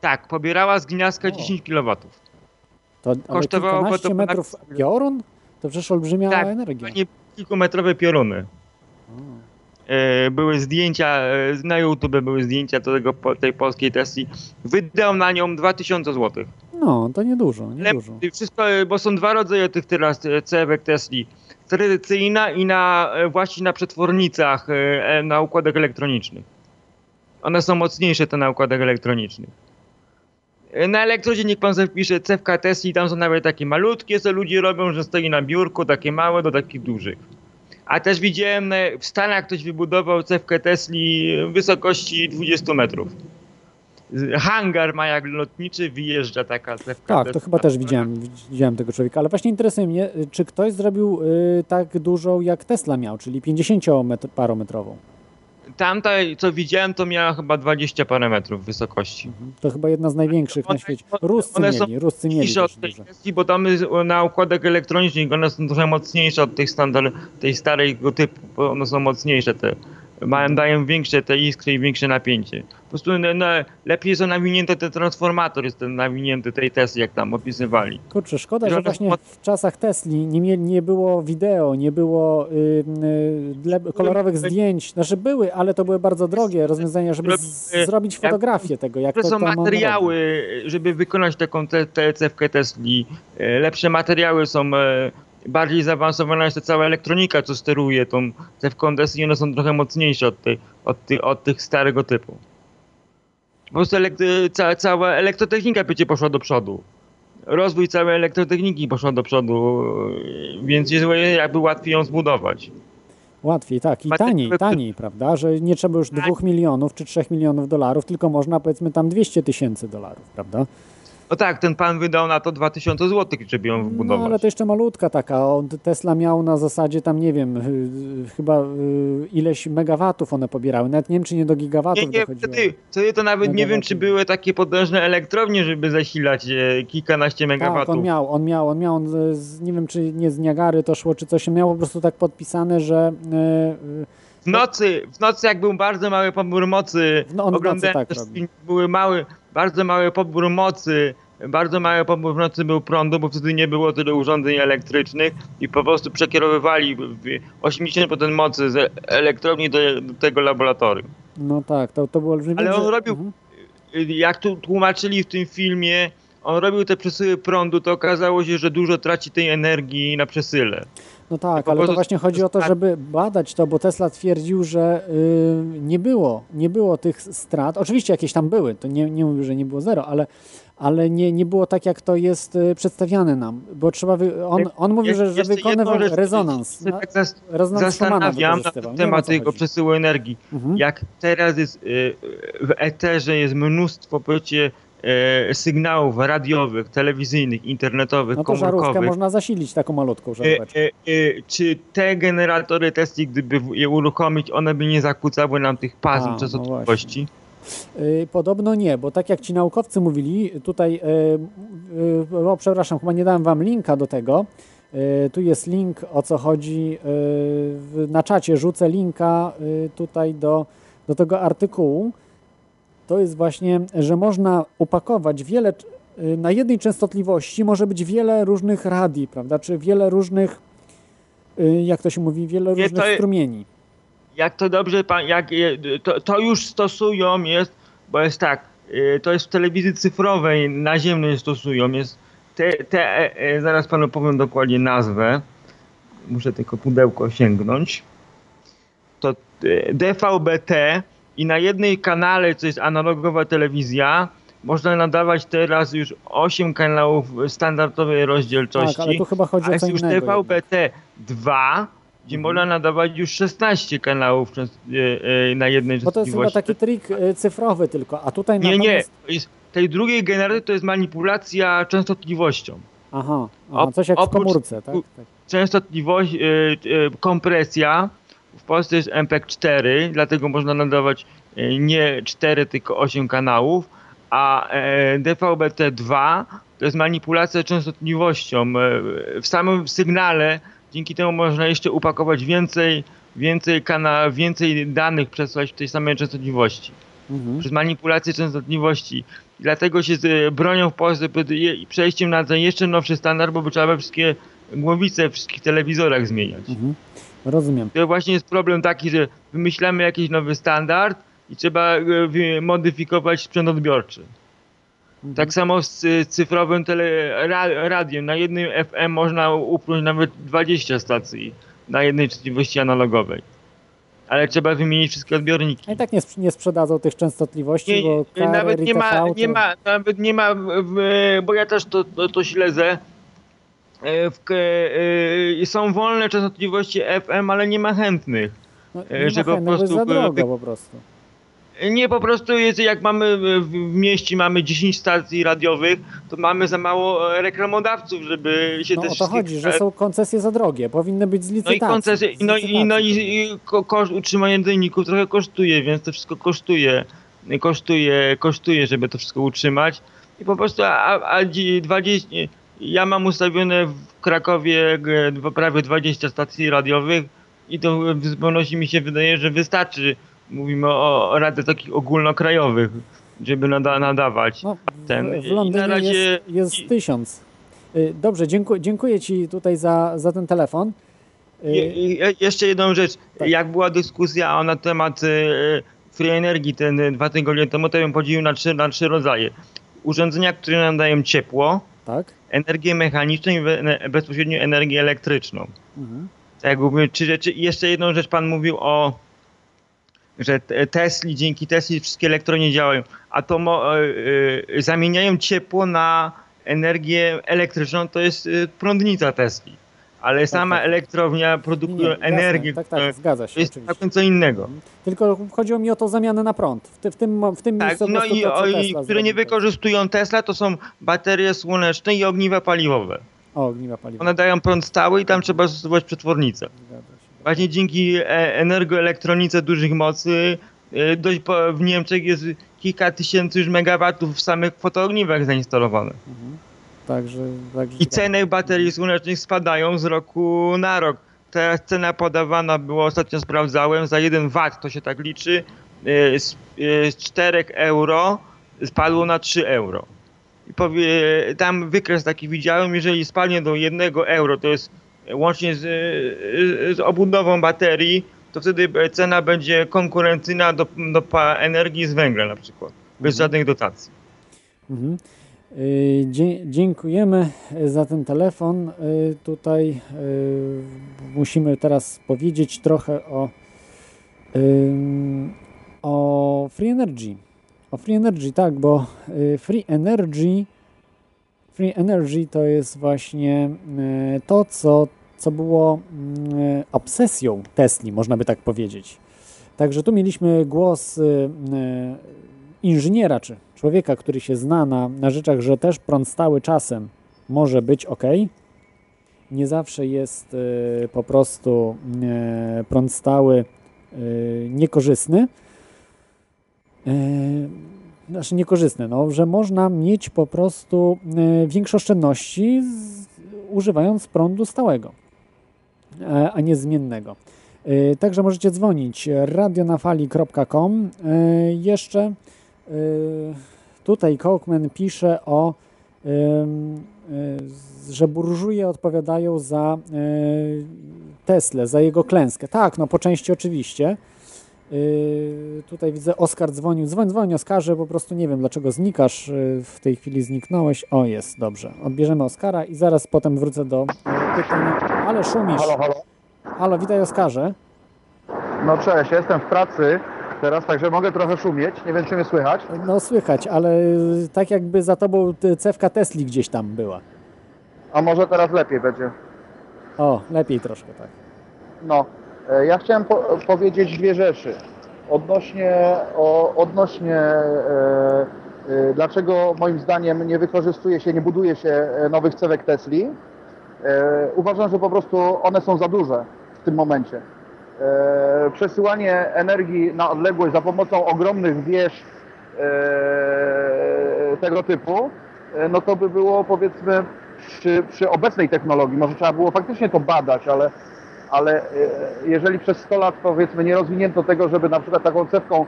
Tak, pobierała z gniazdka o. 10 kW. To Kosztowało to metrów piorun? To przecież olbrzymia tak, energia. Nie kilkumetrowe pioruny. E, były zdjęcia, e, na YouTube były zdjęcia tego, tej polskiej Tesli. Wydał na nią 2000 zł. No, to niedużo, niedużo. Wszystko, bo są dwa rodzaje tych teraz e, cewek Tesli. Tradycyjna i na, właśnie na przetwornicach, na układach elektronicznych. One są mocniejsze te na układach elektronicznych. Na elektrodzie niech pan zapisze cewka Tesli, tam są nawet takie malutkie, co ludzie robią, że stoi na biurku, takie małe do takich dużych. A też widziałem w Stanach ktoś wybudował cewkę Tesli w wysokości 20 metrów. Hangar ma jak lotniczy, wyjeżdża taka cewka. Tak, to chyba też widziałem, widziałem tego człowieka, ale właśnie interesuje mnie, czy ktoś zrobił y, tak dużą jak Tesla miał, czyli 50-parometrową. Tamta, co widziałem, to miała chyba 20 parę metrów wysokości. Mhm. To chyba jedna z największych one, na świecie. Ruscy one mieli, Ruscy mieli od tej kwestii, bo tam na układach elektronicznych one są trochę mocniejsze od tych standard, tej starej typu, bo one są mocniejsze te mają, dają większe te iskry i większe napięcie. Po prostu no, no, lepiej są nawinięte ten transformator, jest ten nawinięty tej Tesli, jak tam opisywali. Kurczę, szkoda, że właśnie w czasach Tesli nie, nie było wideo, nie było y, y, kolorowych zdjęć. Znaczy były, ale to były bardzo drogie rozwiązania, żeby z, zrobić fotografię tego, jak to, to są materiały, żeby wykonać taką cewkę Tesli. E, lepsze materiały są e, bardziej zaawansowana jest ta cała elektronika, co steruje tą cewką DES i one są trochę mocniejsze od, tej, od, ty, od tych starego typu. Po prostu ca, cała elektrotechnika będzie poszła do przodu. Rozwój całej elektrotechniki poszła do przodu, więc jest jakby łatwiej ją zbudować. Łatwiej, tak. I taniej, taniej, prawda? Że nie trzeba już dwóch milionów czy trzech milionów dolarów, tylko można powiedzmy tam 200 tysięcy dolarów, prawda? No tak, ten pan wydał na to 2000 zł, żeby ją wybudować. No ale to jeszcze malutka taka. On, Tesla miał na zasadzie tam, nie wiem, chyba y, ileś megawatów one pobierały. Nawet nie wiem, czy nie do gigawatów nie, nie. Wtedy, wtedy to nawet nie wiem, czy były takie potężne elektrownie, żeby zasilać e, kilkanaście megawatów. Tak, on miał, on miał, on miał, on z, nie wiem, czy nie z Niagary to szło, czy coś. Miał po prostu tak podpisane, że... Yy, w nocy, w nocy jak był bardzo mały pobór mocy, no on oglądałem tak były mały, bardzo mały pobór mocy, bardzo mały pobór w nocy był prądu, bo wtedy nie było tyle urządzeń elektrycznych i po prostu przekierowywali 80% mocy z elektrowni do, do tego laboratorium. No tak, to, to było olbrzymie. Ale on robił, mhm. jak tu tłumaczyli w tym filmie, on robił te przesyły prądu, to okazało się, że dużo traci tej energii na przesyle. No tak, ale to właśnie chodzi o to, żeby badać to, bo Tesla twierdził, że yy, nie było, nie było tych strat. Oczywiście jakieś tam były, to nie, nie mówił, że nie było zero, ale, ale nie, nie było tak, jak to jest y, przedstawiane nam, bo trzeba, wy... on, on mówił, że, że wykonywał rezonans. No, tak zas zastanawiam na temat tego przesyłu energii. Mhm. Jak teraz jest y, w eterze jest mnóstwo, powiecie, e, sygnałów radiowych, telewizyjnych, internetowych, no to komórkowych. można zasilić taką malutką żaróweczkę. E, e, czy te generatory Tesla, gdyby je uruchomić, one by nie zakłócały nam tych pasm A, częstotliwości? No Podobno nie, bo tak jak ci naukowcy mówili, tutaj, o przepraszam, chyba nie dałem wam linka do tego, tu jest link, o co chodzi, na czacie rzucę linka tutaj do, do tego artykułu, to jest właśnie, że można upakować wiele, y, na jednej częstotliwości może być wiele różnych radii, prawda, czy wiele różnych, y, jak to się mówi, wiele różnych strumieni. Jak to dobrze, pan, jak, to, to już stosują, jest, bo jest tak, y, to jest w telewizji cyfrowej, naziemnej stosują, jest te, te e, e, zaraz panu powiem dokładnie nazwę, muszę tylko pudełko sięgnąć, to DVB-T i na jednej kanale, co jest analogowa telewizja, można nadawać teraz już 8 kanałów standardowej rozdzielczości. Tak, ale tu chyba chodzi a jest już TVP-T 2, gdzie mhm. można nadawać już 16 kanałów e, e, na jednej Bo to jest chyba taki trik e, cyfrowy tylko, a tutaj Nie, nie. Tej drugiej generacji to jest manipulacja częstotliwością. Aha, aha coś jak w komórce, tak? tak. Częstotliwość, kompresja, Polsce jest MPEG 4, dlatego można nadawać e, nie 4, tylko 8 kanałów, a e, DVB-T2 to jest manipulacja częstotliwością. E, w samym sygnale Dzięki temu można jeszcze upakować więcej, więcej kanał, więcej danych przesłać w tej samej częstotliwości. Mhm. Przez manipulację częstotliwości. Dlatego się z, bronią w Polsce przed przejściem na ten jeszcze nowszy standard, bo by trzeba wszystkie głowice w wszystkich telewizorach zmieniać. Mhm. Rozumiem. To właśnie jest problem taki, że wymyślamy jakiś nowy standard i trzeba modyfikować sprzęt odbiorczy. Mhm. Tak samo z cyfrowym tele, radiem. Na jednym FM można upchnąć nawet 20 stacji na jednej częstotliwości analogowej. Ale trzeba wymienić wszystkie odbiorniki. A i tak nie, nie sprzedadzą tych częstotliwości, nie, bo nawet nie ma, nie ma, nawet nie ma, bo ja też to, to, to śledzę. E, w, e, są wolne częstotliwości FM, ale nie ma chętnych. No, nie że ma chętnych, po prostu, za drogo po prostu. Nie, po prostu jest, jak mamy w mieście mamy 10 stacji radiowych, to mamy za mało reklamodawców, żeby się no, też... o to chodzi, że są koncesje za drogie, powinny być z licytacji. No i koncesje, no i, no i, i koszt utrzymania dzienników trochę kosztuje, więc to wszystko kosztuje, kosztuje, kosztuje, żeby to wszystko utrzymać. I po prostu, a, a 20, ja mam ustawione w Krakowie prawie 20 stacji radiowych i to w zupełności mi się wydaje, że wystarczy Mówimy o, o radach takich ogólnokrajowych, żeby nada, nadawać. No, ten. W Londynie razie... jest, jest tysiąc. Y, dobrze, dziękuję, dziękuję Ci tutaj za, za ten telefon. Y, Je, jeszcze jedną rzecz. Tak. Jak była dyskusja na temat y, free energii ten dwa tygodnie temu, to ją podzielił na trzy, na trzy rodzaje. Urządzenia, które nam dają ciepło, tak. energię mechaniczną i bezpośrednio energię elektryczną. Mhm. Tak jakby, czy rzeczy, jeszcze jedną rzecz pan mówił o że Tesli, dzięki Tesli wszystkie elektrownie działają, a to y, y, zamieniają ciepło na energię elektryczną, to jest y, prądnica Tesli. Ale tak, sama tak. elektrownia produkuje nie, energię. Jasne, tak, tak, zgadza się. To jest całkiem co innego. Mhm. Tylko chodziło mi o to zamianę na prąd. W, w tym, w tym tak, miejscu no i, to, i które nie wykorzystują Tesla, to są baterie słoneczne i ogniwa paliwowe. O, ogniwa paliwowe. One dają prąd stały i tam trzeba stosować przetwornicę. Zgadza Właśnie dzięki e, energoelektronice dużych mocy e, dość w Niemczech jest kilka tysięcy już megawatów w samych fotoogniwach zainstalowane. Mhm. Także, także I ceny baterii słonecznych spadają z roku na rok. Teraz cena podawana była, ostatnio sprawdzałem, za 1 watt, to się tak liczy, e, z, z 4 euro spadło na 3 euro. I powie, tam wykres taki widziałem, jeżeli spadnie do 1 euro, to jest łącznie z, z obudową baterii, to wtedy cena będzie konkurencyjna do, do energii z węgla na przykład, bez mhm. żadnych dotacji. Mhm. Y, dziękujemy za ten telefon. Y, tutaj y, musimy teraz powiedzieć trochę o, o Free Energy. O Free Energy, tak, bo Free Energy Free Energy to jest właśnie to, co, co było obsesją Tesli, można by tak powiedzieć. Także tu mieliśmy głos inżyniera, czy człowieka, który się zna na, na rzeczach, że też prąd stały czasem może być ok. Nie zawsze jest po prostu prąd stały niekorzystny znaczy niekorzystne, no, że można mieć po prostu e, większe oszczędności z, używając prądu stałego, e, a nie zmiennego. E, także możecie dzwonić radionafali.com. Jeszcze tutaj Kochman pisze o że burżuje odpowiadają za Tesla, za jego klęskę. Tak, no po części oczywiście. Yy, tutaj widzę, Oskar dzwonił. Dzwoń, dzwoń, Oskarze, po prostu nie wiem, dlaczego znikasz. Yy, w tej chwili zniknąłeś. O, jest, dobrze. Odbierzemy Oskara i zaraz potem wrócę do pytania. Ale szumisz. Halo, halo. Halo, witaj Oskarze. No cześć, jestem w pracy teraz, także mogę trochę szumieć. Nie wiem, czy mnie słychać. No słychać, ale tak jakby za tobą cewka Tesli gdzieś tam była. A może teraz lepiej będzie? O, lepiej troszkę, tak. No, E, ja chciałem po powiedzieć dwie rzeczy. Odnośnie, o, odnośnie e, e, dlaczego moim zdaniem nie wykorzystuje się, nie buduje się e, nowych cewek Tesli. E, uważam, że po prostu one są za duże w tym momencie. E, przesyłanie energii na odległość za pomocą ogromnych wież tego typu, no to by było powiedzmy przy, przy obecnej technologii, może trzeba było faktycznie to badać, ale, ale jeżeli przez 100 lat powiedzmy nie rozwinięto tego, żeby na przykład taką cewką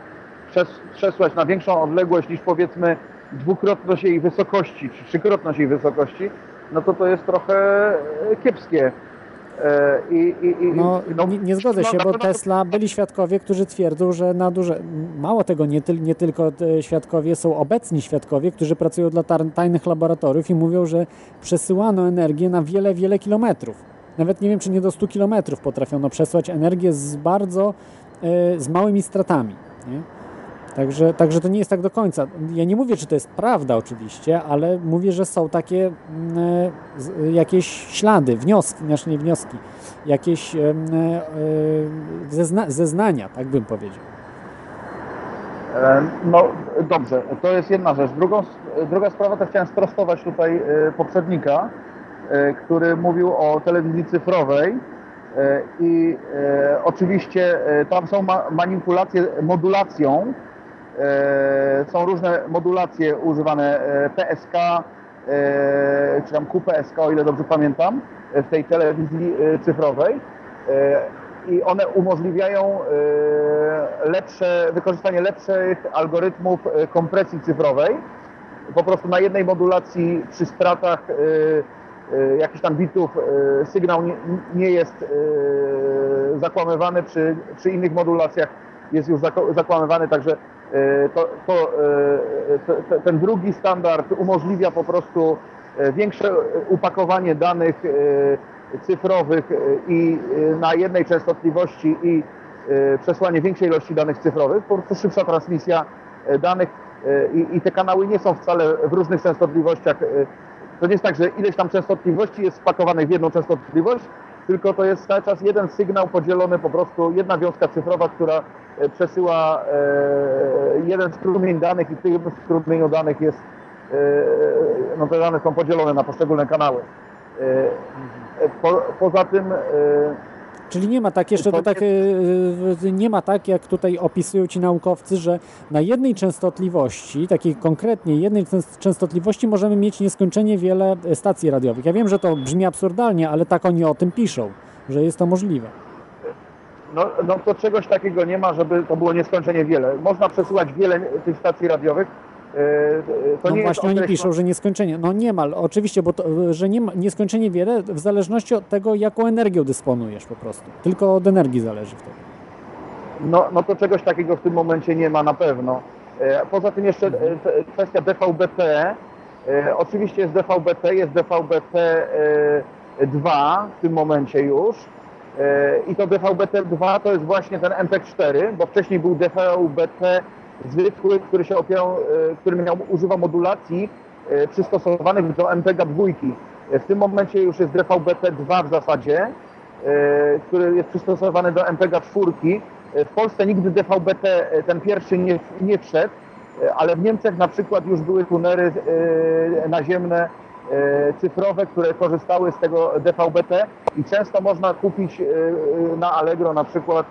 przesłać na większą odległość niż powiedzmy dwukrotność jej wysokości, czy trzykrotność jej wysokości, no to to jest trochę kiepskie. E, I, i, i, no, no, nie, nie zgodzę się, bo Tesla byli świadkowie, którzy twierdzą, że na duże. Mało tego, nie, ty, nie tylko świadkowie, są obecni świadkowie, którzy pracują dla tajnych laboratoriów i mówią, że przesyłano energię na wiele, wiele kilometrów. Nawet nie wiem, czy nie do 100 kilometrów potrafiono przesłać energię z bardzo, e, z małymi stratami. Nie? Także, także to nie jest tak do końca. Ja nie mówię, czy to jest prawda oczywiście, ale mówię, że są takie e, jakieś ślady, wnioski, znaczy nie wnioski, jakieś e, e, zezna, zeznania, tak bym powiedział. No dobrze, to jest jedna rzecz. Drugą, druga sprawa to chciałem sprostować tutaj poprzednika, który mówił o telewizji cyfrowej i oczywiście tam są manipulacje modulacją są różne modulacje używane e, PSK, e, czy tam QPSK, o ile dobrze pamiętam, w tej telewizji cyfrowej i one umożliwiają lepsze, wykorzystanie lepszych algorytmów kompresji cyfrowej. Po prostu na jednej modulacji przy stratach jakichś tam bitów sygnał nie, jest zakłamywany, przy, przy innych modulacjach jest już zakłamywany, także E, to, to, e, ten drugi standard umożliwia po prostu e, większe upakowanie danych cyfrowych i na jednej częstotliwości i przesłanie większej ilości danych cyfrowych, po prostu szybsza transmisja danych i, i te kanały nie są wcale w różnych częstotliwościach. To nie jest tak, że ileś tam częstotliwości jest spakowanych w jedną częstotliwość, tylko to jest cały czas jeden sygnał podzielony po prostu, jedna wiązka cyfrowa, która e, przesyła e, jeden strumień danych i w tym strumieniu danych jest, e, no te dane są podzielone na poszczególne kanały. Po, poza tym Czyli nie ma tak, jeszcze to tak, e, nie ma tak, jak tutaj opisują ci naukowcy, że na jednej częstotliwości, takiej konkretnie jednej częstotliwości możemy mieć nieskończenie wiele stacji radiowych. Ja wiem, że to brzmi absurdalnie, ale tak oni o tym piszą, że jest to możliwe. No, no to czegoś takiego nie ma, żeby to było nieskończenie wiele. Można przesyłać wiele tych stacji radiowych, E, to no nie właśnie oni piszą, że nieskończenie. No niemal, oczywiście, bo to, że nie, nieskończenie wiele w zależności od tego, jaką energią dysponujesz po prostu. Tylko od energii zależy wtedy. No, no to czegoś takiego w tym momencie nie ma na pewno. E, poza tym jeszcze mhm. e, kwestia DVB-T. Oczywiście jest DVB-T, jest DVB-T2 w tym momencie już. I to DVB-T2 to jest właśnie ten MP4, bo wcześniej był DVB-T zwykły, który się opierał, e, który miał, używa modulacji e, przystosowanych do MPEG 2. W tym momencie już jest DVB-T2 w zasadzie, e, który jest przystosowany do MPEG 4. W Polsce nigdy DVB-T ten pierwszy nie, nie wszedł, ale w Niemczech na przykład już były tunery naziemne cyfrowe, które korzystały z tego DVB-T i często można kupić na Allegro na przykład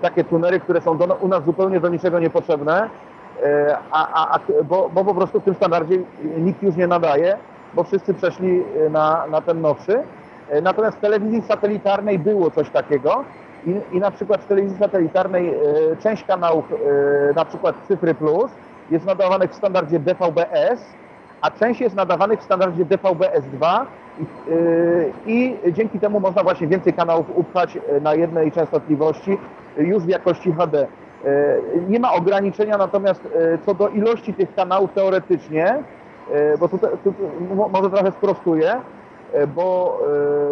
takie tunery, które są do, u nas zupełnie do niczego niepotrzebne, e, a, a, bo, bo po prostu w tym standardzie nikt już nie nadaje, bo wszyscy przeszli e, na, na ten nowszy. Natomiast w telewizji satelitarnej było coś takiego i, i na przykład w telewizji satelitarnej część kanałów, na przykład Cyfry Plus, jest nadawanych w standardzie DVB-S, a część jest nadawanych w standardzie DVB-S2 i, i dzięki temu można właśnie więcej kanałów upchać na jednej częstotliwości już w jakości HD. E, nie ma ograniczenia natomiast e, co do ilości tych kanałów teoretycznie, e, bo tutaj, tu, może trochę sprostuję, bo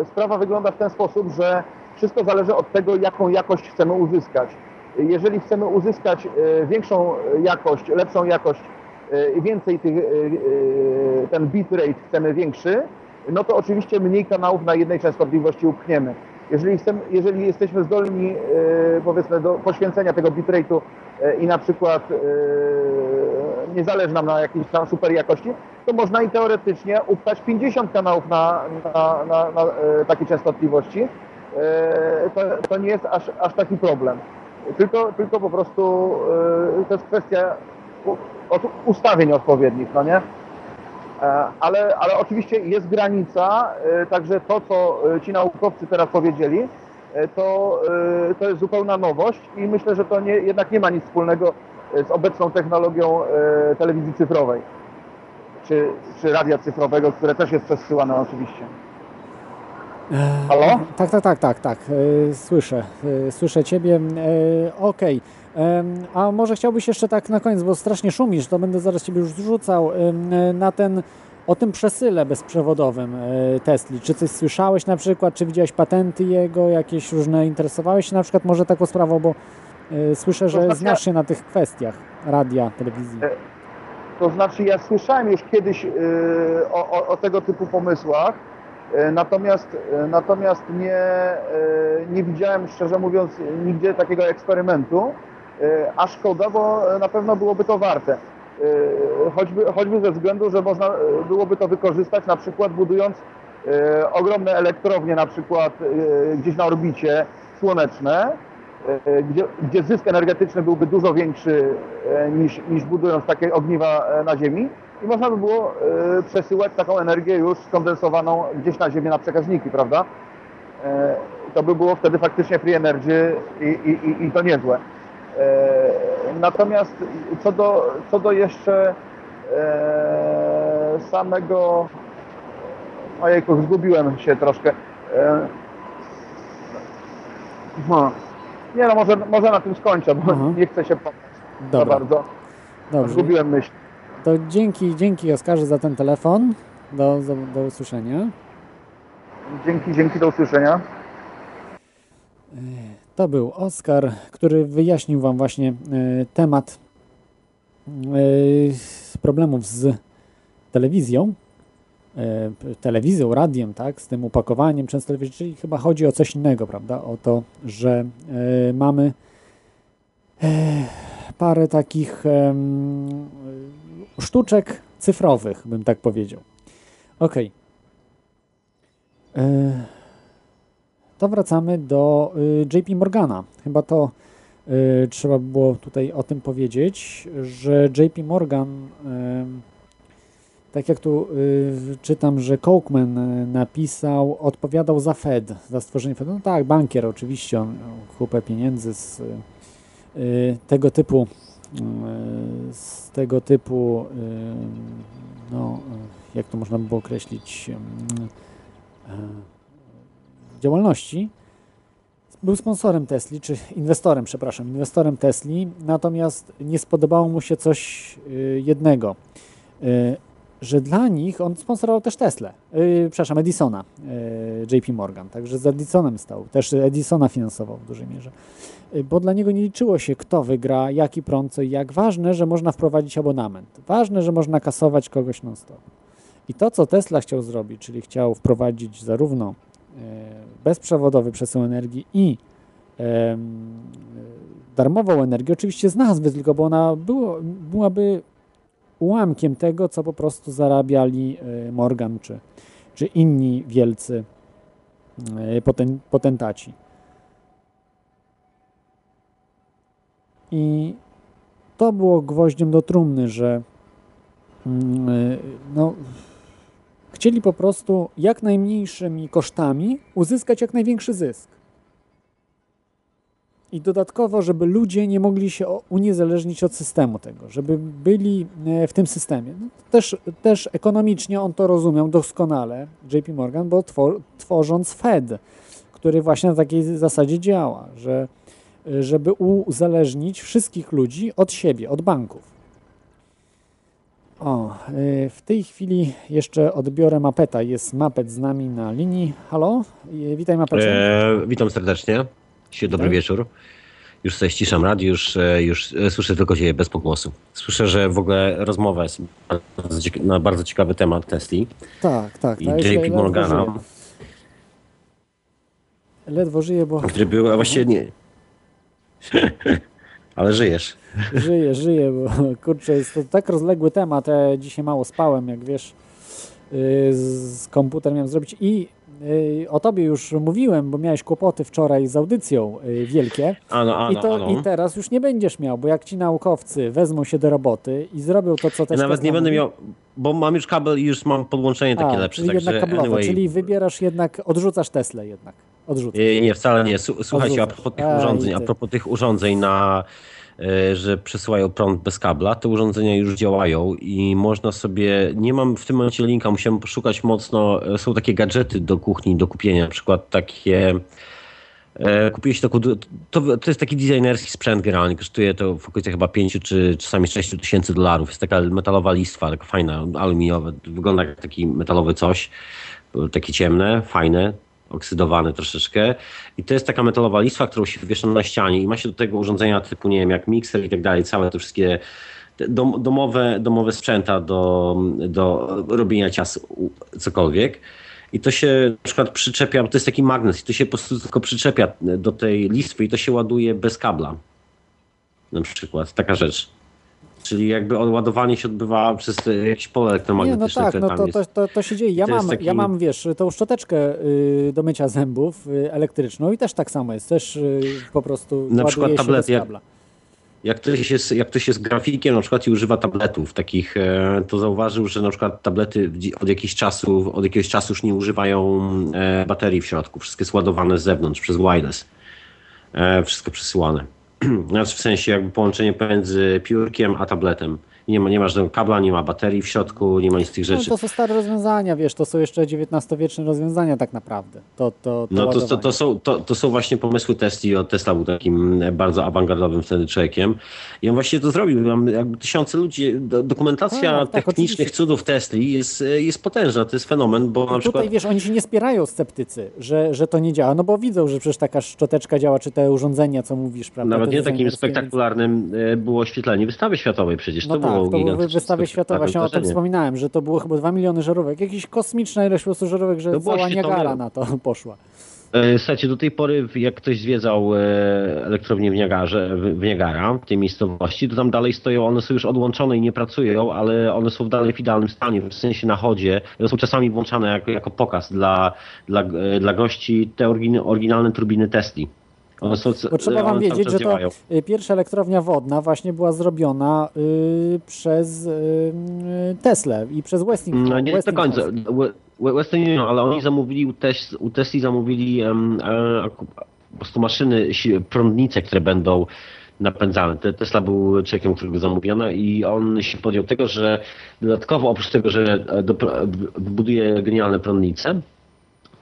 sprawa wygląda w ten sposób, że wszystko zależy od tego, jaką jakość chcemy uzyskać. Jeżeli chcemy uzyskać większą jakość, lepszą jakość i więcej tych, ten bitrate chcemy większy, no to oczywiście mniej kanałów na jednej częstotliwości upchniemy. Jeżeli, jeżeli jesteśmy zdolni, e, powiedzmy, do poświęcenia tego bitrate'u e, i na przykład e, nie zależy nam na jakiejś tam super jakości, to można i teoretycznie upchać 50 kanałów na, na, na, na takiej częstotliwości. To, to, nie jest aż, aż taki problem. Tylko, tylko po prostu to jest kwestia ustawień odpowiednich, no nie? Ale, ale oczywiście jest granica, także to, co ci naukowcy teraz powiedzieli, to, to jest zupełna nowość i myślę, że to nie, jednak nie ma nic wspólnego z obecną technologią telewizji cyfrowej czy, czy radia cyfrowego, które też jest przesyłane oczywiście. Halo? Tak, tak, tak, tak, tak. Słyszę, słyszę Ciebie. Okej. Okay. A może chciałbyś jeszcze tak na koniec, bo strasznie szumisz, to będę zaraz Ciebie już zrzucał na ten, o tym przesyle bezprzewodowym Tesli. Czy coś słyszałeś na przykład, czy widziałeś patenty jego, jakieś różne, interesowałeś się na przykład może taką sprawą, bo słyszę, że znaczy znasz się na tych kwestiach radia, telewizji. E, to znaczy ja słyszałem już kiedyś o, o, o tego typu pomysłach, E, natomiast, e, natomiast nie, e, nie widziałem, szczerze mówiąc, nigdzie takiego eksperymentu, a szkoda, bo na pewno byłoby to warte. Choćby, choćby ze względu, że można byłoby to wykorzystać na przykład budując ogromne elektrownie na przykład gdzieś na orbicie słoneczne, gdzie, gdzie zysk energetyczny byłby dużo większy niż, niż budując takie ogniwa na Ziemi i można by było przesyłać taką energię już skondensowaną gdzieś na Ziemię na przekaźniki, prawda? To by było wtedy faktycznie free energy i, i, i to niezłe. Y, natomiast co do, co do jeszcze samego... Ojejku, zgubiłem się troszkę. No. Nie no, może, może na tym skończę, bo mhm. nie chcę się pomóc za bardzo. Dobrze. Zgubiłem myśl. To dzięki, dzięki Oskarze za ten telefon. Do, do, do usłyszenia. Dzięki, dzięki, do usłyszenia. To był Oskar, który wyjaśnił Wam właśnie e, temat e, problemów z telewizją, e, telewizją, radiem, tak, z tym upakowaniem często, czyli chyba chodzi o coś innego, prawda, o to, że mamy parę takich sztuczek cyfrowych, bym tak powiedział. Ok. E, to wracamy do y, JP Morgana. Chyba to y, trzeba było tutaj o tym powiedzieć, że JP Morgan, tak jak tu y, czytam, że Kochman napisał, odpowiadał za Fed, za stworzenie Fed. No tak, bankier oczywiście, on kupę pieniędzy z tego typu z tego typu, no, jak to można by było określić, e, działalności, był sponsorem Tesli, czy inwestorem, przepraszam, inwestorem Tesli, natomiast nie spodobało mu się coś e, jednego, e, że dla nich on sponsorował też Tesla, przepraszam, Edisona, JP Morgan, także z Edisonem stał, też Edisona finansował w dużej mierze. Y, bo dla niego nie liczyło się, kto wygra, jaki prąd, co i jak. Ważne, że można wprowadzić abonament. Ważne, że można kasować kogoś non-stop. I to, co Tesla chciał zrobić, czyli chciał wprowadzić zarówno y, bezprzewodowy przesył energii i darmową energię, oczywiście z nazwy tylko, bo ona było, byłaby ułamkiem tego, co po prostu zarabiali y, Morgan czy, czy inni wielcy potentaci. I to było gwoździem do trumny, że mm, no, chcieli po prostu jak najmniejszymi kosztami uzyskać jak największy zysk. I dodatkowo, żeby ludzie nie mogli się uniezależnić od systemu tego, żeby byli e, w tym systemie. No, też, też ekonomicznie on to rozumiał doskonale, JP Morgan, bo twor, tworząc Fed, który właśnie na takiej zasadzie działa, że żeby uzależnić wszystkich ludzi od siebie, od banków. O, y, w tej chwili jeszcze odbiorę Mapeta. Jest Mapet z nami na linii. Halo? Y, witaj Mapecie. E, witam serdecznie. Dobry wieczór. Już sobie ściszam radio, już, e, już e, słyszę tylko Ciebie bez pogłosu. Słyszę, że w ogóle rozmowa jest na bardzo ciekawy temat Tesli. Tak, tak. I JP Morgana. Ledwo żyje, bo... Który był, a właściwie nie, <laughs> Ale żyjesz. Żyję, żyję, bo kurczę, jest to tak rozległy temat. Ja dzisiaj mało spałem, jak wiesz, y, z komputer miałem zrobić i o tobie już mówiłem, bo miałeś kłopoty wczoraj z audycją wielkie. Ano, ano, I, to, ano. I teraz już nie będziesz miał, bo jak ci naukowcy wezmą się do roboty i zrobią to, co też Ja nawet nie Tesla będę mówi- miał, bo mam już kabel i już mam podłączenie takie A, lepsze, czyli także jednak kablowe, anyway. czyli wybierasz jednak, odrzucasz Teslę jednak. Odrzucasz. Nie, nie, wcale nie. Słuchajcie, a propos tych urządzeń, a propos tych urządzeń na że przesyłają prąd bez kabla, te urządzenia już działają i można sobie, nie mam w tym momencie linka, musiałem poszukać mocno, e, są takie gadżety do kuchni do kupienia, na przykład takie e, kupiłeś taką, to, to jest taki designerski sprzęt generalnie, kosztuje to w okolicach chyba 5 czy czasami 6 tysięcy dolarów, jest taka metalowa listwa, taka fajna, aluminiowa, wygląda jak taki metalowy coś, takie ciemne, fajne, oksydowane troszeczkę. I to jest taka metalowa listwa, którą się wiesza na ścianie i ma się do tego urządzenia typu, nie wiem, jak mikser i tak dalej, całe te wszystkie dom, domowe, domowe sprzęta do, do robienia ciast, u- cokolwiek. I to się na przykład przyczepia, to jest taki magnes, i to się po prostu tylko przyczepia do tej listwy i to się ładuje bez kabla. Na przykład, taka rzecz. Czyli jakby ładowanie się odbywa przez te jakieś pole Nie, no elektromagnetyczne, tak, no to, to, to, to się dzieje. Ja mam, taki- ja mam, wiesz, tą szczoteczkę y, do mycia zębów y, elektryczną i też tak samo jest. Też y, po prostu Na przykład bez jak-. Jak ktoś, jest, jak ktoś jest grafikiem na przykład i używa tabletów takich, e, to zauważył, że na przykład tablety od jakiegoś czasu, od jakiegoś czasu już nie używają e, baterii w środku. Wszystko jest ładowane z zewnątrz przez wireless. E, Wszystko przesyłane. Znaczy <clears throat> w sensie jakby połączenie pomiędzy piórkiem a tabletem. Nie ma, nie ma żadnego kabla, nie ma baterii w środku, nie ma nic z tych No, rzeczy. to są stare rozwiązania, wiesz, to są jeszcze XIX-wieczne rozwiązania tak naprawdę. To, to, to No to, to, to, są, to, to są właśnie pomysły Tesli. od Tesla był takim bardzo awangardowym wtedy człowiekiem. I on właśnie to zrobił. Mam jakby tysiące ludzi. do- Dokumentacja Tak, tak, technicznych oczywiście. cudów Tesli jest, jest potężna. To jest fenomen, bo na Tutaj przykład wiesz, oni się nie spierają sceptycy, że, że to nie działa, no bo widzą, że przecież taka szczoteczka działa, czy te urządzenia, co mówisz, prawda? nawet nie takim spektakularnym e, było oświetlenie wystawy światowej przecież. No to tak, było to były wystawy światowe, właśnie o tym wydarzenie. wspominałem, że to było chyba 2 miliony żarówek. Jakiś kosmiczna ilość po prostu żarówek, że było cała. Niagara na to <laughs> poszła. E, Słuchajcie, do tej pory, jak ktoś zwiedzał e, elektrownię w, Niagarze, w w Niagara, w tej miejscowości, to tam dalej stoją, one są już odłączone i nie pracują, ale one są dalej w idealnym stanie, w sensie na chodzie. One są czasami włączane jako, jako pokaz dla, dla, e, dla gości te orygin, oryginalne turbiny Tesli. One są, Bo trzeba wam wiedzieć, że to działają. y, pierwsza elektrownia wodna właśnie była zrobiona y, przez y, y, Teslę i przez Westinghouse. No nie do Westinghouse. końca. We- We- Western Union, ale oni zamówili u, Tes, u Tesli zamówili aku- po prostu maszyny, prądnice, które będą napędzane. Te- Tesla był człowiekiem, którego zamówiono i on się podjął tego, że dodatkowo oprócz tego, że e, do, wybuduje genialne prądnice, to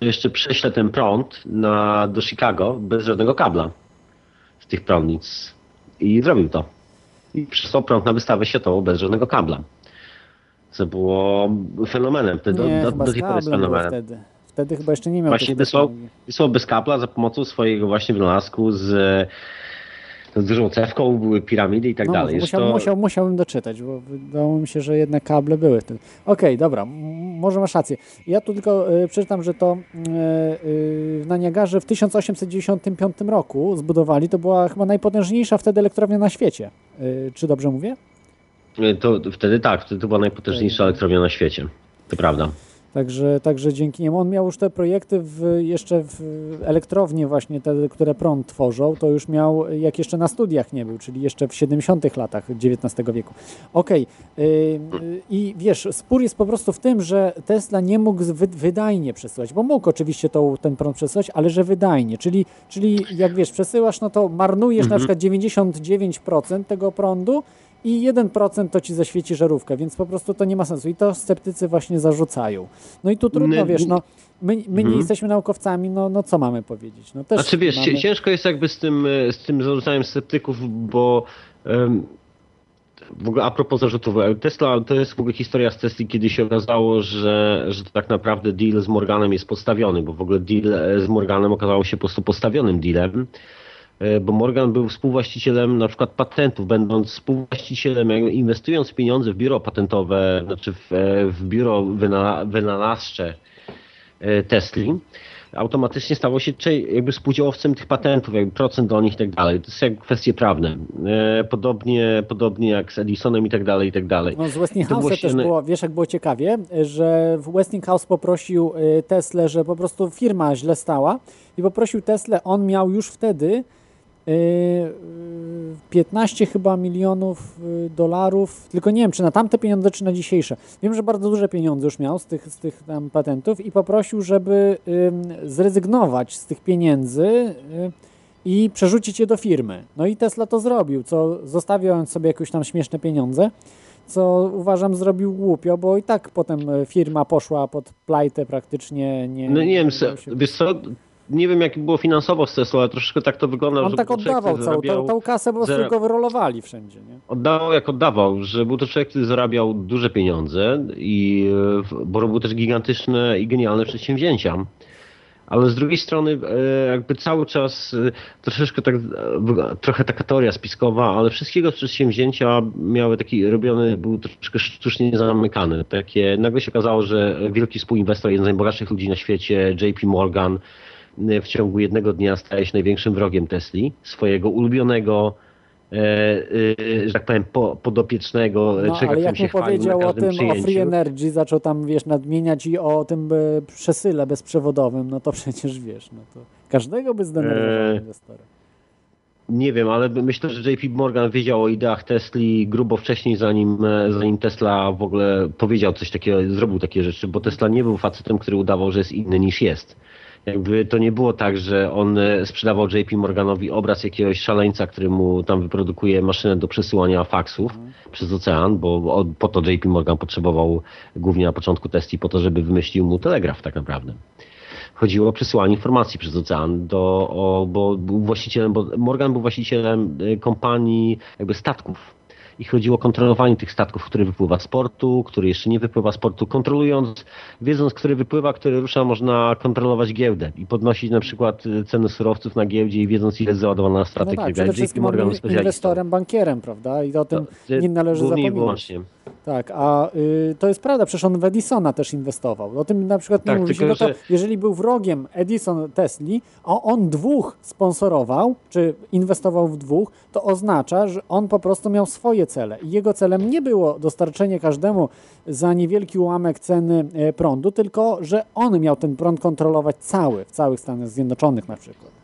jeszcze prześle ten prąd na, do Chicago bez żadnego kabla z tych prądnic. I zrobił to. I przysłał prąd na wystawę światową bez żadnego kabla. Co było fenomenem. Do, Nie, do, do z tej pory jest fenomenem. wtedy. Wtedy chyba jeszcze nie miał Właśnie wysłał, wysłał bez kabla za pomocą swojego właśnie wynalazku z, z dużą cewką, były piramidy i tak No, dalej. musiał, to, musiał, musiałbym doczytać, bo wydawało mi się, że jednak kable były. Okej, dobra, m- może masz rację. Ja tu tylko y, przeczytam, że to y, y, na Niagarze w 1895 roku zbudowali, to była chyba najpotężniejsza wtedy elektrownia na świecie. Y, czy dobrze mówię? to wtedy tak, wtedy to była najpotężniejsza elektrownia na świecie. To prawda. Także, także dzięki niemu on miał już te projekty w, jeszcze w elektrownie właśnie te, które prąd tworzą, to już miał jak jeszcze na studiach nie był, czyli jeszcze w 70 latach XIX wieku. Okej. y, y, I wiesz, spór jest po prostu w tym, że Tesla nie mógł wy, wydajnie przesyłać, bo mógł oczywiście to, ten prąd przesyłać, ale że wydajnie, czyli, czyli jak wiesz, przesyłasz, no to marnujesz na przykład 99% tego prądu i 1% to ci zaświeci żarówkę, więc po prostu to nie ma sensu. I to sceptycy właśnie zarzucają. No i tu trudno, wiesz, no my, my nie Mhm. jesteśmy naukowcami, no, no co mamy powiedzieć? No też Znaczy wiesz, mamy... ciężko jest jakby z tym, e, z tym zarzucaniem sceptyków, bo em, w ogóle a propos zarzutów, e, Tesla to jest w ogóle historia z Tesli, kiedy się okazało, że, że tak naprawdę deal z Morganem jest postawiony, bo w ogóle deal e, z Morganem okazało się po prostu postawionym dealem. E, Bo Morgan był współwłaścicielem na przykład patentów, będąc współwłaścicielem, inwestując pieniądze w biuro patentowe, znaczy w, e, w biuro wyna, wynalazcze e, Tesli, automatycznie stało się jakby współdziałowcem tych patentów, jakby procent do nich i tak dalej. To są kwestie prawne. Podobnie, podobnie jak z Edisonem i tak dalej, i tak dalej. No z Westinghouse też było, wiesz jak było ciekawie, że Westinghouse poprosił Tesla, że po prostu firma źle stała i poprosił Tesla, on miał już wtedy 15 y, chyba milionów y, dolarów, tylko nie wiem, czy na tamte pieniądze, czy na dzisiejsze. Wiem, że bardzo duże pieniądze już miał z tych, z tych tam patentów i poprosił, żeby zrezygnować z tych pieniędzy y, i przerzucić je do firmy. No i Tesla to zrobił, co zostawiając sobie jakieś tam śmieszne pieniądze, co uważam zrobił głupio, bo i tak potem firma poszła pod plajtę praktycznie. Nie, no nie wiem, wiesz co, nie wiem jak było finansowo z Tesla, ale troszeczkę tak to wygląda. On tak oddawał całą tą, tą kasę, bo prostu go wyrolowali wszędzie. Nie? Oddawał jak oddawał, że był to człowiek, który zarabiał duże pieniądze, i, bo robił też gigantyczne i genialne przedsięwzięcia. Ale z drugiej strony e, jakby cały czas e, troszeczkę tak, e, trochę taka teoria spiskowa, ale wszystkiego przedsięwzięcia miały taki robiony, był troszeczkę sztucznie zamykany. Takie, nagle się okazało, że wielki współinwestor, jeden z najbogatszych ludzi na świecie, JP Morgan, w ciągu jednego dnia staje się największym wrogiem Tesli, swojego ulubionego e, e, że tak powiem, po, podopiecznego no, ale jak mu powiedział o tym, przyjęciu. o Free Energy, zaczął tam, wiesz, nadmieniać i o tym e, przesyle bezprzewodowym, no to przecież, wiesz, no to każdego by zdenerwował inwestora. Nie wiem, ale myślę, że JP Morgan wiedział o ideach Tesli grubo wcześniej, zanim, zanim Tesla w ogóle powiedział coś takiego, zrobił takie rzeczy, bo Tesla nie był facetem, który udawał, że jest inny niż jest. Jakby to nie było tak, że on e, sprzedawał JP Morganowi obraz jakiegoś szaleńca, który mu tam wyprodukuje maszynę do przesyłania faksów mhm. przez ocean, bo po to JP Morgan potrzebował głównie na początku testi po to, żeby wymyślił mu telegraf tak naprawdę chodziło o przesyłanie informacji przez ocean, do, o, bo był właścicielem, bo Morgan był właścicielem e, kompanii jakby statków i chodziło o kontrolowanie tych statków, który wypływa z portu, który jeszcze nie wypływa z portu, kontrolując, wiedząc, który wypływa, który rusza, można kontrolować giełdę i podnosić na przykład y, ceny surowców na giełdzie i wiedząc, ile jest załadowana strategia. No tak, przede wszystkim Morgan inwestorem, bankierem, prawda? I o tym to, nie należy zapominać. Wyłącznie. Tak, a y, to jest prawda, przecież on w Edisona też inwestował. O tym na przykład nie tak, mówi się, no to że... jeżeli był wrogiem Edison Tesli, a on dwóch sponsorował, czy inwestował w dwóch, to oznacza, że on po prostu miał swoje cele. I jego celem nie było dostarczenie każdemu za niewielki ułamek ceny e, prądu, tylko że on miał ten prąd kontrolować cały, w całych Stanach Zjednoczonych na przykład.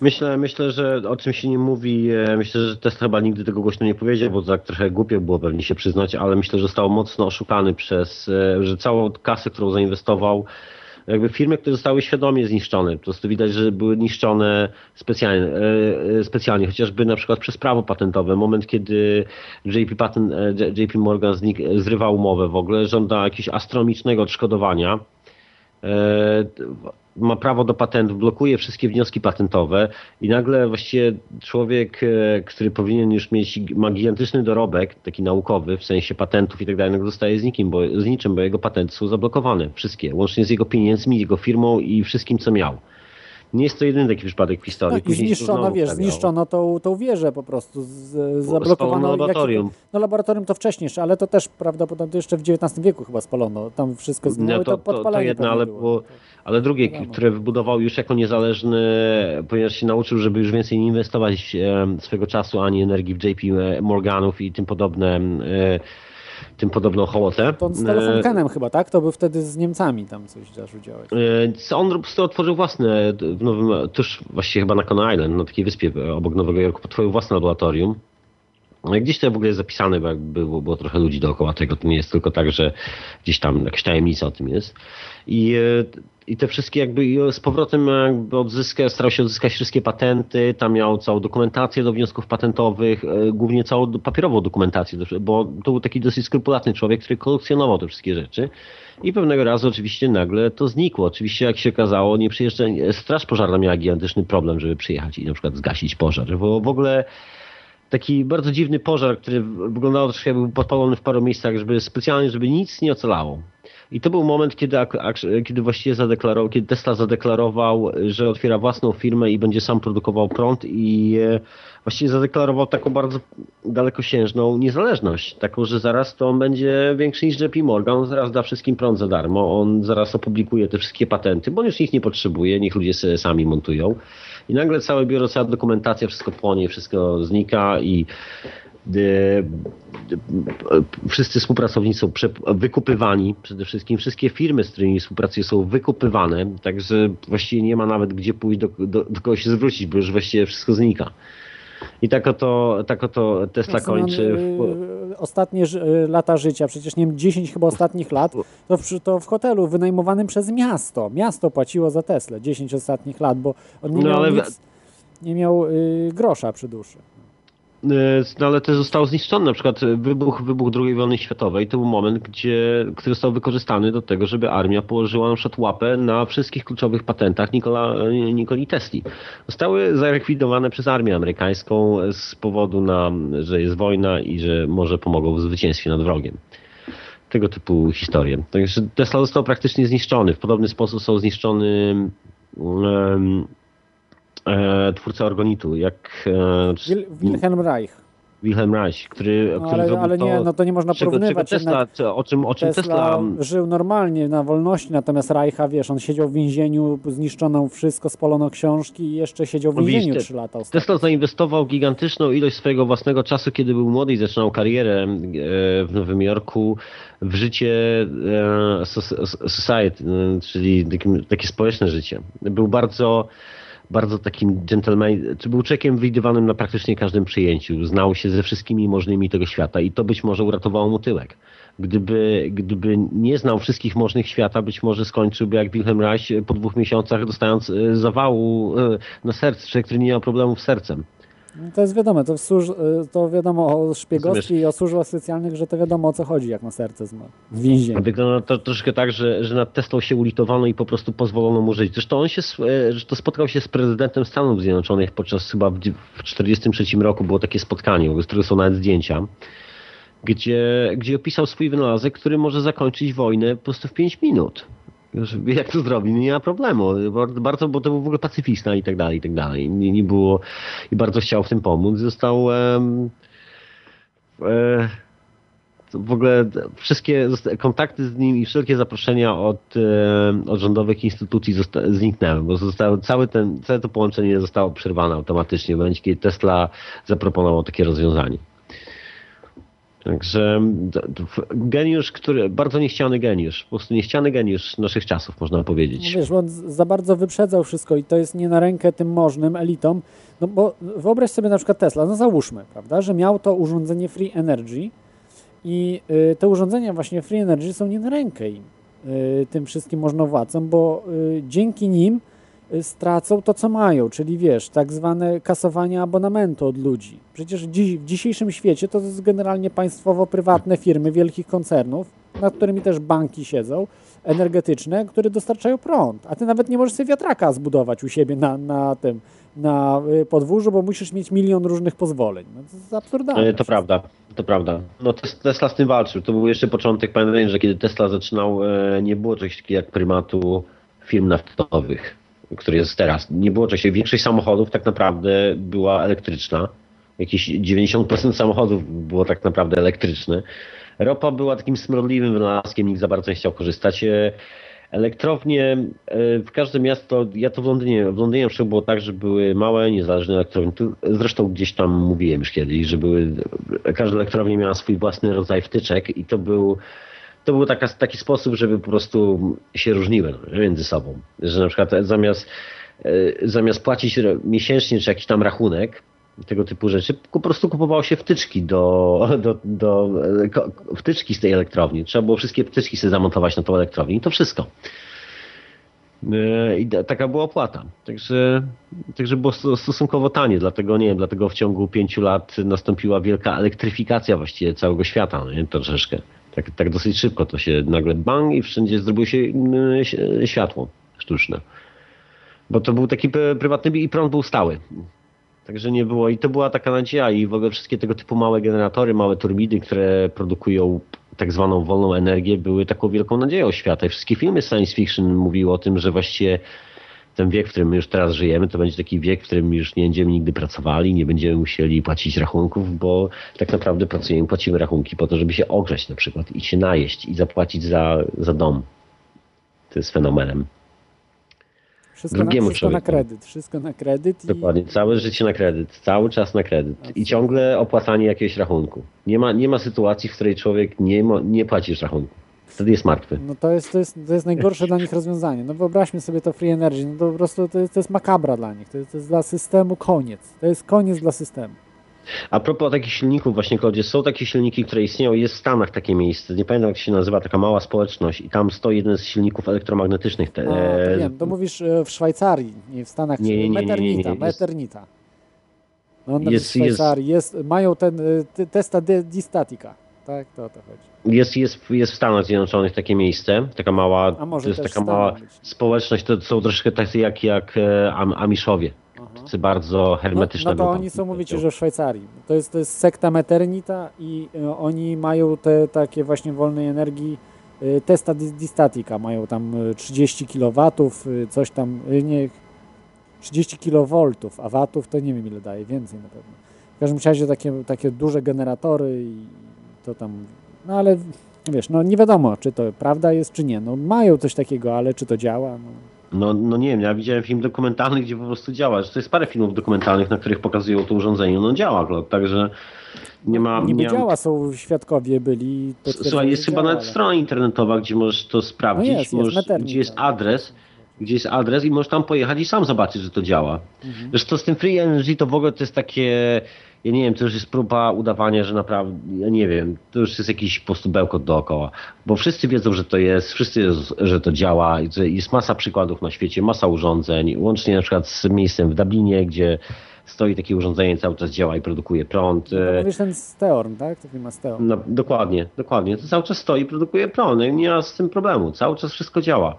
Myślę, myślę, że o czym się nie mówi, e, myślę, że Tesla chyba nigdy tego głośno nie powiedział, bo tak trochę głupio było pewnie się przyznać, ale myślę, że został mocno oszukany przez, e, że całą kasę, którą zainwestował, jakby firmy, które zostały świadomie zniszczone. Po prostu widać, że były niszczone specjalnie, e, specjalnie chociażby na przykład przez prawo patentowe. Moment, kiedy JP, Patent, JP Morgan zrywa umowę w ogóle, żąda jakiegoś astronomicznego odszkodowania ma prawo do patentów, blokuje wszystkie wnioski patentowe i nagle właściwie człowiek, e, który powinien już mieć, ma gigantyczny dorobek, taki naukowy, w sensie patentów i tak dalej, zostaje z nikim, bo, z niczym, bo jego patenty są zablokowane, wszystkie, łącznie z jego pieniędzmi, jego firmą i wszystkim, co miał. Nie jest to jedyny taki przypadek w historii. Tak, zniszczono, wiesz, zniszczono tą, tą wieżę po prostu, z, zablokowano. laboratorium. Jaki, no laboratorium to wcześniej, ale to też prawdopodobnie jeszcze w XIX wieku chyba spalono. Tam wszystko zginęło no, to, to, to, to jedno, ale, było, ale drugie, no. które wybudował już jako niezależny, ponieważ się nauczył, żeby już więcej nie inwestować swego czasu ani energii w JP Morganów i tym podobne e, tym podobną hołotę. To z telefonkanem e, chyba, tak? To był wtedy z Niemcami tam coś zaczął działać. E, on po prostu otworzył własne, w nowym, tuż właściwie chyba na Coney Island, na takiej wyspie obok Nowego Jorku, otworzył własne laboratorium. No gdzieś to w ogóle jest zapisane, bo było, było trochę ludzi dookoła tego. To nie jest tylko tak, że gdzieś tam jakaś tajemnica o tym jest. I e, i te wszystkie jakby z powrotem jakby odzyskał, starał się odzyskać wszystkie patenty, tam miał całą dokumentację do wniosków patentowych, e, głównie całą papierową dokumentację, bo to był taki dosyć skrupulatny człowiek, który kolekcjonował te wszystkie rzeczy i pewnego razu oczywiście nagle to znikło. Oczywiście jak się okazało, nie przyjeżdża, straż pożarna miała gigantyczny problem, żeby przyjechać i na przykład zgasić pożar, bo w ogóle taki bardzo dziwny pożar, który wyglądał troszkę jakby podpalony w paru miejscach, żeby specjalnie, żeby nic nie ocalało I to był moment, kiedy, kiedy właściwie zadeklarował, kiedy Tesla zadeklarował, że otwiera własną firmę i będzie sam produkował prąd i e, właściwie zadeklarował taką bardzo dalekosiężną niezależność. Taką, że zaraz to on będzie większy niż JP Morgan, on zaraz da wszystkim prąd za darmo, on zaraz opublikuje te wszystkie patenty, bo on już ich nie potrzebuje, niech ludzie sobie sami montują. I nagle całe biuro, cała dokumentacja, wszystko płonie, wszystko znika i wszyscy współpracownicy są wykupywani, przede wszystkim wszystkie firmy, z którymi współpracują są wykupywane, także właściwie nie ma nawet gdzie pójść, do, do, do kogo się zwrócić, bo już właściwie wszystko znika. I tak oto, tak oto Tesla kończy. W... Ostatnie lata życia, przecież nie wiem, 10 chyba ostatnich lat, to w, to w hotelu wynajmowanym przez miasto. Miasto płaciło za Tesla 10 ostatnich lat, bo on nie no, miał, ale... nic, nie miał y, grosza przy duszy. E, no ale też zostało zniszczone. Na przykład wybuch, wybuch II wojny światowej to był moment, gdzie, który został wykorzystany do tego, żeby armia położyła na przykład łapę na wszystkich kluczowych patentach Nikola, Nikoli Tesli. Zostały zarekwidowane przez armię amerykańską z powodu, na, że jest wojna i że może pomogą w zwycięstwie nad wrogiem. Tego typu historie. Także Tesla został praktycznie zniszczony. W podobny sposób są zniszczony um, e, twórca Organitu, jak... E, Wilhelm Reich. Wilhelm Reich, który, no, ale, ale nie, no to nie można czego, porównywać. Czego Tesla, o czym, o czym Tesla, Tesla, żył normalnie na wolności, natomiast Reicha, wiesz, on siedział w więzieniu, zniszczono wszystko, spalono książki i jeszcze siedział w więzieniu trzy lata. Ostatnio. Tesla zainwestował gigantyczną ilość swojego własnego czasu, kiedy był młody i zaczynał karierę e, w Nowym Jorku, w życie e, society, czyli takie społeczne życie. Był bardzo bardzo takim gentleman, czy był czekiem widywanym na praktycznie każdym przyjęciu. Znał się ze wszystkimi możnymi tego świata i to być może uratowało mu tyłek. Gdyby, gdyby nie znał wszystkich możnych świata, być może skończyłby jak Wilhelm Reich po dwóch miesiącach dostając e, zawału e, na serce, człowiek, który nie miał problemów z sercem. To jest wiadomo, to, służ, y, to wiadomo o szpiegostwie i o służbach specjalnych, że to wiadomo o co chodzi, jak na serce z więzienia. Wygląda to troszkę tak, że, że nad Teslą się ulitowano i po prostu pozwolono mu żyć. Zresztą on się, e, że to spotkał się z prezydentem Stanów Zjednoczonych podczas chyba w 1943 roku było takie spotkanie, z którego są nawet zdjęcia, gdzie, gdzie opisał swój wynalazek, który może zakończyć wojnę po prostu w 5 minut jak to zrobi, nie ma problemu. Bardzo, bo to był w ogóle pacyfista i tak dalej, i tak dalej. Nie, nie było i bardzo chciał w tym pomóc. Został e, w ogóle wszystkie kontakty z nim i wszelkie zaproszenia od, od rządowych instytucji zniknęły, bo zostały, cały ten, całe to połączenie zostało przerwane automatycznie w momencie, kiedy Tesla zaproponował takie rozwiązanie. Także geniusz, który, bardzo niechciany geniusz, po prostu niechciany geniusz naszych czasów, można powiedzieć. No wiesz, on za bardzo wyprzedzał wszystko i to jest nie na rękę tym możnym elitom, no bo wyobraź sobie na przykład Tesla, no załóżmy, prawda, że miał to urządzenie Free Energy i y, te urządzenia właśnie Free Energy są nie na rękę im, y, tym wszystkim możnowładcom, bo y, dzięki nim stracą to, co mają, czyli wiesz, tak zwane kasowanie abonamentu od ludzi. Przecież w dzisiejszym świecie to jest generalnie państwowo-prywatne firmy wielkich koncernów, nad którymi też banki siedzą, energetyczne, które dostarczają prąd. A ty nawet nie możesz sobie wiatraka zbudować u siebie na, na tym, na y, podwórzu, bo musisz mieć milion różnych pozwoleń. No to jest absurdalne. To prawda, to prawda. No Tesla z tym walczył. To był jeszcze początek, pamiętam, że kiedy Tesla zaczynał, e, nie było czegoś takiego jak prymatu firm naftowych który jest teraz. Nie było czegoś. Większość samochodów tak naprawdę była elektryczna. Jakieś 90% samochodów było tak naprawdę elektryczne. Ropa była takim smrodliwym wynalazkiem, nikt za bardzo nie chciał korzystać. E, elektrownie, e, w każde miasto, ja to w Londynie, w Londynie na było tak, że były małe, niezależne elektrownie. Zresztą gdzieś tam mówiłem już kiedyś, że były, każda elektrownia miała swój własny rodzaj wtyczek i to był to był taka, taki sposób, żeby po prostu się różniły między sobą. Że na przykład zamiast, e, zamiast płacić miesięcznie czy jakiś tam rachunek, tego typu rzeczy, po prostu kupowało się wtyczki do, do, do e, wtyczki z tej elektrowni. Trzeba było wszystkie wtyczki sobie zamontować na tą elektrownię i to wszystko. E, I taka była opłata. Także, także było stosunkowo tanie, dlatego nie wiem, dlatego w ciągu pięciu lat nastąpiła wielka elektryfikacja właściwie całego świata, no nie? troszeczkę. Tak, tak dosyć szybko to się nagle bang i wszędzie zrobiło się mm, światło sztuczne. Bo to był taki prywatny i prąd był stały. Także nie było i to była taka nadzieja i w ogóle wszystkie tego typu małe generatory, małe turbidy, które produkują tak zwaną wolną energię były taką wielką nadzieją świata. I wszystkie filmy science fiction mówiły o tym, że właściwie ten wiek, w którym już teraz żyjemy, to będzie taki wiek, w którym już nie będziemy nigdy pracowali, nie będziemy musieli płacić rachunków, bo tak naprawdę pracujemy, płacimy rachunki po to, żeby się ogrzać na przykład i się najeść i zapłacić za, za dom. To jest fenomenem. Wszystko, na, wszystko na, kredyt, wszystko na kredyt. Dokładnie, całe życie na kredyt, cały czas na kredyt i ciągle opłacanie jakiegoś rachunku. Nie ma, nie ma sytuacji, w której człowiek nie, nie płacisz rachunku. Wtedy jest martwy. No to jest, to jest, to jest najgorsze dla nich rozwiązanie. No wyobraźmy sobie to free energy, no to po prostu to jest, to jest makabra dla nich. To jest, to jest dla systemu koniec. To jest koniec dla systemu. A propos takich silników, właśnie Klodzie, są takie silniki, które istnieją, jest w Stanach takie miejsce, nie pamiętam jak się nazywa, taka mała społeczność i tam stoi jeden z silników elektromagnetycznych. Te, A, to wiem, to mówisz e, w Szwajcarii, nie w Stanach, nie, nie, nie, Meternita, nie, Meternita. No, jest, w Szwajcarii jest, mają ten e, testa distatika. Tak, to o to chodzi. Jest, jest, jest w Stanach Zjednoczonych takie miejsce, taka mała, to jest taka mała społeczność, to są troszkę takie jak, jak e, Amiszowie. Tacy bardzo hermetyczne. No, no to oni są, mówicie, że w Szwajcarii. To jest, to jest sekta Meternita i y, oni mają te takie właśnie wolnej energii y, testa distatika. Mają tam 30 kW, coś tam, nie, 30 kV, a watów to nie wiem ile daje, więcej na pewno. W każdym razie takie, takie duże generatory i to tam, no ale wiesz, no nie wiadomo, czy to prawda jest, czy nie. No mają coś takiego, ale czy to działa? No. No, no nie wiem, ja widziałem film dokumentalny, gdzie po prostu działa. To jest parę filmów dokumentalnych, na których pokazują to urządzenie. No działa, także nie ma... Niby nie działa, są świadkowie byli. Słuchaj, jest chyba nawet strona internetowa, gdzie możesz to sprawdzić, no jest, możesz, jest gdzie jest adres, gdzie jest adres i możesz tam pojechać i sam zobaczyć, że to działa. Mhm. Zresztą z tym Free Energy to w ogóle to jest takie ja nie wiem, to już jest próba udawania, że naprawdę, ja nie wiem, to już jest jakiś po prostu bełkot dookoła, bo wszyscy wiedzą, że to jest, wszyscy wiedzą, że to działa, jest masa przykładów na świecie, masa urządzeń, łącznie na przykład z miejscem w Dublinie, gdzie stoi takie urządzenie, cały czas działa i produkuje prąd. No, mówisz ten Steorn, tak? To firma Steorn. No, dokładnie, dokładnie. To cały czas stoi i produkuje prąd, nie ma z tym problemu, cały czas wszystko działa.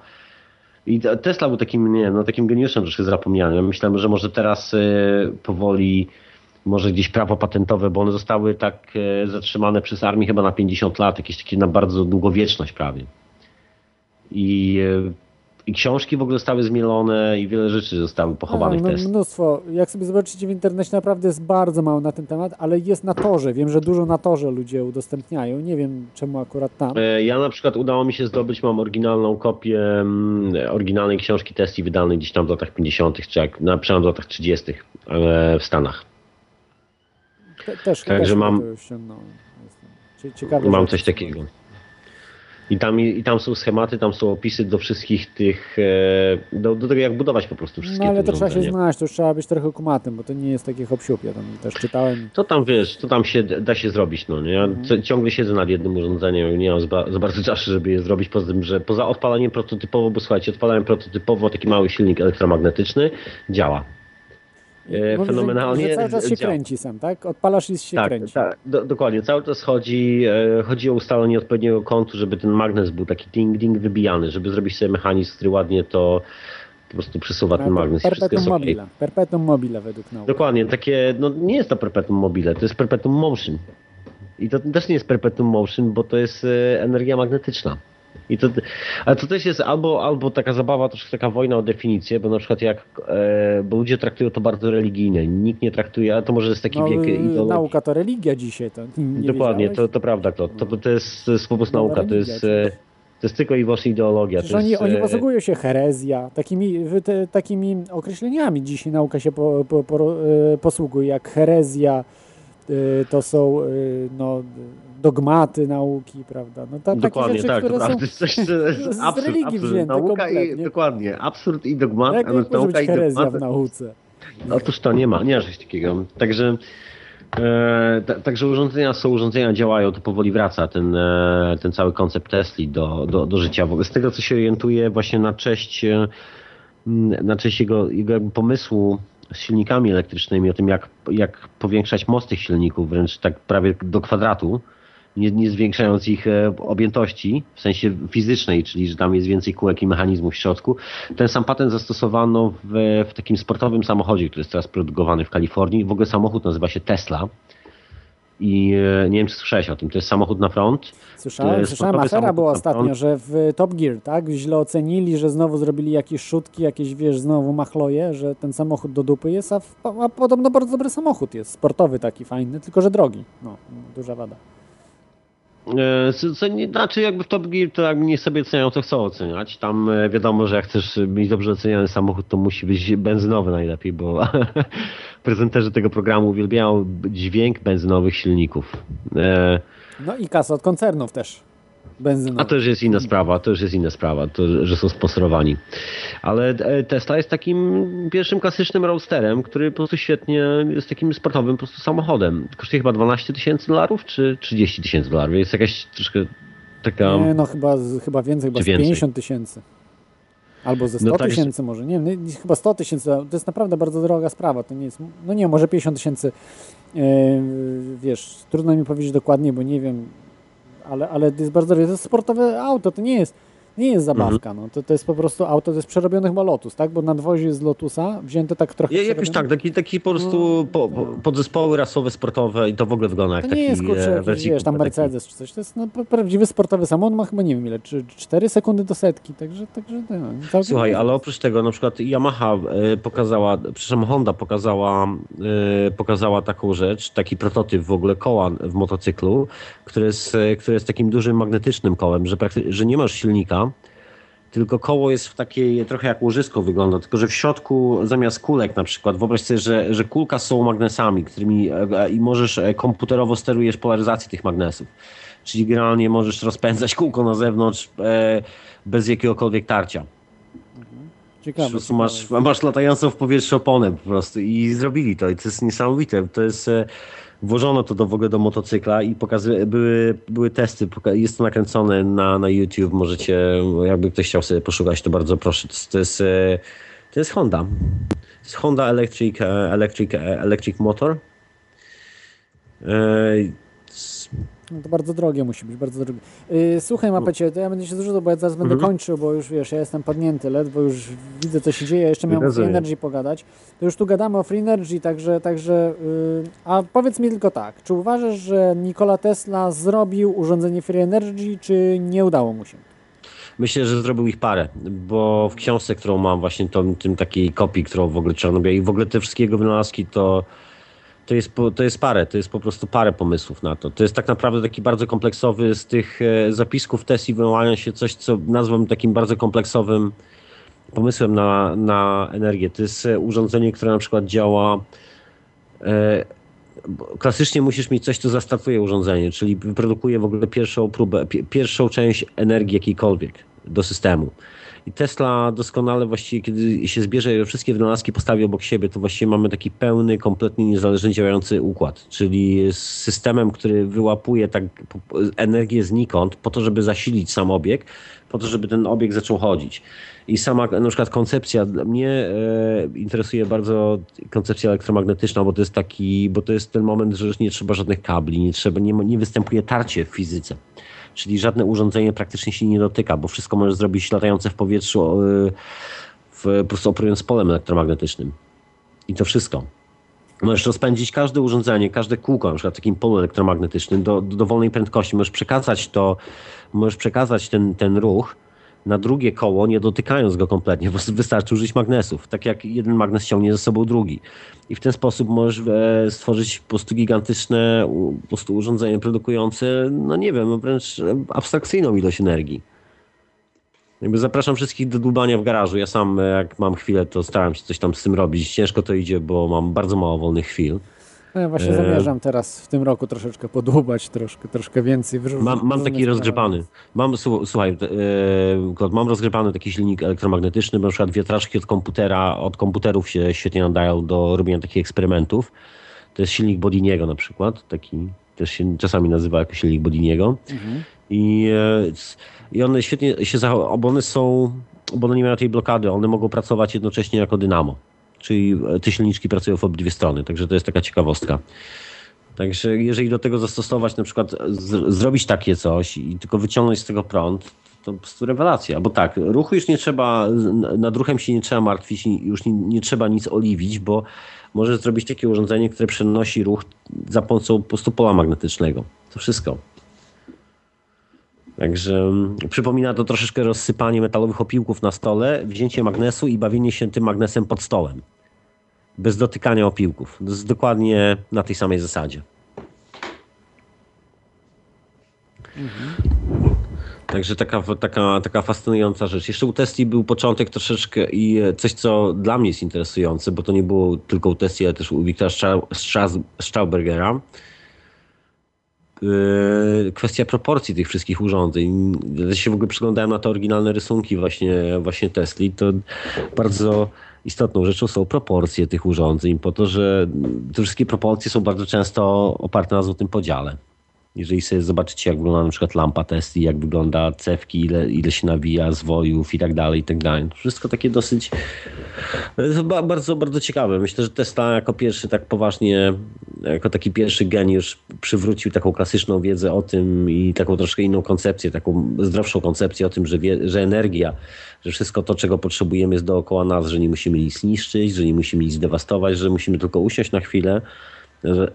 I Tesla był takim, nie no, takim geniuszem troszkę zapomnianym. Myślałem, że może teraz y, powoli może gdzieś prawo patentowe, bo one zostały tak e, zatrzymane przez armię chyba na 50 lat, jakieś takie na bardzo długowieczność prawie. I, e, i książki w ogóle zostały zmielone i wiele rzeczy zostały pochowanych no, no, Mnóstwo. Jak sobie zobaczycie w internecie, naprawdę jest bardzo mało na ten temat, ale jest na torze. Wiem, że dużo na torze ludzie udostępniają. Nie wiem, czemu akurat tam. E, ja na przykład udało mi się zdobyć, mam oryginalną kopię mm, oryginalnej książki Tesli wydanej gdzieś tam w latach 50., czy jak, na przykład w latach 30. w Stanach. Te, też, Także też mam, Ciekawe, mam coś takiego. I tam, I tam są schematy, tam są opisy do wszystkich tych, e, do, do tego jak budować po prostu wszystkie No ale to trzeba się znać, to już trzeba być trochę kumatym, bo to nie jest takie hop ja tam też czytałem. To tam wiesz, to tam się da się zrobić, no nie? Ja mhm. ciągle siedzę nad jednym urządzeniem, nie mam za, za bardzo czasu, żeby je zrobić, poza tym, że poza odpalaniem prototypowo, bo słuchajcie, odpalałem prototypowo taki mały silnik elektromagnetyczny, działa. E, Mówisz, fenomenalnie. Że cały czas się działa. kręci sam, tak? Odpalasz i się tak, kręci. Tak, do, dokładnie. Cały czas chodzi, e, chodzi o ustalenie odpowiedniego kątu, żeby ten magnes był taki ding-ding wybijany, żeby zrobić sobie mechanizm, który ładnie to po prostu przesuwa ten magnes. Perpetuum mobile. Okay. Perpetuum mobile według nauki. Dokładnie. Takie, no nie jest to perpetuum mobile, to jest perpetuum motion. I to też nie jest perpetuum motion, bo to jest e, energia magnetyczna. I to, ale to też jest albo, albo taka zabawa, troszkę taka wojna o definicję, bo na przykład jak, e, bo ludzie traktują to bardzo religijnie, nikt nie traktuje, a to może jest taki no, wiek ideologii. Nauka to religia dzisiaj, to Dokładnie, to, to prawda, to, to, to, jest, to jest po prostu nauka, to jest... E, to jest tylko i wyłącznie ideologia. Przecież oni, jest, oni posługują się herezja, takimi, te, takimi określeniami dzisiaj nauka się po, po, po, e, posługuje, jak herezja, e, to są no, dogmaty nauki, prawda? No, ta, dokładnie, rzeczy, tak, które są coś, <laughs> z absurd, religii absurd, wzięte nauka i, Dokładnie, absurd i dogmat, jak, jak nauka i dogmat. w nauce? Otóż to nie ma, nie ma czegoś takiego. Także E, także urządzenia są, urządzenia działają, to powoli wraca ten, e, ten cały koncept Tesli do, do, do życia. Z tego co się orientuje właśnie na cześć, e, na cześć jego, jego pomysłu z silnikami elektrycznymi, o tym jak, jak powiększać moc tych silników, wręcz tak prawie do kwadratu, nie, nie zwiększając ich e, objętości w sensie fizycznej, czyli że tam jest więcej kółek i mechanizmów w środku. Ten sam patent zastosowano w, w takim sportowym samochodzie, który jest teraz produkowany w Kalifornii. W ogóle samochód nazywa się Tesla. I e, nie wiem, czy słyszałeś o tym. To jest samochód na front. Słyszałem, słyszałem. Afera była ostatnio, że w Top Gear, tak? Źle ocenili, że znowu zrobili jakieś szutki, jakieś, wiesz, znowu machloje, że ten samochód do dupy jest, a, w, a podobno bardzo dobry samochód jest. Sportowy taki, fajny, tylko że drogi. No, duża wada. E, znaczy, jakby w Top Gear to jak nie sobie oceniają, to chcą oceniać. Tam e, wiadomo, że jak chcesz mieć dobrze oceniany samochód, to musi być benzynowy najlepiej, bo <laughs> prezenterzy tego programu uwielbiają dźwięk benzynowych silników. E, no i kasa od koncernów też benzynowych. A to już jest inna sprawa, to już jest inna sprawa, to, że są sponsorowani. Ale Tesla jest takim pierwszym klasycznym roadsterem, który po prostu świetnie jest takim sportowym po prostu samochodem. Kosztuje chyba 12 tysięcy dolarów, czy 30 tysięcy dolarów. Jest jakaś troszkę taka... Nie, no chyba, chyba więcej, chyba 50 tysięcy. Albo ze 100 no tak, tysięcy może, nie wiem, no chyba 100 tysięcy, to jest naprawdę bardzo droga sprawa, to nie jest, no nie, może 50 tysięcy, yy, wiesz, trudno mi powiedzieć dokładnie, bo nie wiem, ale, ale to jest bardzo to jest sportowe auto, to nie jest, nie jest zabawka, mhm. no. to, to jest po prostu auto, to jest przerobiony chyba Lotus, tak? Bo nadwozie z Lotusa wzięte tak trochę... Ja, jakoś tak, taki, taki po prostu no, po, po, podzespoły rasowe, sportowe i to w ogóle wygląda jak to taki... nie jest, kurczę, jakiś, wiesz, tam Mercedes taki... czy coś, to jest no, prawdziwy sportowy samochód, ma chyba nie wiem ile, czy 4 sekundy do setki, także... także no, Słuchaj, ale oprócz tego na przykład Yamaha y, pokazała, przepraszam, Honda pokazała, y, pokazała taką rzecz, taki prototyp w ogóle koła w motocyklu, który jest, który jest takim dużym magnetycznym kołem, że, że nie masz silnika, tylko koło jest w takiej, trochę jak łożysko wygląda, tylko że w środku zamiast kulek na przykład, wyobraź sobie, że, że kulka są magnesami, którymi e, i możesz, e, komputerowo sterujesz polaryzację tych magnesów. Czyli generalnie możesz rozpędzać kółko na zewnątrz e, bez jakiegokolwiek tarcia. Mhm. Ciekawe. Masz, masz latającą w powietrzu oponę po prostu i zrobili to i to jest niesamowite. To jest włożono to do, w ogóle do motocykla i pokazy, były, były testy, jest to nakręcone na, na YouTube, możecie, jakby ktoś chciał sobie poszukać, to bardzo proszę. To, to jest, e, to jest Honda. To jest Honda Electric, e, Electric, e, Electric Motor. No to bardzo drogie musi być, bardzo drogie. Yy, słuchaj Mapecie, to ja będę się zrzucał, bo ja zaraz będę mhm. kończył, bo już wiesz, ja jestem padnięty ledwo, już widzę co się dzieje, jeszcze miałem o Free Energy pogadać. To już tu gadamy o Free Energy, także, także yy, a powiedz mi tylko tak, czy uważasz, że Nikola Tesla zrobił urządzenie Free Energy, czy nie udało mu się? Myślę, że zrobił ich parę, bo w książce, którą mam właśnie, to, tym takiej kopii, którą w ogóle trzeba i w ogóle te wszystkie jego wynalazki, to to jest, to jest parę, to jest po prostu parę pomysłów na to. To jest tak naprawdę taki bardzo kompleksowy z tych e, zapisków test i wyłania się coś, co nazwam takim bardzo kompleksowym pomysłem na, na energię. To jest e, urządzenie, które na przykład działa e, klasycznie musisz mieć coś, co zastartuje urządzenie, czyli wyprodukuje w ogóle pierwszą próbę, pierwszą część energii jakiejkolwiek do systemu. I Tesla doskonale właściwie, kiedy się zbierze wszystkie wynalazki postawi obok siebie, to właściwie mamy taki pełny, kompletnie niezależnie działający układ, czyli z systemem, który wyłapuje tak energię znikąd po to, żeby zasilić sam obieg, po to, żeby ten obieg zaczął chodzić. I sama na przykład koncepcja, mnie e, interesuje bardzo koncepcja elektromagnetyczna, bo to jest taki, bo to jest ten moment, że już nie trzeba żadnych kabli, nie trzeba, nie, nie występuje tarcie w fizyce czyli żadne urządzenie praktycznie się nie dotyka, bo wszystko możesz zrobić latające w powietrzu, w, po prostu operując polem elektromagnetycznym. I to wszystko. Możesz rozpędzić każde urządzenie, każde kółko, na przykład takim polu elektromagnetycznym do, do dowolnej prędkości. Możesz przekazać to, możesz przekazać ten, ten ruch na drugie koło, nie dotykając go kompletnie, bo wystarczy użyć magnesów, tak jak jeden magnes ciągnie ze sobą drugi. I w ten sposób możesz e, stworzyć po prostu gigantyczne po prostu urządzenie produkujące, no nie wiem, wręcz abstrakcyjną ilość energii. Jakby zapraszam wszystkich do dłubania w garażu. Ja sam, e, jak mam chwilę, to staram się coś tam z tym robić. Ciężko to idzie, bo mam bardzo mało wolnych chwil. No ja właśnie e... zamierzam teraz w tym roku troszeczkę podłubać, troszkę, troszkę więcej. mam, mam taki rozgrzebany. Mam, słuchaj, e, mam rozgrzebany taki silnik elektromagnetyczny, na przykład wiatraczki od komputera, od komputerów się świetnie nadają do robienia takich eksperymentów. To jest silnik Bodiniego na przykład, taki też się czasami nazywa jako silnik Bodiniego. Mhm. I, e, I one świetnie się zachowują, bo one są, bo one nie mają tej blokady, one mogą pracować jednocześnie jako dynamo czyli te silniczki pracują w obydwie strony, także to jest taka ciekawostka. Także jeżeli do tego zastosować, na przykład z, zrobić takie coś i tylko wyciągnąć z tego prąd, to po prostu rewelacja, bo tak, ruchu już nie trzeba, nad ruchem się nie trzeba martwić, już nie, nie trzeba nic oliwić, bo możesz zrobić takie urządzenie, które przenosi ruch za pomocą po prostu pola magnetycznego. To wszystko. Także mm, przypomina to troszeczkę rozsypanie metalowych opiłków na stole, wzięcie magnesu i bawienie się tym magnesem pod stołem. Bez dotykania opiłków. To jest dokładnie na tej samej zasadzie. Mhm. Także taka, taka, taka fascynująca rzecz. Jeszcze u Tesli był początek troszeczkę i coś, co dla mnie jest interesujące, bo to nie było tylko u Tesli, ale też u Wiktora Straubergera. Kwestia proporcji tych wszystkich urządzeń. Ja się w ogóle przyglądałem na te oryginalne rysunki właśnie, właśnie Tesli. To bardzo istotną rzeczą są proporcje tych urządzeń, po to, że te wszystkie proporcje są bardzo często oparte na złotym podziale. Jeżeli sobie zobaczycie, jak wygląda na przykład lampa Tesla, jak wygląda cewki, ile, ile się nawija zwojów i tak dalej, i tak dalej. Wszystko takie dosyć bardzo, bardzo ciekawe. Myślę, że Tesla jako pierwszy tak poważnie, jako taki pierwszy geniusz przywrócił taką klasyczną wiedzę o tym i taką troszkę inną koncepcję, taką zdrowszą koncepcję o tym, że, wie, że energia, że wszystko to, czego potrzebujemy jest dookoła nas, że nie musimy nic niszczyć, że nie musimy nic dewastować, że musimy tylko usiąść na chwilę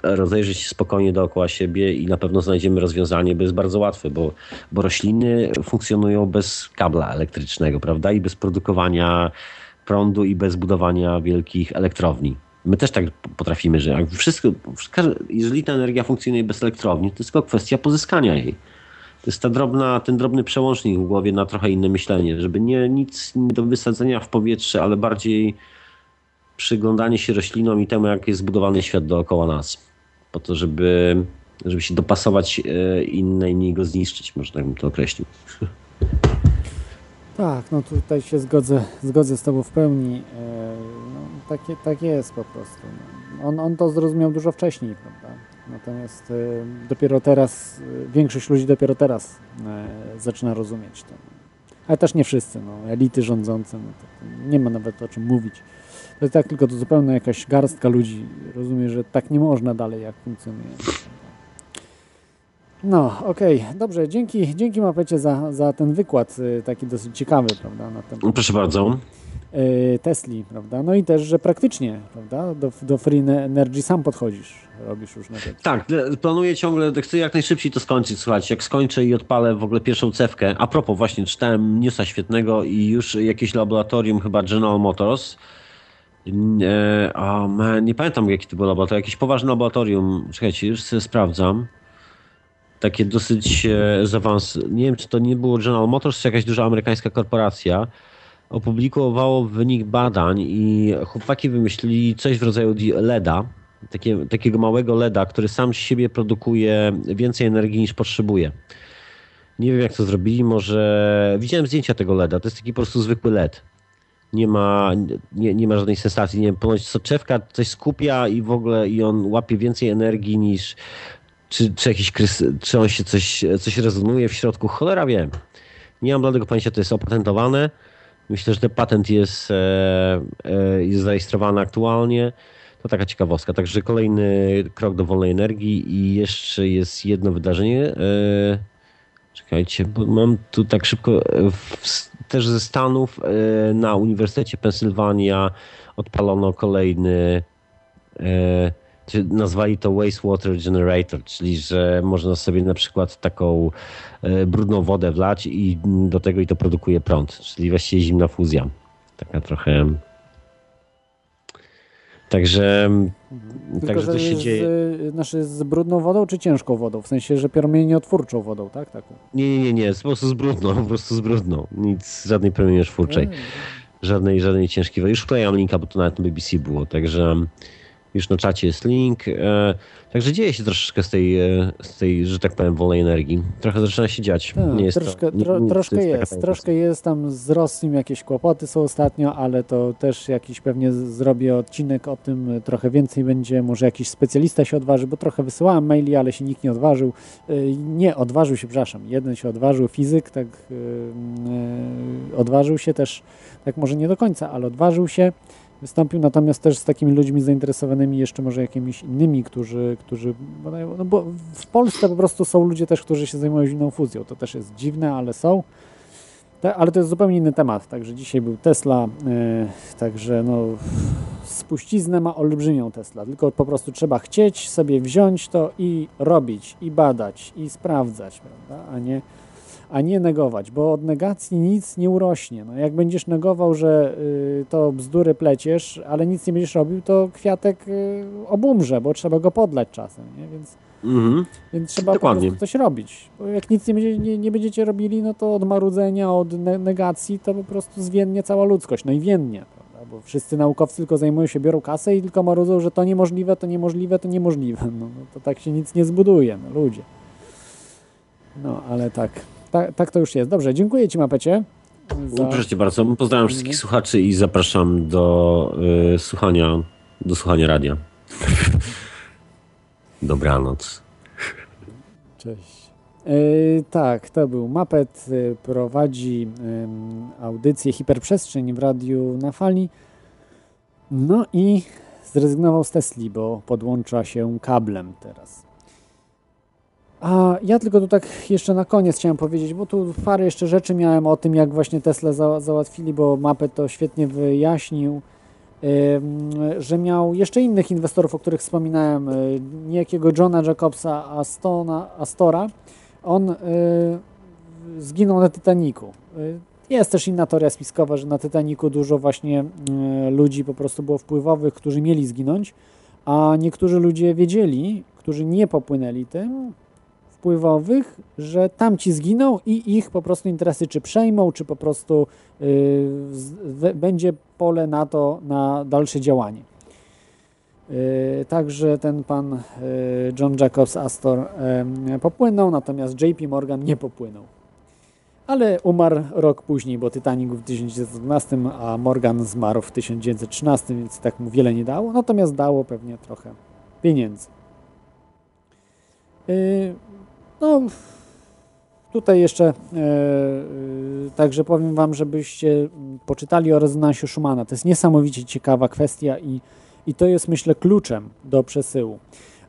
rozejrzeć się spokojnie dookoła siebie i na pewno znajdziemy rozwiązanie, bo jest bardzo łatwe, bo, bo rośliny funkcjonują bez kabla elektrycznego, prawda? I bez produkowania prądu i bez budowania wielkich elektrowni. My też tak potrafimy, że jak wszystko, jeżeli ta energia funkcjonuje bez elektrowni, to jest tylko kwestia pozyskania jej. To jest ta drobna, ten drobny przełącznik w głowie na trochę inne myślenie, żeby nie nic do wysadzenia w powietrze, ale bardziej przyglądanie się roślinom i temu, jak jest zbudowany świat dookoła nas. Po to, żeby, żeby się dopasować e, innej, nie go zniszczyć, można tak bym to określił. <laughs> Tak, no tutaj się zgodzę, zgodzę z Tobą w pełni. E, no, takie, tak jest po prostu. No. On, on to zrozumiał dużo wcześniej, prawda? Natomiast e, dopiero teraz, większość ludzi dopiero teraz zaczyna rozumieć to. Ale też nie wszyscy, no, elity rządzące, no, nie ma nawet o czym mówić. To jest tak tylko to zupełnie jakaś garstka ludzi rozumie, że tak nie można dalej jak funkcjonuje. No, okej, okay. dobrze, dzięki, dzięki Mapecie za, za ten wykład y, taki dosyć ciekawy, prawda? Na temat, Proszę bardzo. Y, Tesli, prawda? No i też, że praktycznie, prawda? Do, do Free Energy sam podchodzisz, robisz różne rzeczy. Tak, planuję ciągle, chcę jak najszybciej to skończyć, słuchajcie, jak skończę i odpalę w ogóle pierwszą cewkę. A propos, właśnie czytałem newsa świetnego i już jakieś laboratorium, chyba General Motors, nie, oh man, nie pamiętam jaki to był laboratorium. Jakieś poważne laboratorium. Czekajcie, już sobie sprawdzam. Takie dosyć e, zaawansowane. Nie wiem, czy to nie było General Motors, czy jakaś duża amerykańska korporacja. Opublikowało wynik badań i chłopaki wymyślili coś w rodzaju LEDa. Takie, takiego małego LEDa, który sam z siebie produkuje więcej energii niż potrzebuje. Nie wiem jak to zrobili, może widziałem zdjęcia tego LEDa. To jest taki po prostu zwykły LED nie ma, nie, nie ma żadnej sensacji. Nie wiem, ponoć soczewka coś skupia i w ogóle i on łapie więcej energii niż czy, czy jakiś czy on się coś, coś rezonuje w środku. Cholera wiem. Nie mam bladego pojęcia, to jest opatentowane. Myślę, że ten patent jest, e, e, jest zarejestrowany aktualnie. To taka ciekawostka. Także kolejny krok do wolnej energii i jeszcze jest jedno wydarzenie. E, czekajcie, bo mam tu tak szybko w, też ze Stanów e, na Uniwersytecie Pensylwania odpalono kolejny e, nazwali to wastewater generator, czyli że można sobie na przykład taką e, brudną wodę wlać i do tego i to produkuje prąd, czyli właściwie zimna fuzja. Taka trochę Także, Tylko, także to się dzieje. Z, znaczy z brudną wodą czy ciężką wodą? W sensie, że promieniotwórczą wodą, tak? Taką. Nie, nie, nie, nie, po prostu z brudną, po prostu z brudną. Nic, żadnej promieniotwórczej. Żadnej, żadnej ciężkiej wody. Już wklejam linka, bo to nawet na BBC było, także już na czacie jest link. E, także dzieje się troszeczkę z tej, e, z tej, że tak powiem, wolnej energii. Trochę zaczyna się dziać. Tak, nie jest troszkę, to, nie, nie, troszkę jest, jest troszkę jest. Tam z Rosją jakieś kłopoty są ostatnio, ale to też jakiś pewnie zrobię odcinek o tym, trochę więcej będzie, może jakiś specjalista się odważy, bo trochę wysyłałem maili, ale się nikt nie odważył. E, nie, odważył się, przepraszam, jeden się odważył, fizyk, tak odważył się też, tak może nie do końca, ale odważył się Wystąpił natomiast też z takimi ludźmi zainteresowanymi jeszcze może jakimiś innymi, którzy, którzy no bo w Polsce po prostu są ludzie też, którzy się zajmują zimną fuzją. To też jest dziwne, ale są. ale to jest zupełnie inny temat. Także dzisiaj był Tesla, yy, także no spuściznę ma olbrzymią Tesla, tylko po prostu trzeba chcieć sobie wziąć to i robić, i badać, i sprawdzać, prawda? A nie, a nie negować, bo od negacji nic nie urośnie. No, jak będziesz negował, że y, to bzdury pleciesz, ale nic nie będziesz robił, to kwiatek y, obumrze, bo trzeba go podlać czasem, nie? Więc, mhm. więc trzeba Dokładnie. po coś robić. Bo jak nic nie, będzie, nie, nie, będziecie robili, no to od marudzenia, od ne negacji, to po prostu zwiennie cała ludzkość, no i wiennie bo wszyscy naukowcy tylko zajmują się, biorą kasę i tylko marudzą, że to niemożliwe, to niemożliwe, to niemożliwe. No, no to tak się nic nie zbuduje, no ludzie. No, ale tak, tak, tak to już jest. Dobrze, dziękuję Ci, Mapecie. Za... Proszę Cię bardzo. Pozdrawiam wszystkich słuchaczy i zapraszam do y, słuchania, do słuchania radia. <laughs> Dobranoc. Cześć. Yy, tak, to był Mapet, yy, prowadzi yy, audycję Hiperprzestrzeń w radiu na fali. No i zrezygnował z Tesli, bo podłącza się kablem teraz. A ja tylko tu tak jeszcze na koniec chciałem powiedzieć, bo tu parę jeszcze rzeczy miałem o tym, jak właśnie Tesla za, załatwili, bo Mapet to świetnie wyjaśnił, że miał jeszcze innych inwestorów, o których wspominałem, niejakiego Johna Jacobsa Astona, Astora, on y, zginął na Titaniku. Y, jest też inna teoria spiskowa, że na Titaniku dużo właśnie ludzi po prostu było wpływowych, którzy mieli zginąć, a niektórzy ludzie wiedzieli, którzy nie popłynęli tym, wpływowych, że tamci zginą i ich po prostu interesy czy przejmą, czy po prostu y, z, będzie pole na to, na dalsze działanie. Y, także ten pan y, John Jacobs Astor popłynął, natomiast JP Morgan nie popłynął. Ale umarł rok później, bo Titanic w 1912, a Morgan zmarł w 1913, więc tak mu wiele nie dało, natomiast dało pewnie trochę pieniędzy. Y, no, tutaj jeszcze także powiem Wam, żebyście poczytali o rezonansie Schumana. To jest niesamowicie ciekawa kwestia i i to jest, myślę, kluczem do przesyłu.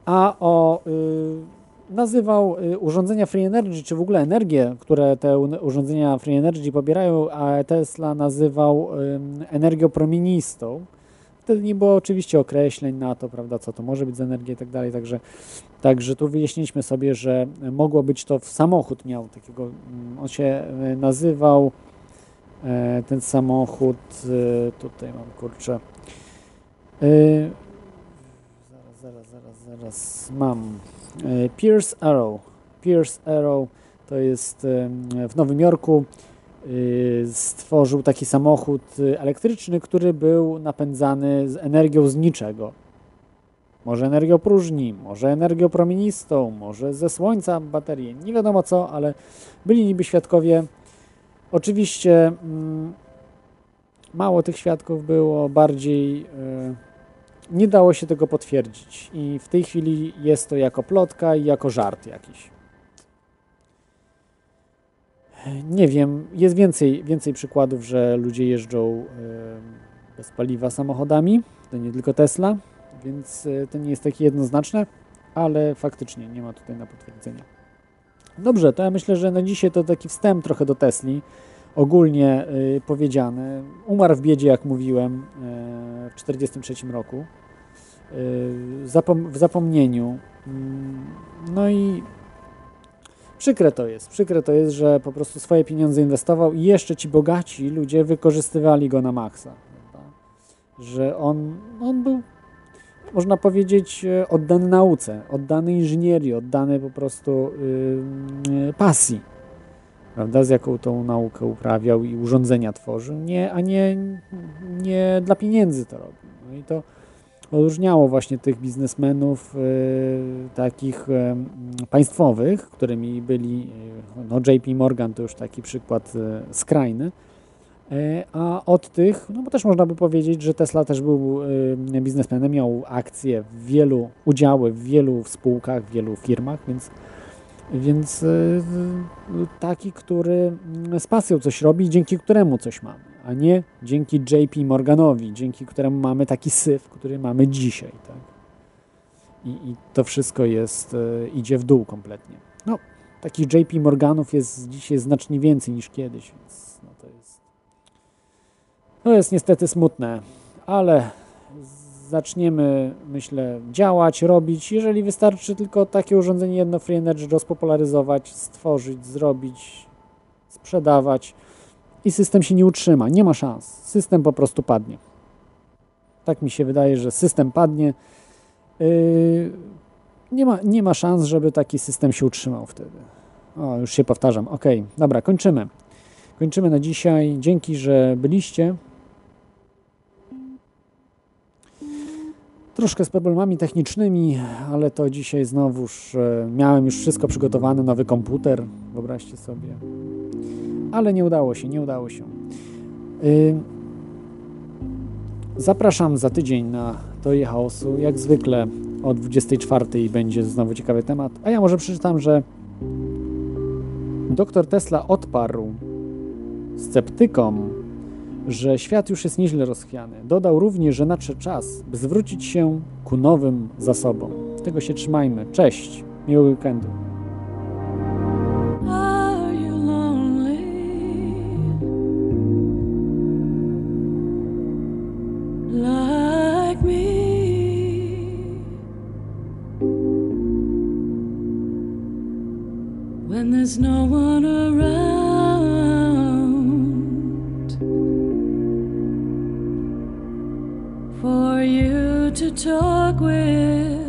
A o y, nazywał y, urządzenia Free Energy, czy w ogóle energię, które te urządzenia Free Energy pobierają, a Tesla nazywał energią promienistą. Wtedy nie było oczywiście określeń na to, prawda, co to może być za energia i tak dalej, także, także tu wyjaśniliśmy sobie, że mogło być to w samochód miał takiego, mm, on się y, nazywał e, ten samochód, y, tutaj mam kurczę, zaraz, zaraz, zaraz, zaraz mam. Pierce Arrow. Pierce Arrow to jest w Nowym Jorku. Stworzył taki samochód elektryczny, który był napędzany z energią z niczego. Może energią próżni, może energią promienistą, może ze słońca baterie. Nie wiadomo co, ale byli niby świadkowie. Oczywiście mm, mało tych świadków było, bardziej nie dało się tego potwierdzić i w tej chwili jest to jako plotka i jako żart jakiś. Nie wiem, jest więcej, więcej przykładów, że ludzie jeżdżą bez paliwa samochodami, to nie tylko Tesla, więc e, to nie jest takie jednoznaczne, ale faktycznie nie ma tutaj na potwierdzenia. Dobrze, to ja myślę, że na dzisiaj to taki wstęp trochę do Tesli, ogólnie y, powiedziane. Umarł w biedzie, jak mówiłem, w 1943 roku, w zapomnieniu. Mm, no i przykre to jest. Przykre to jest, że po prostu swoje pieniądze inwestował i jeszcze ci bogaci ludzie wykorzystywali go na maksa. Że on, on był, można powiedzieć, oddany nauce, oddany inżynierii, oddany po prostu yy, pasji prawda, z jaką tą naukę uprawiał i urządzenia tworzył, nie, a nie, nie dla pieniędzy to robił. No i to odróżniało właśnie tych biznesmenów y, takich y, państwowych, którymi byli, y, no JP Morgan to już taki przykład skrajny, a od tych, no bo też można by powiedzieć, że Tesla też był biznesmenem, miał akcje w wielu, udziały w wielu spółkach, w wielu firmach, więc więc e, taki, który z pasją coś robi, dzięki któremu coś mamy, a nie dzięki JP Morganowi, dzięki któremu mamy taki syf, który mamy dzisiaj. Tak? I, I, to wszystko jest, e, idzie w dół kompletnie. No, takich JP Morganów jest dzisiaj znacznie więcej niż kiedyś, więc no to jest to jest niestety smutne, ale zaczniemy, myślę, działać, robić, jeżeli wystarczy tylko takie urządzenie jedno Free Energy rozpopularyzować, stworzyć, zrobić, sprzedawać i system się nie utrzyma, nie ma szans. System po prostu padnie. Tak mi się wydaje, że system padnie. Yy, nie, ma, nie ma szans, żeby taki system się utrzymał wtedy. O, już się powtarzam. Ok, dobra, kończymy. Kończymy na dzisiaj. Dzięki, że byliście. Troszkę z problemami technicznymi, ale to dzisiaj znowuż e, miałem już wszystko przygotowane, nowy komputer, wyobraźcie sobie. Ale nie udało się, nie udało się. Zapraszam za tydzień na Toje Chaosu. Jak zwykle o 24 będzie znowu ciekawy temat. A ja może przeczytam, że dr Tesla odparł sceptykom, że świat już jest nieźle rozchwiany. Dodał również, że nadszedł czas, by zwrócić się ku nowym zasobom. Tego się trzymajmy. Cześć. Miłego weekendu. To talk with.